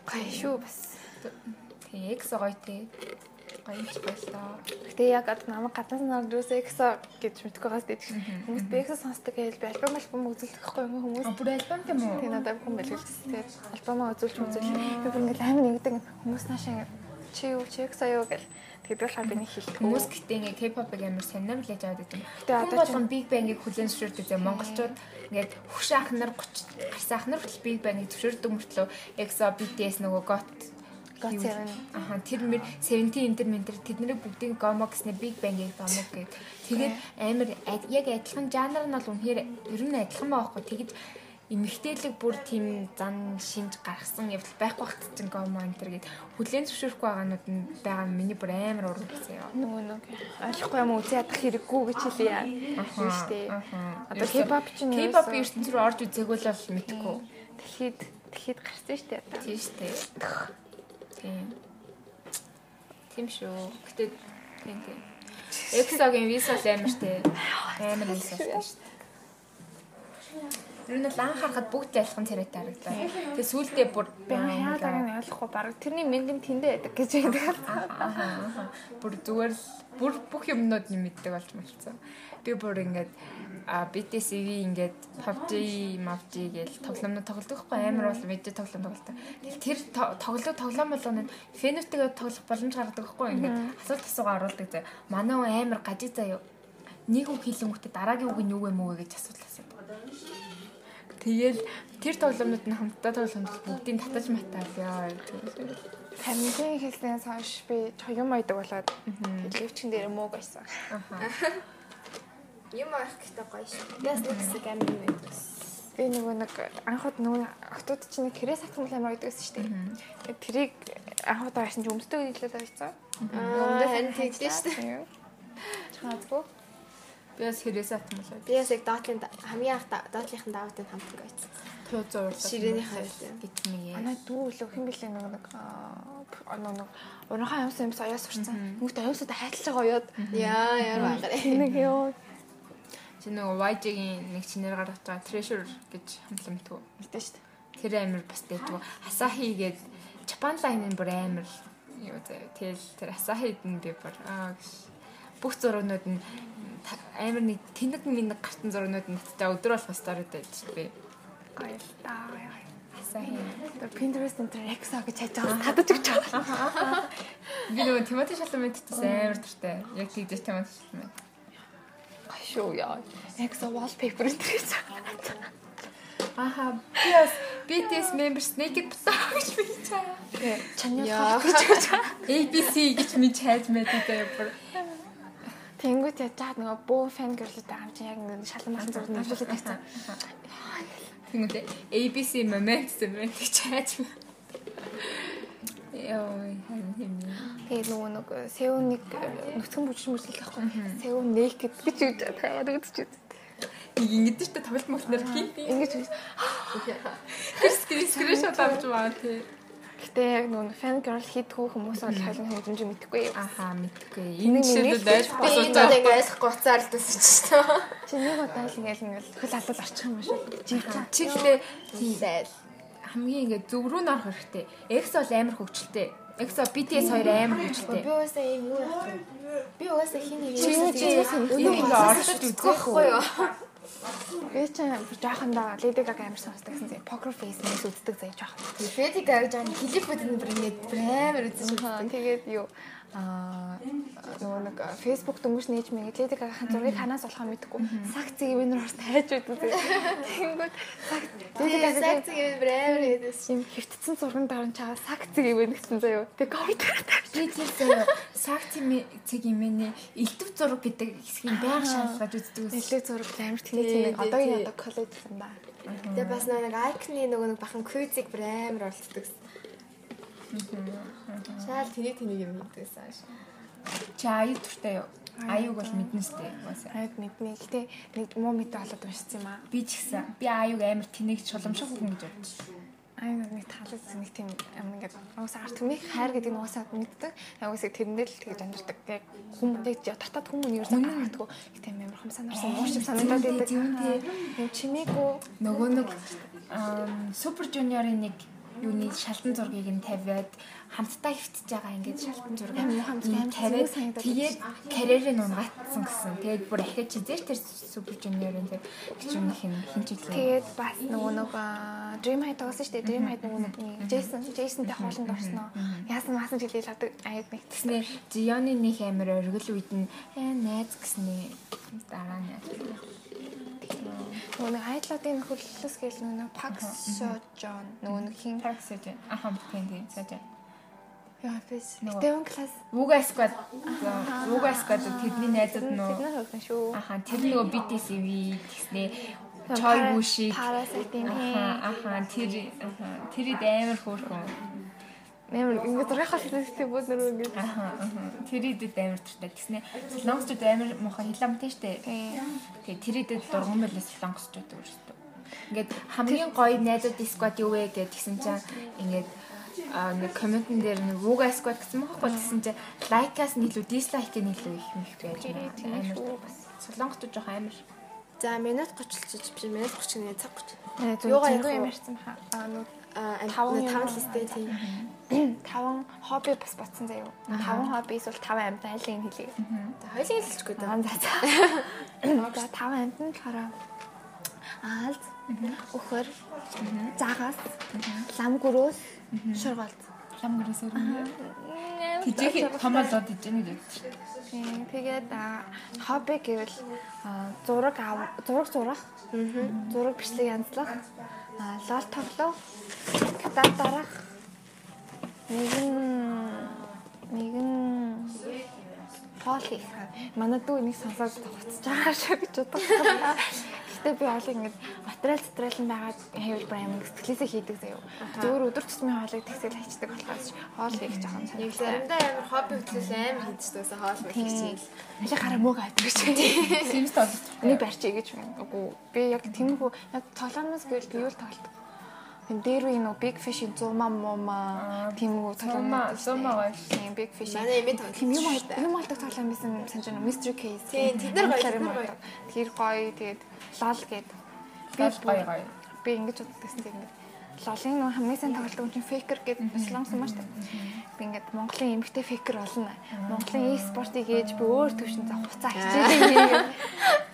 гай шүү бас. Тэгээ X гоё те. Гоё ч байлаа. Гэтэ яг одоо намайг гаднаас нь орж юусаа Exo гэж мэдгүй байгаас дэж. Хүмүүс Exo сонсдог гэж би альбом альбом үзүүлдэг байхгүй юм хүмүүс. А бүр альбом юм уу? Тэгээ надад бүхэн бэлгэлсэн. Тэгээд альбомоо үзүүлж үзүүл. Би бүр ингээл амар нэгдэг хүмүүс наашаа чи юу чи Exo юу гэл. Тэгээд болохоор би нэг хэлдэг. Хүмүүс гэтээ ингээ K-pop-ыг амар сонирм лээж аваад идэв. Гэтэ одоо болгон Big Bang-ыг хүлээн зөвшөөрдөг зэ монголчууд ингээд хөш ах нар 30 гарсан ах нар хүртэл Big Bang-ыг зөвшөөрдөг мөртлөө EXO, BTS нөгөө GOT God юу- Seven. Аха тэр мэр 17 энэ төр ментэр тэднийг бүгдийг гомо гэснээр Big Bang-ыг гомо гэд. Тэгээд амар яг адилхан жанр нь бол үнэхээр ер нь адилхан байхгүй. Тэгэж эмэгтэйлэг бүр тийм зан шинж гаргасан явдал байхгүй багт чинь гомо энэ төр гэд хүлээн зөвшөөрөхгүй байгаанууд нь байгаа нь миний бүр амар урам гэсэн юм. нөгөө нэг ойлгохгүй юм үзээ ядах хэрэггүй гэж хэлээ. Юу штэ. Одоо K-pop чинь K-pop ерөөсөө ертөнц рүү орж үзээгүй л бол мэдэхгүй. дэлхийд дэлхийд гарсан штэ одоо. Тийм шүү дээ. Тийм. Тийм шүү. Гэтэ тийм тийм. Exo-гийн виза л амар штэ. Амар виза штэ. Тэр нь л анх харахад бүгд л ялхан царайтай харагдаа. Тэгээ сүүлдээ бүр байгааг нь ойлгохгүй баг. Тэрний мэнгэн тэндээ байдаг гэж байдаг. Бүр зүгээр л бүр бүх юмнууд нь мэддэг болж мэлцсэн. Би бүр ингээд а BTS-ийг ингээд PUBG, MABG гээл тоглоомнууд тоглодог байхгүй амар бол мэдээ тоглоом тоглолтой. Тэгэл тэр то- тоглоо тоглоом болгоно фенотигээ тоглох боломж гаргадаг байхгүй ингээд асуулт асуугаа оруулдаг зэ. Манай хүн амар гажиг заяа. Нэг үг хэлэнгүүтээ дараагийн үг нь юу вэ вэ гэж асуулт асуудаг. Тэгэл тэр тоглоомнууд нь хамтдаа тоглоомд бүгдийг татаж матаалаа. Тамгийн хэлснээс хойш би юм ойдаг болоод телевизчин дээр мууг байсан. Юм авах гэхдээ гоё шүү. Яс нэг хэсэг амин юм байдаг. Би нөгөө нэг анхуд нөгөө охтууд чинь нэг хэрэг сатгам амар ойдаг гэсэн шүү дээ. Тэрийг анхуд авсан чи өмсдөг хэлээд байсан. Аа харин тэгдэж шүү дээ. Чаадгүй. Би бас хэрээс атмал байд. Би бас яг доотлын хамгийн анх доотлынхын даваатад хамтдаг байсан. Туу зурлаа. Ширээний хавьтай. гэж нэг яа. Манай дүү лөө хэн блэ нэг нэг оноо нэг урахаа юмсан юмс оёо сурцсан. Оёосоо хайтлаж байгаа оёод. Яа яар багараа. Нэг ёо. Чи нөгөө YG-ийн нэг чинээр гаргаж байгаа Treasure гэж хамтлан мэдвүү. Мэдэн шүү дээ. Тэр амир бас дээдгүү. Asahi гээд Japan line-ын бүр амир юу зэ. Тэгэл тэр Asahi-д нь би бүр аа бүх зургууд нь амар нэг тэнэг минь гартан зургууд нь надтай өдөр болох сториуд байж би. Гоё л даа. Asahi. Тэр Pinterest энэ Rexa гэж хайж байгаа татаж өгч байгаа. Би нөгөө Тимоти Шаламентээс амар дуртай. Яг тийдэж Тимоти Шаламент. Шүү яа. Rexa wallpaper энэ гэж. Аха бас BTS members naked босоо гэж бичиж байгаа. Тэгээ чаньяа Яа. ABC гэж мэдж хайж мэдээ даа бүр. Тэнгүүт яаж чад нөгөө бөө фэн гэрлээ байгаа юм чи яг ингэ шалан махан зураг нэвшүүлээд тавьсан. Тэгмээ ABC moment moment гэж хайж. Яа, хэм. Тэгээ нөгөө нэг Сеуник нүцгэн бүжиг мүжлэх байхгүй. Сеун naked гэж үж таваад үзчих. Ингэдэж та тоглолт мөлтнөр хин Ингэж үз. скрин скриншот авч байгаа тий. Гэтэ яг нөгөө fan girl хийдгүү хүмүүс бол халин хэмжээ мэдэхгүй. Аха мэдгүй. Энэ нэг жишээлүүд энэ удаа. ингээ ойлгохгүй уцаар л дусаж шүү дээ. Чи нэг удаа л ингээл ингээл хөл алал арчих юм шүү. Живчаа. Чи гэхдээ Зайл. Хамгийн ингэ зөв рүү норох хэрэгтэй. X бол амар хөвгчлээ. X BTS хоёр амар хөвгчлээ. Би уусаа юм юу яах вэ? Би уусаа хин нэг Чи юм чи энэ оршиж үзэхгүй юу? Би ч жоохондоо Lady Gaga амар сонсдог гэсэн зэ. Poker face нэс үздэг заяа жоохон. Фэди гаг жаа клипүүд нь бүр ингэ амар Аа тэгээд юу аа нөгөө нэг Facebook дөнгөж нээж мэйг Lady Gaga-хан зургийг ханаас болохоо мэдэхгүй. Винер орс тайж байдаг зэ. Тэнгүүд сак Lady Тэгээд Gaga сакцыг бүр амар хийдээс. юм хэвтцэн зурган дараа чаа сакцыг ивэн гэсэн заяа. Тавьчих. Би тэр заяа сакти цэг ээ элдв зураг гэдэг хэсгийг байнга шаналгаж үздэг ус. Нэлээ зураг амар тэнэг тий, одоогийн одоо коллеж юм да. Тэгээд бас нэг айкны нөгөө нэг бахан квизик бүр амар олддог. Шаал тэнийг тэнийг юм хийдэгсэн ааш. Чи аюу туртай юу? Аюуг бол мэднэ сте. Уусаа. Хайд мэднэ. Гэтэ нэг муу мэд болоод уншсан юм аа. Би ч гэсэн би аюуг амар тэнэг чуламшиг хүн гэж бодож. Ай нэг таалаг нэг тийм юм ингээд уусаа арт түмийг хайр гэдэг нь уусаа мэддэг. Яг үсэг тэрэндээ л тэгж амьддаг. Яг яг дотоод хүмүүс юу санагддаг. Гэтэ амар хам санаарсан муу шиг санагдаад байдаг. Тийм чимээгүй Нөгөө нэг супер жуниорын нэг юуны шалтан зургийг нь тавиад хамтдаа хөвтөж байгаа ингээд шалтан зураг Амар хамт амар тавиад тэгээд карьерийг унгатсан гэсэн. Тэгээд бүр ахиж зэр тэр супер жуниорын тэр хичүүнийх нь хинчиглээ. Тэгээд бас нөгөө нэг Dream High тоглосон шүү дээ. Dream High нөгөө нэг Jason Jasonтэй хоолнд орсноо. Яасан маасан жилээ л аяг нэг Тэснэ Жионы нэг амир оргил үед нь ээ найз гэснээ дараа нь нөгөө нэг айдлуудын хөллөс гэл нөгөө Pax John нөгөө нэг хин таксэж ахам тийм саж. яа фэс Нөгөө- Devon class Вуга сквад Вуга сквад тэдний найзууд тэд нөө нар хөлсөн шүү. аха тэр нөгөө BTS-ив гэснээ. Чой бүшиг Parasite-ийн аха аха тэр аха тэрид амар хөөрхөн нэмэр ингэ зурхаас хэлэхдээ бүгд нэр ингэ. Аха тэридэд амар туртай гэснээ солонгосчууд амар муухай хиламтай штэ. Тэгээ тэридэд дурган байлаа солонгосчууд өөрсдөө ингээд хамгийн гоё найзууд сквад юу вэ гэж тэгсэн чинь ингээд а нэг комментэн дээр нэг вуга сквад гэсэн мохоо тэгсэн чинь лайкаас дизлайкийг нь илүү их мэх байж байгаа амар бас. Солонгосчууд жоох амар. За минут 30 ч биш минут 30 нэг цаг 30. юугаа Юугаа юм ярьсан баха? Аа Аа Таван таван листэй тийм. таван хобби бас батсан заяа. Таван хоббис бол таван амьд айлын хэлээ. За хоёулын хэлчихгүй дээ. За за. Таван амьд нь болохоор аалз, өхөр, загас, лам гөрөөс, шургалз. лам гэрээс өргөн Амар Тижээ том болоод ижэний гэж. Тийм. Тэгээд хобби гэвэл зураг зураг зурах. Зураг бичлэг янзлах. Лол тоглох. Гитар дарах. Нэгэн нэгэн хоол хийх. Манай дүү энийг сонсоод хуцаж байгаа шүү гэж бодлоо. Гэтэ би хоолыг ингэж материал материал нь байгаа хэвлбэр амин сэтгэлээсээ хийдэг заяа. Зөвөр өдөр тутмын хоолыг тэгсэл хайчдаг болохоос хоол хийх жоохон сонирхолтой. Заримдаа амар хобби хөтлөл амар хийдчихсэн хоол хийх чинь. Али гараа мөг авдаг гэж. Симс тоглож. Энийг барьчих гэж байна. Үгүй би яг тэмхүү яг тоглоомноос гэвэл би юу л тоглодог. Тэн дээр үе нөө Big Fish-ийн зума мума тиймүү тоглоом. Зума гоё. Тийм Big Fish. Манай эмээ тоглоом. Тийм юм юм болдог тоглоом байсан санаж байна. Mystery Case. Тийм тэд нар гоё. Тэр гоё тэгээд лал гээд би гоё гоё. Би ингэж боддогсэн тийм ингээд лолын нөө хамгийн сайн тоглодог юм чинь фейкер гэдэг сломсон маш та. Би ингээд Монголын эмгтэй фейкер болно. Монголын e-спортыг ээж би өөр төвшин за хуцаа хичээе.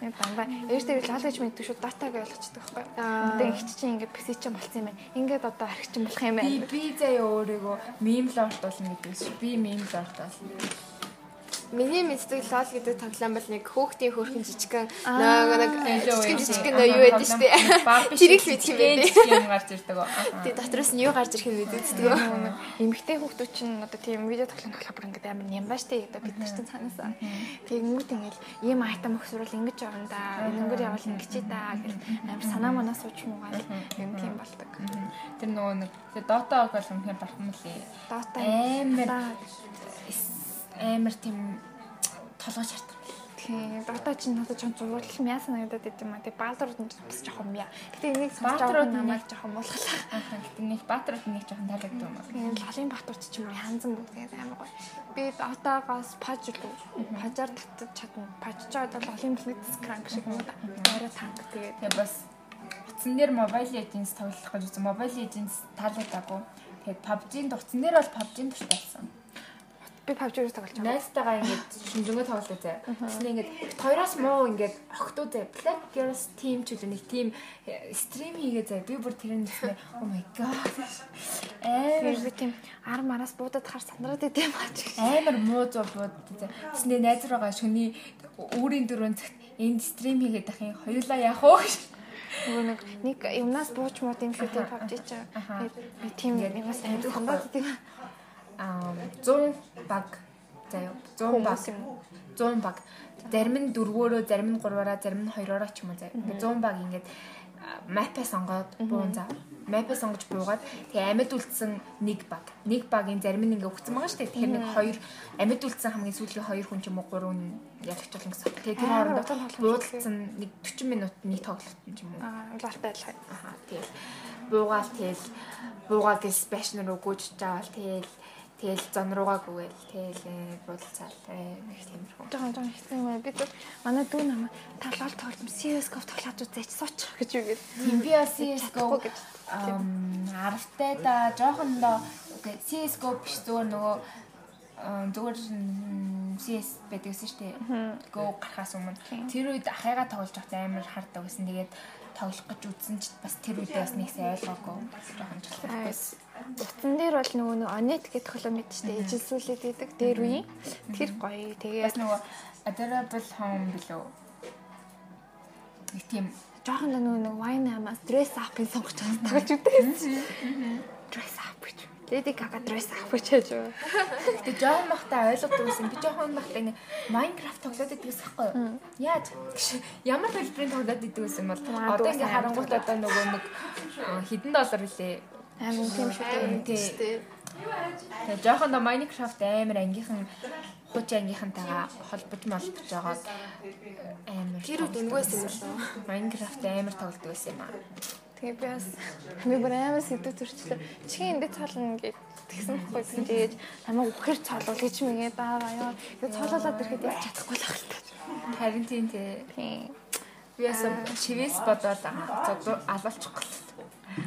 Нэг дандаа eerтэй лол гэж мэддэг шүү дата гэж ойлгочдөг байхгүй. Одоо их чинь ингээд PC чинь болцсон юм байна. Ингээд одоо архичин болох юм байна. Би би заяа өөрийгөө мем л ортуулна гэдэг шүү. Би мем л ортуулна. Миний мэддэг лол гэдэг тоглоом бол нэг хөөхтийн хөөрхөн жижигхэн нэг нэг жижигхэн жижигхэн юу байдаг шүү дээ. Тэрийг л мэдэх юм байна. Юм гарч ирдэг. Тэгээ дотроос нь юу гарч ирэх нь мэддэг. Эмэгтэй хүүхдүүд чинь одоо тийм видео тоглоом тоглох бүр ингээд амар ням бааш тээ. Одоо бид нар чинь цаанаасаа. Тэгэнгүүт ингээд ийм айтам өгсөрөл ингэж явна да. Энэгээр явал ингэж да гэл амар санаа манаа сууч муугаад юм тийм болдог. Тэр нөгөө нэг Dota бол үнэхээр бархан мөлий. Dota амар амар тийм толгой шаардсан. Тийм. Дота ч надад ч зурлал мяа санагдаад байт юм а. Тэг баалдрууд нь бас жоохон мяа. Гэтэ энийг баалдрууд намайг жоохон муулгалаа. Аа. Гэтэ нэг баалдрууд нэг жоохон таалагдсан юм а. Тийм. Лалын баалдрууд ч юм уу ханзан бүгд амар гоё. Би дотагаас паж руу пажаар татчих чадна. Пажчаад бол лалын блиц кранк шиг юм да. Арай танк тэгээд. Тэг бас утсан дээр Mobile Legends тоглох гэж үзсэн. Mobile Legends таалагдаагүй. Тэгээд PUBG-ийн утсан дээр бол PUBG-ийн туртайсан. Би PUBG-ээр тоглож байгаа. Найзтайгаа ингээд шинжэнгөө тоглоо зэ. Тэсний ингээд хоёроос муу ингээд охтуу зэ. Black Girls team ч үгүй нэг team стрим хийгээ зэ. Би бүр тэрэн нэснэ. Oh my god. Амар тийм ар мараас буудаад хар сандраад идэм бач. Амар муу зов буудаад зэ. Тэсний найз руугаа шөний өөрийн дөрөв цагт энд стрим хийгээд ахын хоёулаа яах вэ нэг нэг юмнаас бууч муу тийм л тийм PUBG ч. Би тийм юмас амар сандраад идэм аа 100 баг заяа 100 баг. 100 баг. Зарим нь дөрвөөрөө зарим нь гурваараа зарим нь хоёроороо ч юм уу заяа 100 баг ингээд мапаа сонгоод буун зав мапаа сонгож буугаад тэгээ амьд үлдсэн нэг баг. Нэг багийн зарим нь ингээ өгцөн байгаа шүү дээ тэгэхээр нэг хоёр амьд үлдсэн хамгийн сүүлийн хоёр хүн ч юм уу гурав нь ялагч бол гэсэн. Тэгээ тэр хооронд буудалцсан нэг 40 минут нэг тоглолт юм уу. Аа лартай байлаа. Аа тэгэл. Буугаал тэгэл. Буугаа гэл спешнэр өгөөж жаавал тэгэл Тэгэл зон руугаа гүгээл тэгэл буудалцаал нэг тиймэрхүү. Жохон жохон хэцүү юм бид манай дүү намайг талал тоглоом CS:GO тоглоод үзээч сууч гэж үгээд. Тийм би CS:GO гэж аравтай да жохон доо CS:GO биш зүгээр нөгөө зүгээр CS байдаг гэсэн шүү дээ. Go гарахаас өмнө тэр үед ахыгаа тоглож байхад амар хардаг гэсэн. Тэгээд тоглох гэж үзсэн ч бас тэр үедээ бас нэгс ойлгоогүй. Жохон жолоохгүй. Утсан дээр бол нөгөө нэг Onet гэдэг холоо мэд штэ ижилсүүлээд идэг дээр үеийн тэр гоё. Тэгээ бас нөгөө Adorable Home билүү. Нэг тийм жоохон нөгөө нэг Wine Amaz Dress Up-ын сонгож тоглож үздэг. Dress Up гэж. Lady Gaga Dress Up гэж вэ? Тэгээ жоохон бахта ойлгодог байсан. Би жоохон бахта ингэ Minecraft тоглоод идэгс хэвгүй. Яаж? Ямар хэлбэрийн тоглоод идэгс юм бол одоо ингэ харангуут одоо нөгөө нэг хэдэн доллар билээ Амин тийм шүү дээ. Тэгээ жоохон до Minecraft амар ангийнхан хуч ангийнхантайгаа холбож молбож байгаа амар тэр үед өнгөөс юм лөө. Minecraft амар тоглодог байсан юм аа. Тэгээ би бас би бүр амар сэдв төрчлөө. Чихэн эндээ цаална гэж тэгсэн хгүй тэгээд намайг үхэр цаалуул гэж мэгээ байгаа ёо. Тэгээд цаалуулаад ирэхэд яаж чадахгүй л ахaltaа. Харин тийм тий. Би ясаа чивээс бодоод алуулчих гол.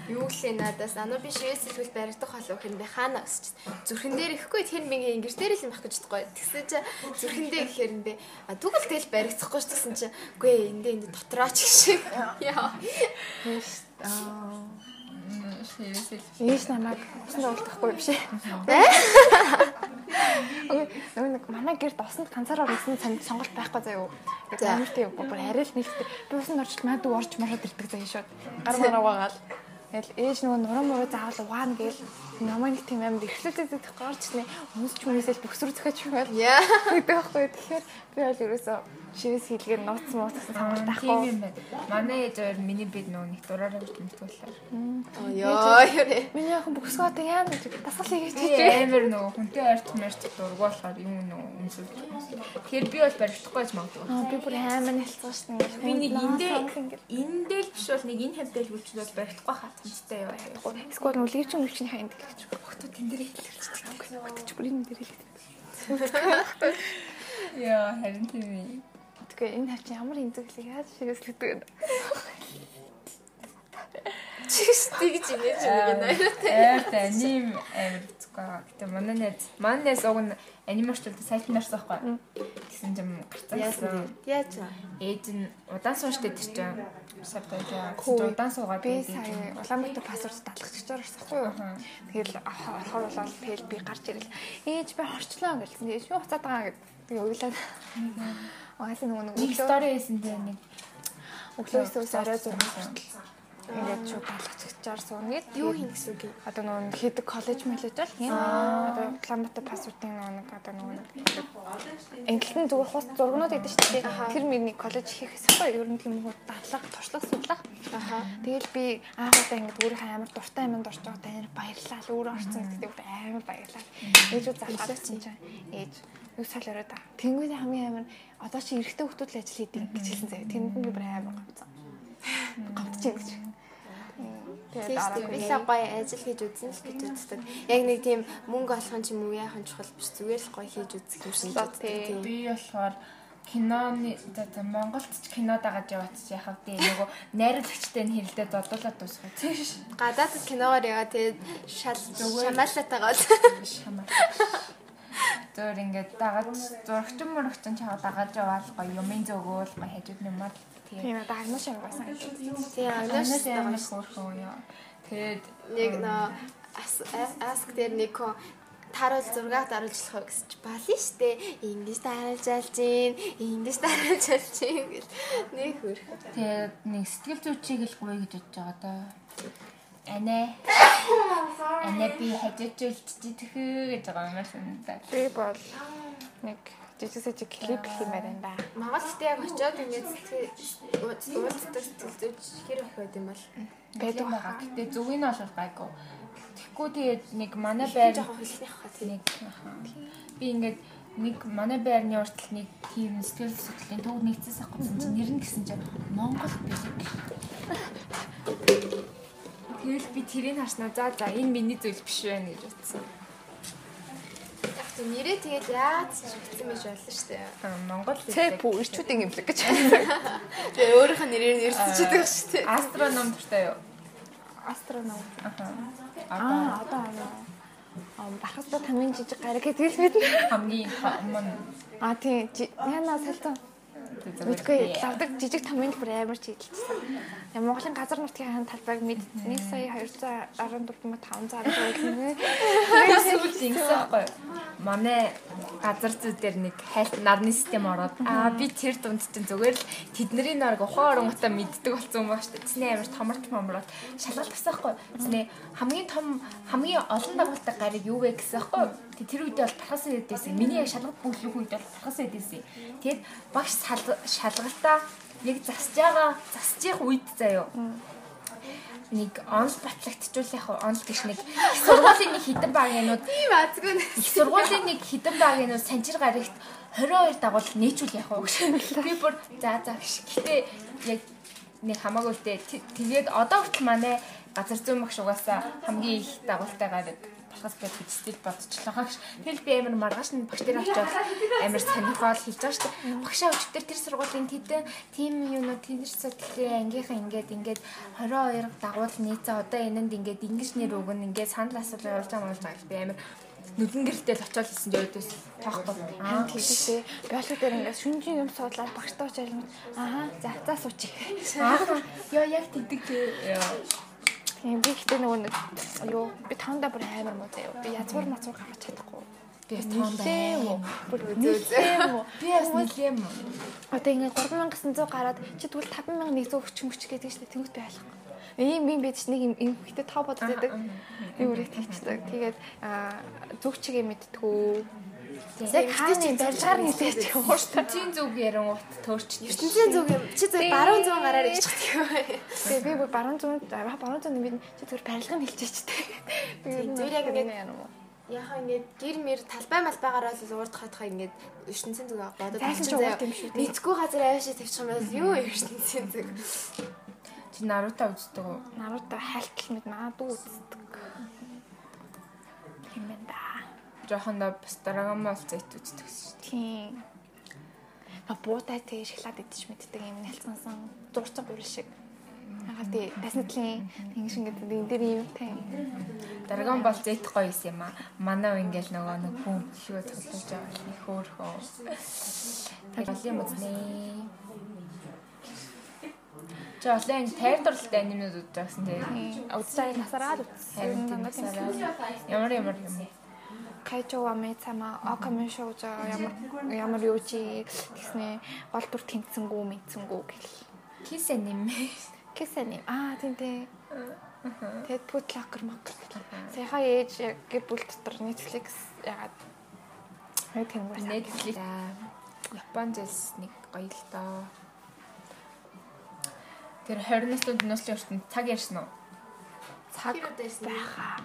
Юу гэлээ надаас анаа би шивээс сэтгүүл баригдах болов гэхэд би хаана өсч зүрхэн дээр ихгүй тэр минь ингэр дээр л юм байх гэж бодгоо. Тэгсэн чи зүрхэн дээр гэхээр энэ а түгэл тэл баригдахгүй ч гэсэн чи үгүй ээ эндээ энд дотроо ч шиг. Яа. Аа Иш намайг усан тоглохгүй биш ээ. Нөгөө нэг манай гэрд усанд ганцаараа орсон сонголт байхгүй заяа. Тэгээд амар тийм бүр арай л нэлээд би усанд орчил маа дүү орч мараад ирдэг заяа шууд. Гар мараа угаагаал. Тэгэл ээж нөгөө нуруу муруу заавал угаана гээл намайг тийм амар эрхлүүлээд идэх гарч ирнэ. Хүмүүс ч хүмүүсээс бөхсөр зөхөж чимэл. Яа. Гэдэг байхгүй. Тэгэхээр би бол ерөөсөө шивээс хийлгээр нууц мууц гэсэн сонголт байхгүй. Тийм юм байна. Манай ээж өөр миний бид нөгөө нэг дураараа гэж мэдтгүүлээ. Оо ёо ёо. Миний охин бөхсгөөд яа гэж дасгал хийж чижээ. Амар нөгөө хүнтэй арт мэрт дургуулахаар юм нөгөө үнсэл. Тэгэхээр би бол баригдахгүй ч магадгүй. Аа би бүр амар нэлцсэн шүү дээ. Нэг эндээ эндээ л биш бол нэг энэ хэмтэл үлчил бол баригдахгүй хатамжтай яа. Эсвэл нүлгэрч үлчний хаянд гэж бохтууд тэн дээр хэлчихсэн. Бохтож бүр энэ дээр хэлээд. Яа харин тийм. Тэгээ энэ хавч ямар инзэглэг яаж ширэслэгдэг вэ? Чигс тэгж инээж байгаа юм байна. Аа аним амир зүггүй. Гэтэ манай найз манай найз уг нь анимачлалд сайтн нарсан байхгүй. Тэгсэн юм гарцаасан. Яаж ээж нь удаан сууштай тэр чинь сабтайжаа. Удаан суугаад би сая Улаанбаатар пассворд дадлагдчихаар орсохгүй юу. Тэгэл орохоор болоод тэгэл би гарч ирэл. Ээж би хорчлоо гэлсэн. Ээж би хуцаад байгаа гэдэг. Тэгээ уйлаад. Угаасаа нөгөө нэг стори хийсэн дээр нэг өглөөс орой зураг хүртэл ингээд шууд даалгацчаар сууна гэд юу хийнэ гэсэн үг. Одоо нөгөө хийдэг коллеж мэлэж бол юм. Одоо Улаанбаатар пассвортын нөгөө одоо нөгөө энгэлтэн зүгээр хус зургнууд гэдэг шүү дээ. Тэр миний коллеж хийх хэсэхгүй ер нь тийм хөө дадлага туршлага судлах. Тэгэл би аахуудаа ингээд өөрөө амар дуртай юмд орж байгаа тань баярлалаа. Өөрөө орсон гэдэг амар баярлалаа. Ээжүүд залгаалсан чинь ээж юу сал өрөөд та. Тэнгүүд хамгийн амар одоо чи эрэгтэй хүмүүс л ажил хийдэг гэж хэлсэн заяа. Тэнд би бүр амар гомцсон. Гомдож байна гэж. Тэгээд арга гоё ажил хийж үзэн л гэж үздэг. Яг нэг тийм мөнгө олох юм уу яахан чухал биш зүгээр л гоё хийж үзэх юм шиг байна. Би болохоор киноны за Монголд ч кино дагаад яваач яхав дээ нөгөө найруулагчтай нь хэрэлдээ зодуулаад дуусгав. Гадаадд киногоор яваа тэгээд шал шамаалатаагаад шамаа. Зөөр ингээд дагаад зурагчин мөрөгчин чагаа дагаад яваал гоё юмын зөгөөл гоё хажууд нэмээд тийм одоо агнаш юм байсан гэдэг. Тийм агнаш амар хөөрхөн юу. Тэгээд нэг нөө аск дээр нэг таруул зураг даруулж болох гэсэн чи бали штэ ингэж даруулж алж гин ингэж даруулж алж гин гэл нэг хөр. Тэгээд нэг сэтгэл зүйчийг л гоё гэж бодож байгаа даа. Анаа. Анаа би хажиж үлдчихэх гэж байгаа юм байна. Би бол нэг жижиг сажиг клип хиймээр байна да. Монголд яг очиод ингээд уулздаг сэтгэлзүйч хэр их байд юм бол байдаг байгаа. Гэтэ зүг нь бол гайгүй. Тэгэхгүй тэгээд нэг манай байр нэг би ингээд нэг манай байрны уртл нэг тийм сэтгэл судлалын төв нэгцээс авахгүй чинь нэр нь гэсэн чинь Монгол бэлэг. Тэгэл би тэрийг харснаа за за энэ миний зүйл биш байна гэж утсан. Яг то нэрээ тэгээд яаж шигдсэн байж болно шүү дээ. Монгол цэп ирчүүдийн имлэг гэж. Тэгээ өөрийнх нь нэрээр нэрсэж байгаа шүү дээ. Астроном дуртай юу? Астроном. Аха. Аа одоо аа бахастай тамийн жижиг гараг гэдэг л бид хамгийн өмнө. Аа тийм яна салсан Үгүй лавдаг жижиг томьёо бүр амар чиглэлсэн. Я Монголын газар нутгийн талбайг мэд 1 сая 214 мө 500 байлгүй. Тэгээд сүүл ингэсэн байхгүй. Манай газар зүй дээр нэг хайлт нарны систем ороод аа би тэр дунд чинь зүгээр л тэдний нарыг ухаан оронготоо мэддэг болсон юм ба шүү дээ. Тэсний амар томорч момроод шалгалт гэсэн байхгүй. Тэсний хамгийн том хамгийн олон дагуултай гарыг юу вэ гэсэн байхгүй. Тэр үед бол тархасан дэдсэн. Миний яг шалгалт бүглэх үед бол тархасан дэдсэн. Тэгэд багш шалгалтаа яг засж байгаа засж явах үед заяо. Нэг онл батлагдчихвал яг онл гэж нэг сургуулийн нэг хідэн багийнууд тийм азгүй сургуулийн нэг хідэн багийнууд санчир гарагт 22 дагуул нээчүүл яг би бүр за за гэж гэтээ яг нэг хамаагүй л дээ тэгээд одоо хүртэл манай газар зүйн багш угаасаа хамгийн их дагуултай гараг болохоос гэж стил бодчихлоо гэж. Тэгэл би амар маргааш нь багш дээр очиод амар сонирхол хийж байгаа шүү дээ. Багшаа өчтөр тэр сургуулийн тэдэн тим юунууд тэнэрч судлалын ангийнхаа ингээд ингээд 22 дагуул нийцээ одоо энэнд ингээд ингэж нэр өгөн ингээд санал асуулт явуулж байгаа юм байна. Би амар нүдэн гэрэлтэл очиод хэлсэн ч өөдөөс тоохгүй. Аа тийшээ. Биологи дээр ингээд шүнжин юм суудлаад багштай очиад аа за за суучих. Аа ёо яг тэгдэг. Тийм би ихтэй нөгөө нэг юу би тандаа бүр амар муу заяа. Би язгуур мацуур гаргаж чадахгүй. Би том байна. Бүр үзээм үү? Би бас нэлээм. Одоо ингээ 3900 гараад чи тэгвэл 5100 өчм өч гэдэг чинь тэнгуут би ойлгохгүй. Ийм юм бид нэг юм ихтэй тоо боддог. Би үрийг тавьчихдаг. Тэгээд зүгчгээ мэдтгүү. Яг хааны барьгаар нэлээч ууштай. Ертөнцийн зүг ярангуут төөрч. ертөнцийн зүг юм. Чи зөв баруун зүүн гараар ич чаддаг. Тэгээ би бүр баруун зүүн баруун зүүн бид чи зөв барилгыг хэлчихэж тээ. Би зөв яг ингэ Яхаа ингээд гэр мэр талбай малбайгаар л уурд хатхаа ингээд ертөнцийн зүг ч уурд юм шүү. Мэдгүй газар аваашаа тавьчих юм бол юу ертөнцийн зүг. Чи Наруто үздэг үү? Наруто хайлтал мэд магадгүй үздэг. Хэмээн да. Жохондоо бас Dragon Ball Z үздэг шүү. Тийм. А буутай тэгээ шоколад идэж мэддэг юм нэлцэнсэн зурцсан гурил шиг. Ягаад тий таснатлын ингэ шиг гэдэг энэ дээр юм тий. Dragon Ball Z гоё юм аа. Манай ингээл нөгөө нэг хүн шүү тоглож байгаа их хөөрхөө. Юм үзнэ. Чи олон тайр дурлалтай анимууд үзэж байгсан тий. Үзсэн насараа л үзсэн. Ямар ямар юм. Кайчо амэцама акамен шоуж ямар ямар юу чи гэснэ гол дүр тэнцэнгүү мэдсэнгүү гэл. Кис аниме. Kiss anime. Аа тийм тийм. Тэгэд путлакер мак. Саяхан ээж гэр бүл дотор Netflix ягаад хаяг тэнгуүс Netflix Япон зэс нэг гоё л доо. Тэр 20-наас дээд нослын ертөнд цаг ярьсан уу? Цаг байхаа.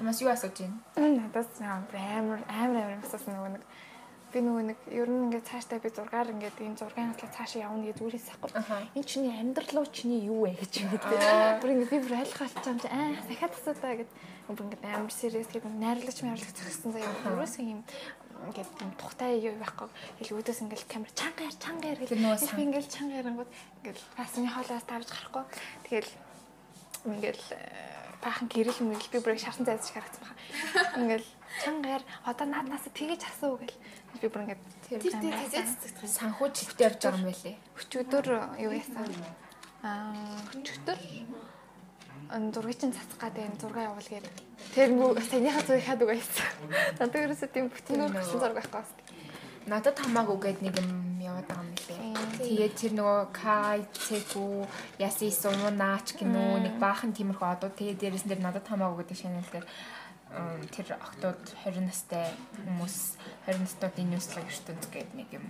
Тамаас юу асууж байна? Надаас амар амар амар асуусан нөгөө нэг. Би нөгөө нэг ер нь ингээд цаашдаа би зургаар ингээд энэ зургийн хатлаа цаашаа явна гэж үрээс сахгүй. Энэ чиний амьдрал руу чиний юу вэ гэж ингээд бүр ингээд би бүр айлхалч юм чи аа дахиад асуудаа гэд. Бүр ингээд амар serious гэдэг найрлагч найрлагч зогссон заяа. Өөрөөс юм ингээд юм тухтай юу байхгүй. Хэл өөдөөс ингээд камер чангаар чангаар гэж би ингээд чангаарангууд ингээд фасны хоолоос тавьж гарахгүй. Тэгэл ингээд баахан гэрэл мэрэл би бүр шарсан шиг харагдсан баха ингээд чангаар одоо нааднаас тгийж асуу гэл би бүр ингээд тэр тэр тэзэцдэг санхүүжилттэй явж байгаа юм байлээ. Өчигдөр юу яасан? Аа өчигдөр ан зургийн цацх гэдэг энэ зураг явуул гээд тэр санийхаа зургийг хаад угаасан. Надад ерөөсөө тийм бүтэнээр гэсэн зураг байхгүй бас. Надад хамаагүй гээд нэг юм яваад байгаа юм лээ. Тэгээд тэр нөгөө Кай Цэку Яси Сумнаач гинөө нэг баахан тиймэрхүү одоо тэгээд дээрэс нь надад хамаагүй гэдэг шанал дээр тэр октод 20 настай хүмүүс 20 настайдын ньюслаг ертөнд гэдэг нэг юм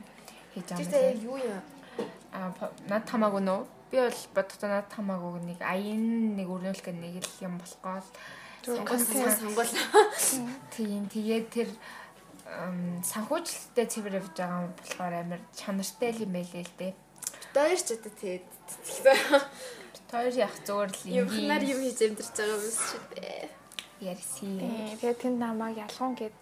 хийж байгаа юм. Тэр юу юм? А над хамаагүй нөө. Би бол бодтоо над хамаагүй нэг аян нэг өрнүүлэх нэг юм болохгүй сонгол сонгол. Тийм тэгээд тэр санхүүжилттэй цэвэр явж байгаа юм болохоор амар чанартай л юм байлээ л дээ. Хоёр ч одоо тэгээд Хоёр яах зүгээр л юм. Юм нар юм хийж амьдарч байгаа юм шүү дээ ярьсан. Тэгээд тэнд намайг ялгуун гэд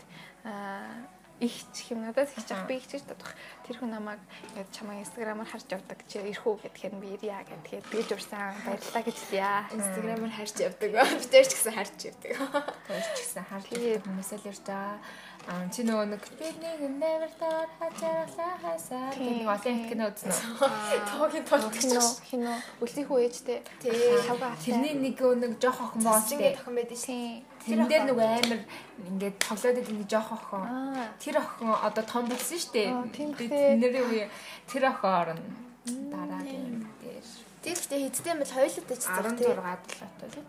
их ч юм надаас их ч би их ч бодох тэр хүн намайг ингээд чамаа инстаграмаар харж явдаг чи ирэх үү гэхээр би ирья гэдгээд тэгж урсан баярлалаа гэж хэлье. Инстаграмаар харж явдаг. Би тэр ч гэсэн харж явдаг. Тэр ч гэсэн харж явдаг хүмүүсэл ирж байгаа. Аа чи нөгөө нэг би нэг never thought хачаалаа хасаа гэдэг нэг олон их кино үзсэн үү? Тоогийн толгой кино кино үлсийн хүү ээжтэй. Тий. Тэрний нэг нэг жоох охин боос тий. Охин байдаг шээ. Тэрэн дээр нөгөө амар ингээд тоглоод идэг нэг жоох охин. Тэр охин одоо том болсон шүү дээ. Нэрээ үе тэр охин орно. Дараагийн дээр. Тэр ихтэй хэдтэй юм бол хоёулаа ч 16 талаатай л үү?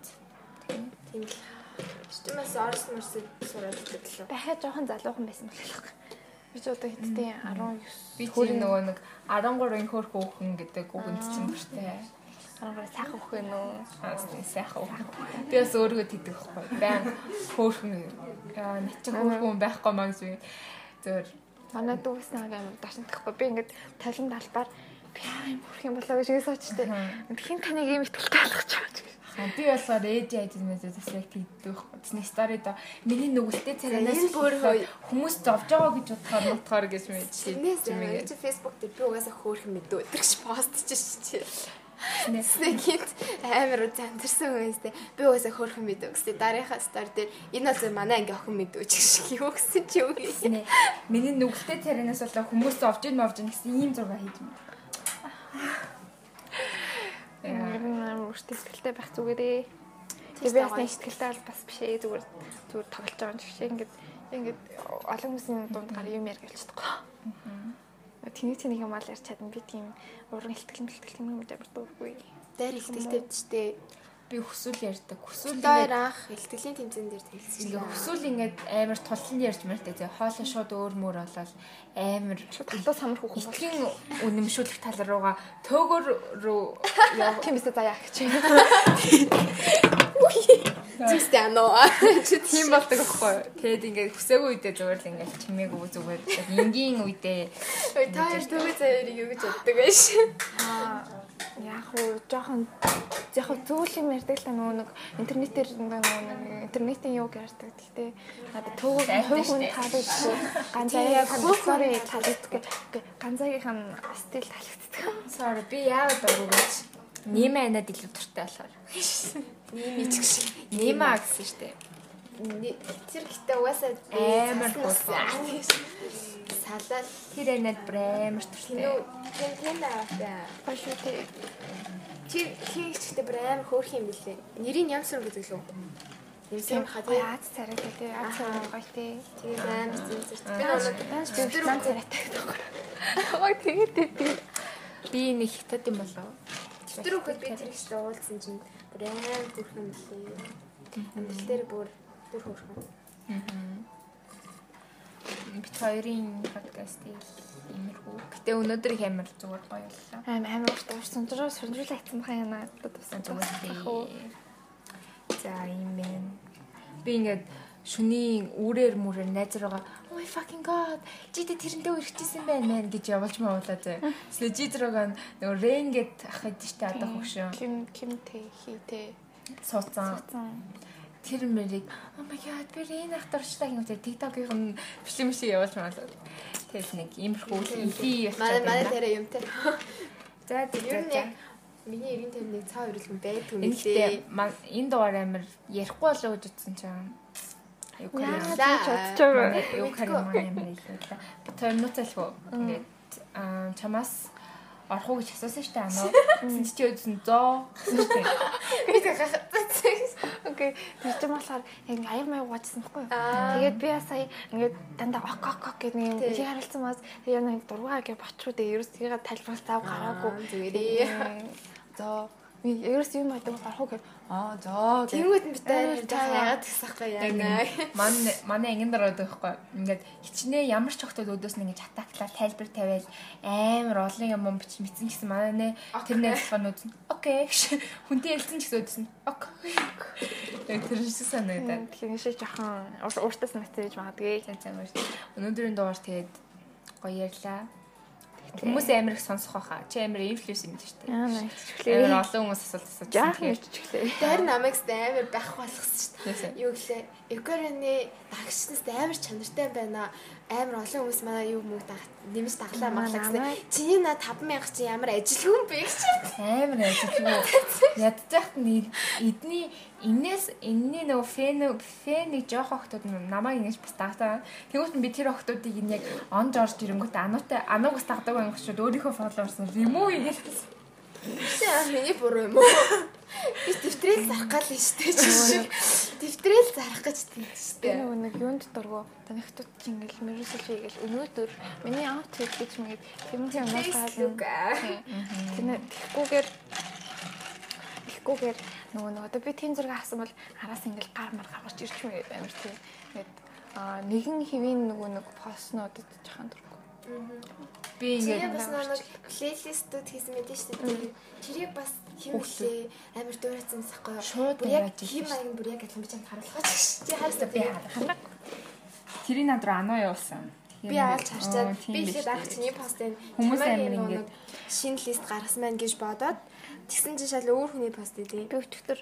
Тийм л. Системээс орс морс сураад л. Дахиад жоохон залуухан байсан болох. Би ч одоо хэдтэй 19. Би тэр нөгөө нэг 13-ын хөрх хөөхөн гэдэг үгэнд чинь бүртэй. 13 сайхан юм уу? Сайхан хөх. Би бас өөрийгөө тэгдэг байхгүй. Баян хөөхөн яа начин хөөхөн байхгүй маа гэж би зөөр манай дүүс нэг юм дашнтахгүй. Би ингээд талан талбаар би аим хүрх юм болоо гэж соочтой. Хин таныг ийм ихтэлтэй болгож байгаа би болохоор ээж айднаас бас яг тэгдэг байхгүй. Тэсний стори до миний нүгэлтэй царайнаас хүмүүс зовж байгаа гэж бодохоор нутгаар гэж ээ. Ээж фэйсбુક дээр би угаасаа хөөрхөн мэдээ өдрөгч пост чи Снэкит амар зандарсан хүмүүстэй би угаасаа хөөрхөн мэдээ гэсэн. Дарийнхаа стори дээр энэ бол манай анги охин мэдээ ч гэх юу гэсэн чи гэсэн. Миний нүгэлтэй царайнаас болоо хүмүүс зовж ийн мовж ийн гэсэн ийм зураг хийж байна. Яа, өөртөө ихтэй байх зүгээрээ. Тэгээ би бас нэг ихтэй бол бас биш ээ зүгээр зүгээр тоглож байгаа юм шиг ингээд ингээд олон хүмүүсийн дунд гар юм ярих болчихдохгүй. Тэнийг тэнийг юм аа ярьж чадна би тийм уран ихтгэл мэлтгэл юм амар дургүй. Дайр ихтгэлтэй биштэй би хүсвэл ярьдаг. Хүсвэл Хоёр анх ихтгэлийн тэмцээн дээр хэлсэн. Ингээ хүсвэл ингээд амар тулсан ярьж мэртэй зэ хоолой шууд өөр мөр болол амар самар хүүхэн бол. Итгэн үнэмшүүлэх тал руугаа төөгөр рүү яа. Тийм ээ заяа гэж. Зүстэй аноо. Тийм болдог аахгүй. Тэгэд ингээд хүсээгүй үедээ зүгээр л ингээд чимээгүй зүгээр энгийн үедээ. Ой та хоёр төгөө заяарыг юу гэж боддог байж. Аа яг уу жоохон яг зүйл юм ярьдаг л та нөгөө нэг интернетээр нөгөө нэг интернетийн юу ярьдаг. Гэхдээ надад төөгөө хөөхөн таалагддаг. Ганцаагийн sorry таалагддаг. Ганцаагийнх нь стил таалагддаг. Sorry би яагаад гэж. Нэмэ анаад илүү туртай болохоор. Нэмэ ч гэж. Нэмэ гэсэн шүү дээ. Тэр ихтэй угаасаа амар гуйсан. Салаад тэр анаад брэймэр туртай. Тэн тэн аваа. Башуутэй. Чи хийгчтэй брэймэр хөөх юм билээ. Нэрийг ямсруу гэдэг лөө. Юмсан хадаа аз царайтай тий царай гоё тий. Тэгээ амар зэн зэрэг. Би нэг тэр маань царайтай гэдэг. Ой тэгээд тэгээд би нэг хятад юм болоо. Тэр үхэд би тэр ихтэй уулзсан чинь брэймэр төрхөн билээ. Амтэл дээр бүр бүр хөөрхөн. Бид хоёрын подкастыг иймэрхүү. Гэтэ өнөөдөр их амар зүгээр гоё боллоо. Амар амар урт урт сонжроо бахаа яна надад туссан зүгээр. За юм бэ. Би ингээд шүний үрээр мүрээр найз руугаа oh my fucking god чи тэ тэрнтэй үргэжсэн байна мэн гэж явуулж мавуулаа зэ. Эсвэл жи зураагаа нөгөө рен гэд ах гэдэг штэ одоо хөшөө. Ким ким тэ хи тэ сууцсан. Тэр мэрийг oh my god би рен ах дурштай юм тэр TikTok-ийн нь бичлэг мишиг явуулж мавуулаа. Тэгэл нэг иймэрхүү иди манай манай тэр юм тэр. За тэр Миний 90 тавныг цаа өрөлгөн байдаг юм лээ. Энэ дугаар амир ярихгүй болоо гэж утсан чинь. Юу гэж Юу харин маань юм хэлээ. Би тэр нуцалгүй. Ингээд чамаас орох уу гэж асуусан шүү дээ анаа. Тэгсэн чи өдсөн зоо. Би тэгэх. Окей. Тэр чинь болохоор яг аяг маяг угаажсан байхгүй юу? Тэгээд би сая ингээд дандаа ок ок ок гэдэг юм би харилцсан мас яг нэг дургаа гэж ботруу дээ. Ерөөс тийгээ тайлбарлах зав гараагүй. Зүгээрээ. За би ерөөс юм байдаг гарах уу гэхээр аа за Тэнгүүд нь битээ яагаад гэсэн байхгүй яана. Манай манай ангин дараад байхгүй. Ингээд хичнээн ямар ч огтод өдөөс нь ингэж хатааглаа тайлбар тавиал амар олон юм бич мэдсэн гэсэн манай нэ тэр нэ болоход нь окей хүнтэй ялсан ч гэсэн нь ок. Яг тэр шиг санагдаа. Тэгэхээр шиг жоохон ууртаас мэдээж магадгүй. За за мөр. Өнөөдрийн дугаар тэгээд гоё ярьлаа. Хүмүүс амар их сонсох байхаа. Чи амар инфлюенс юм шүү дээ. Аа найччлээ. Амар олон хүмүүс асуулт асууж байна. Тэгэхээр чичлээ. Тэр намайг амар байх болгосон шүү дээ. Юу гэлээ. Экорны дагчнаас амар чанартай байна. Амар олон хүмүүс манай юу даг нэмж даглаа маглаа гэсэн. Чиний на 5000 чи ямар ажилгүй юм бэ гэж. Амар ажилгүй. Ядчих нь эдний энээс энэний нөгөө фэн фэнийг жоох охтууд намайг ингэж бас дагтаа. Тэгвэл би тэр охтуудыг энэ яг онж орж ирэнгүүт ануутай ануугаас дагдаг байх шүү өөрийнхөө фолловерс remove хийгээл. Яа миний буруу юм уу? Би дэвтрэл зарах гал нь штэ чи. Дэвтрэл зарах гэж тийштэй. Би нөгөө нэг юунд дургу танихтууд чи ингээл мэрсэл хийгээл өнөөдөр миний аутфит гэж мэд юм юм надад тийм тэгэхгүйгээр тэгэхгүйгээр нөгөө нэг одоо би тийм зураг авсан бол араас ингээл гар мар гаргаж ирчих юм амар тийм. Тэгээд аа нэгэн хэвийн нөгөө нэг постнуудад жахан дургу. Би ингээд бас нэг плейлистүүд хийсэн мэт шүү дээ. Тэрийг бас хэмлээ амар дуурайсан сахгүй. Шууд яг хим маяг бүр яг адилхан би чамд харуулах. Чи хайрсаа би харах. Тэрийг над руу анаа явуулсан. Би аалж харчаад би ихэд ах чиний постыг хүмүүс амар ингээд шинэ лист гаргасан байна гэж бодоод тэгсэн чинь шал өөр хүний пост дээ. Би өчтөр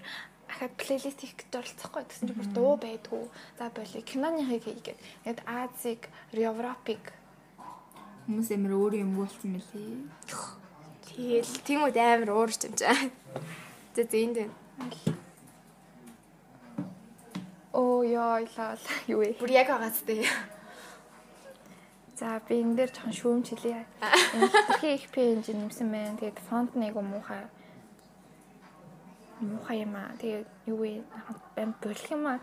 ахад плейлист хийх гэж оролцохгүй гэсэн чинь бүр дуу байдгүй. За болий киноныхыг хийгээд. Тэгэд Азиг, Европик Хүмүүс амар өөр юм болсон мөлий. Тэгэл тиймүүд амар уурч юм чаа. Зэ зэ энд байна. Оо яа лаа юу вэ? Бүр яг байгаа зү. За би энэ дээр жоохон шүүмж хэлье. Хитрхи их пэйж нэмсэн байна. Тэгээд фонт нэг муухай. Муухай юм аа. Тэгээд юу вэ? Бам болох юм аа.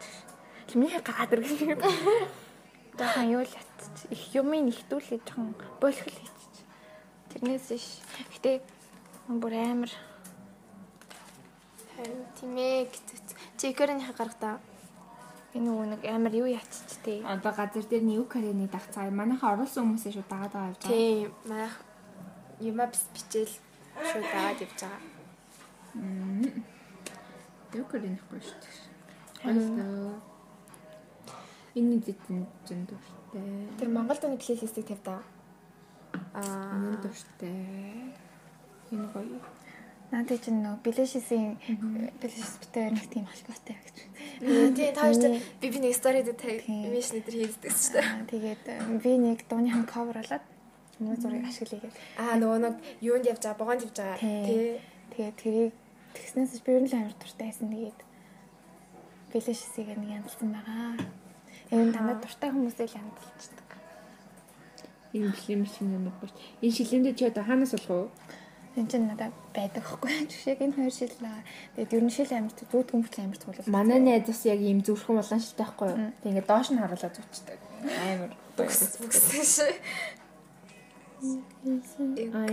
Миний гараад ирэх юм. Жохон юу л ятчих. Их юмыг нэхтүүлээ жохон болох л хийчих. Тэрнээс иш. Гэтэ бүр амар харин тийм ээ гэцэц. Чи экраныг гаргадаа. Энэ нөгөө нэг амар юу ятчих тий. Одоо газар дээр нь юу карьерны дагцаа. Манайхаа оруулсан хүмүүсээ шүү дагаад байгаа явж байгаа. Тийм. Манайх юма бичээл шууд дагаад явж байгаа. Юу карьерныхгүй шүү дээ. Ойлоо. Энэ зэтэн зэн дуртай. Тэр Монгол дууны плейлистийг тавьдаа. Аа, энэ дуртай. Энэ гоё. Надад чинь нөө Белэшисийн Белэшис битээр нэг тийм холбоотой гэж. Тийм тааш би би нэг стори дээр таг виш нэтер хийдэгсэн шүү дээ. Тэгээд би нэг дууны хам кавер болоод миний зургийг ашиглая гэдэг. Аа нөгөө нэг юунд явж байгаа, богонд явж байгаа. Тий. Тэгээд тэрийг тэгснээс би ер нь амар дуртай байсан. Тэгээд Белэшисийг нэг янзлсан байгаа. Энэ дандаа дуртай хүмүүсээ л янзлцдаг. Энэ бэлэм шиг юм байна. Энэ шилэмдээ чи одоо хаанаас болох вэ? Энд чинь надад байдаг хгүй. Жишээг энэ хоёр шил лаа. Тэгээд ер нь шил амирт зүүд хүмүүст амирт цуглуулсан. Манай найз бас яг ийм зүрхэн улаан шилтэй байхгүй юу? Тэг ингээд доош нь харуулаад зүчдэг. Амар бүкс бүкс шүү. Аа.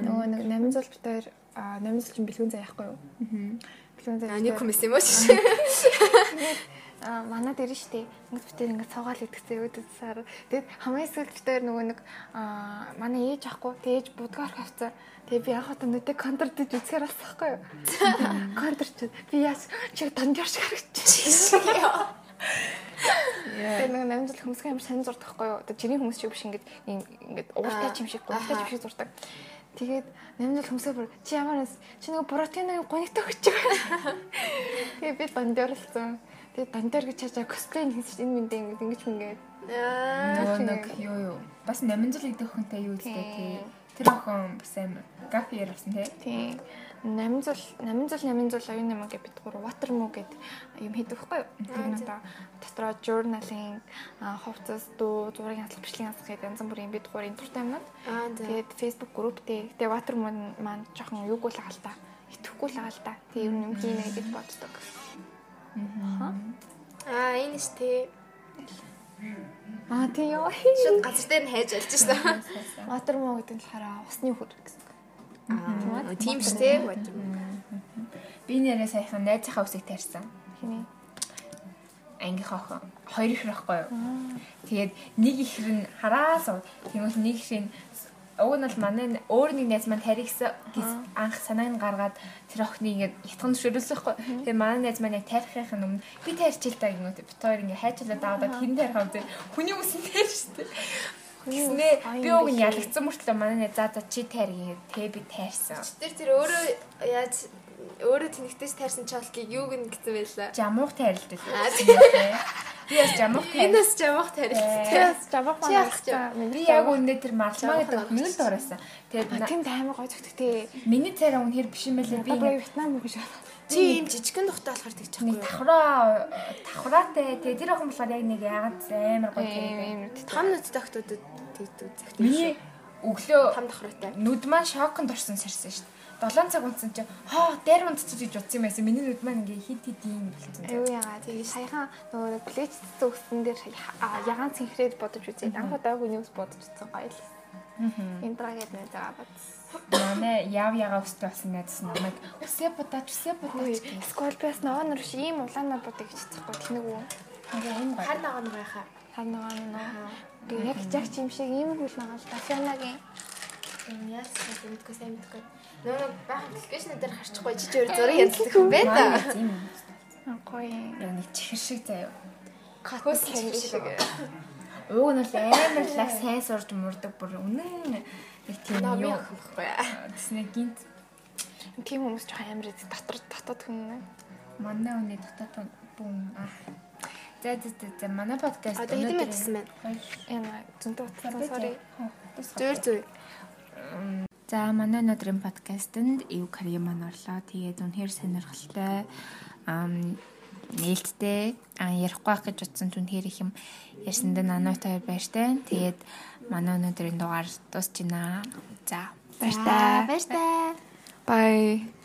Нөгөө нэг 800 битээр 800 чинь бэлгүүн заяа байхгүй юу? Аа. Бэлгүүн заяа. Ани хүмүүс юм уу. а манай дээр нь штэ ингэж битэр ингэ цугаал идэгцээ өөдөсаар тэгэд хамгийн сүүлд битэр нөгөө нэг а манай ээж ахгүй тэгэж будгаар хавцаа тэгээ би яг хата нүдэ контрдж үзэхэр бас байхгүй юу контрч би яас чи дандjar шиг харагдчихсан Тэгээ нэг намжлах хүмүүс амар сайн зурдаг байхгүй юу? Одоо чиний хүмүүс шиг биш ингээд ингээд ууртай чим шиг, ууртай чим шиг зурдаг. Тэгээд намжлах хүмүүсээ бүр чи ямар чи нэг протеин гонигтой өгч байгаа. Тэгээ би дандярлсан. Тэгээ дандяр гэж чаачаа косплей хийсэн энэ мэндэ ингээд ингэж мингээд. Нөгөө нэг юу юу. Бас 800 идэх хүнтэй юу гэдэг тий. Тэр охин бас амар гафи ярьсан тий. Тий. 800 800 800 оюун намаа гэж бид гур water moo гэд юм хийдэг байхгүй юу? Тэр надаа дотроо journaling хувцас дуу зургийн хатлах бичлэгийн хатлах гэдэг янз бүрийн бид гур интернет юмнууд. Тэгээд Facebook group дээр тэгээд water moo маань жоохон юуг л агаал та. Итгэхгүй л агаал та. Тэгээд юм юм хийнэ гэж боддог. Аа энэ штэ. Аа тий ёо. Шууд газар дээр нь хайж олж шээ. Water moo гэдэг нь болохоор усны хөр гэсэн. Аа тийм шүү дээ. Би нэрээ саяхан найзынхаа үсийг тарьсан. Хинэ. Ангийнхаа охин хоёр ихэр байхгүй юу? Тэгээд нэг ихэр нь хараасаа тэгвэл нэг ихэр нь уг нь бол манай өөр нэг найз маань тарихсан анх санааг нь гаргаад тэр охиныг ингээд ятхан зөвшөөрүүлсэхгүй. Тэгээ манай найз маань яг тарихын өмнө би тарьчих л та гинөт бит хоёр ингээд хайчлаад аваад хин тарих авдаг. Хүний үсэн тарьж штэ. Гэснээ би уг нь ялагдсан мөртлөө манай найз за за чи тарих тэгээ би тайрсан. Тэр тэр өөрөө яаж өөрөө тэнэгтэйс тайрсан чалкийг юуг нь гэсэн байлаа. Жамуух тайрлдаг. Би бас жамуух тайр. Энэс жамуух тайрлдаг. Би бас жамуух маань. Би яг үнэ тэр марлмаа гэдэг нэг л дуурайсан. Тэгээд тийм таймер гоё зүгт тий. Миний царай үнэхэр биш юм байлаа. Би Вьетнам үг шиг. Чи ийм жижигхэн тухтай болохоор тэгж чадахгүй. Нэг давхраа давхраатай. Тэгээ тэр охин болохоор яг нэг ягаад амар гоё тэр. Том нүд тагтуудад тэгдэг загт. Миний өглөө том давхраатай. Нүд маань шоконд орсон сарсан шүү дээ. 7 цаг унтсан чи хоо дээр унтчих гэж утсан юм байсан. Миний нүд маань ингээ хит хит юм болсон. Аюу ягаа тэгээ саяхан нөгөө плеч зүгсэн дээр ягаан цэнхрээд бодож үзээд анх удаа хүнээс бодож үзсэн гоё л. Интрагээд нэ заа бодсон. Манай яв яга өстэй болсон найз намайг үсээ будаач үсээ будаач. Скол бас ногоон нэр шиг ийм улаанаар будаа гэж хэлчихгүй тэнэг үү. Ингээ энэ хар ногоон байхаа. Хар ногоон нөө. Яг жагч юм шиг ийм хөл нагаал дафянагийн. Яас мэдгүй сайн мэдгүй. Нөө байх аппликейшн дээр харчихгүй чи өөр зураг янзлах юм байна да. Гоё. Яг нэг чихэр шиг заяа. Катус шиг. Ууг нь л амар лаг сайн сурж мурдаг бүр үнэн нэг тийм юм байхгүй. Тэснэ гинт. Тийм хүмүүс ч амар дотор дотоод хүн. Манай үний дотоод бүм аа. За за за манай подкаст одоо хэдэн гэсэн байна. Яна зөнтөө утсан sorry. Зөөр зөө. За манай өнөөдрийн подкастэнд Ив Карья маань орлоо. Тэгээд үнэхээр сонирхолтой нээлттэй ярихгүй байх гэж утсан түнхээр их юм ярьсанд нануутай баяртай. Тэгээд манай өнөөдрийн дугаар дуусчихна. За баяртай. Баяртай. Bye.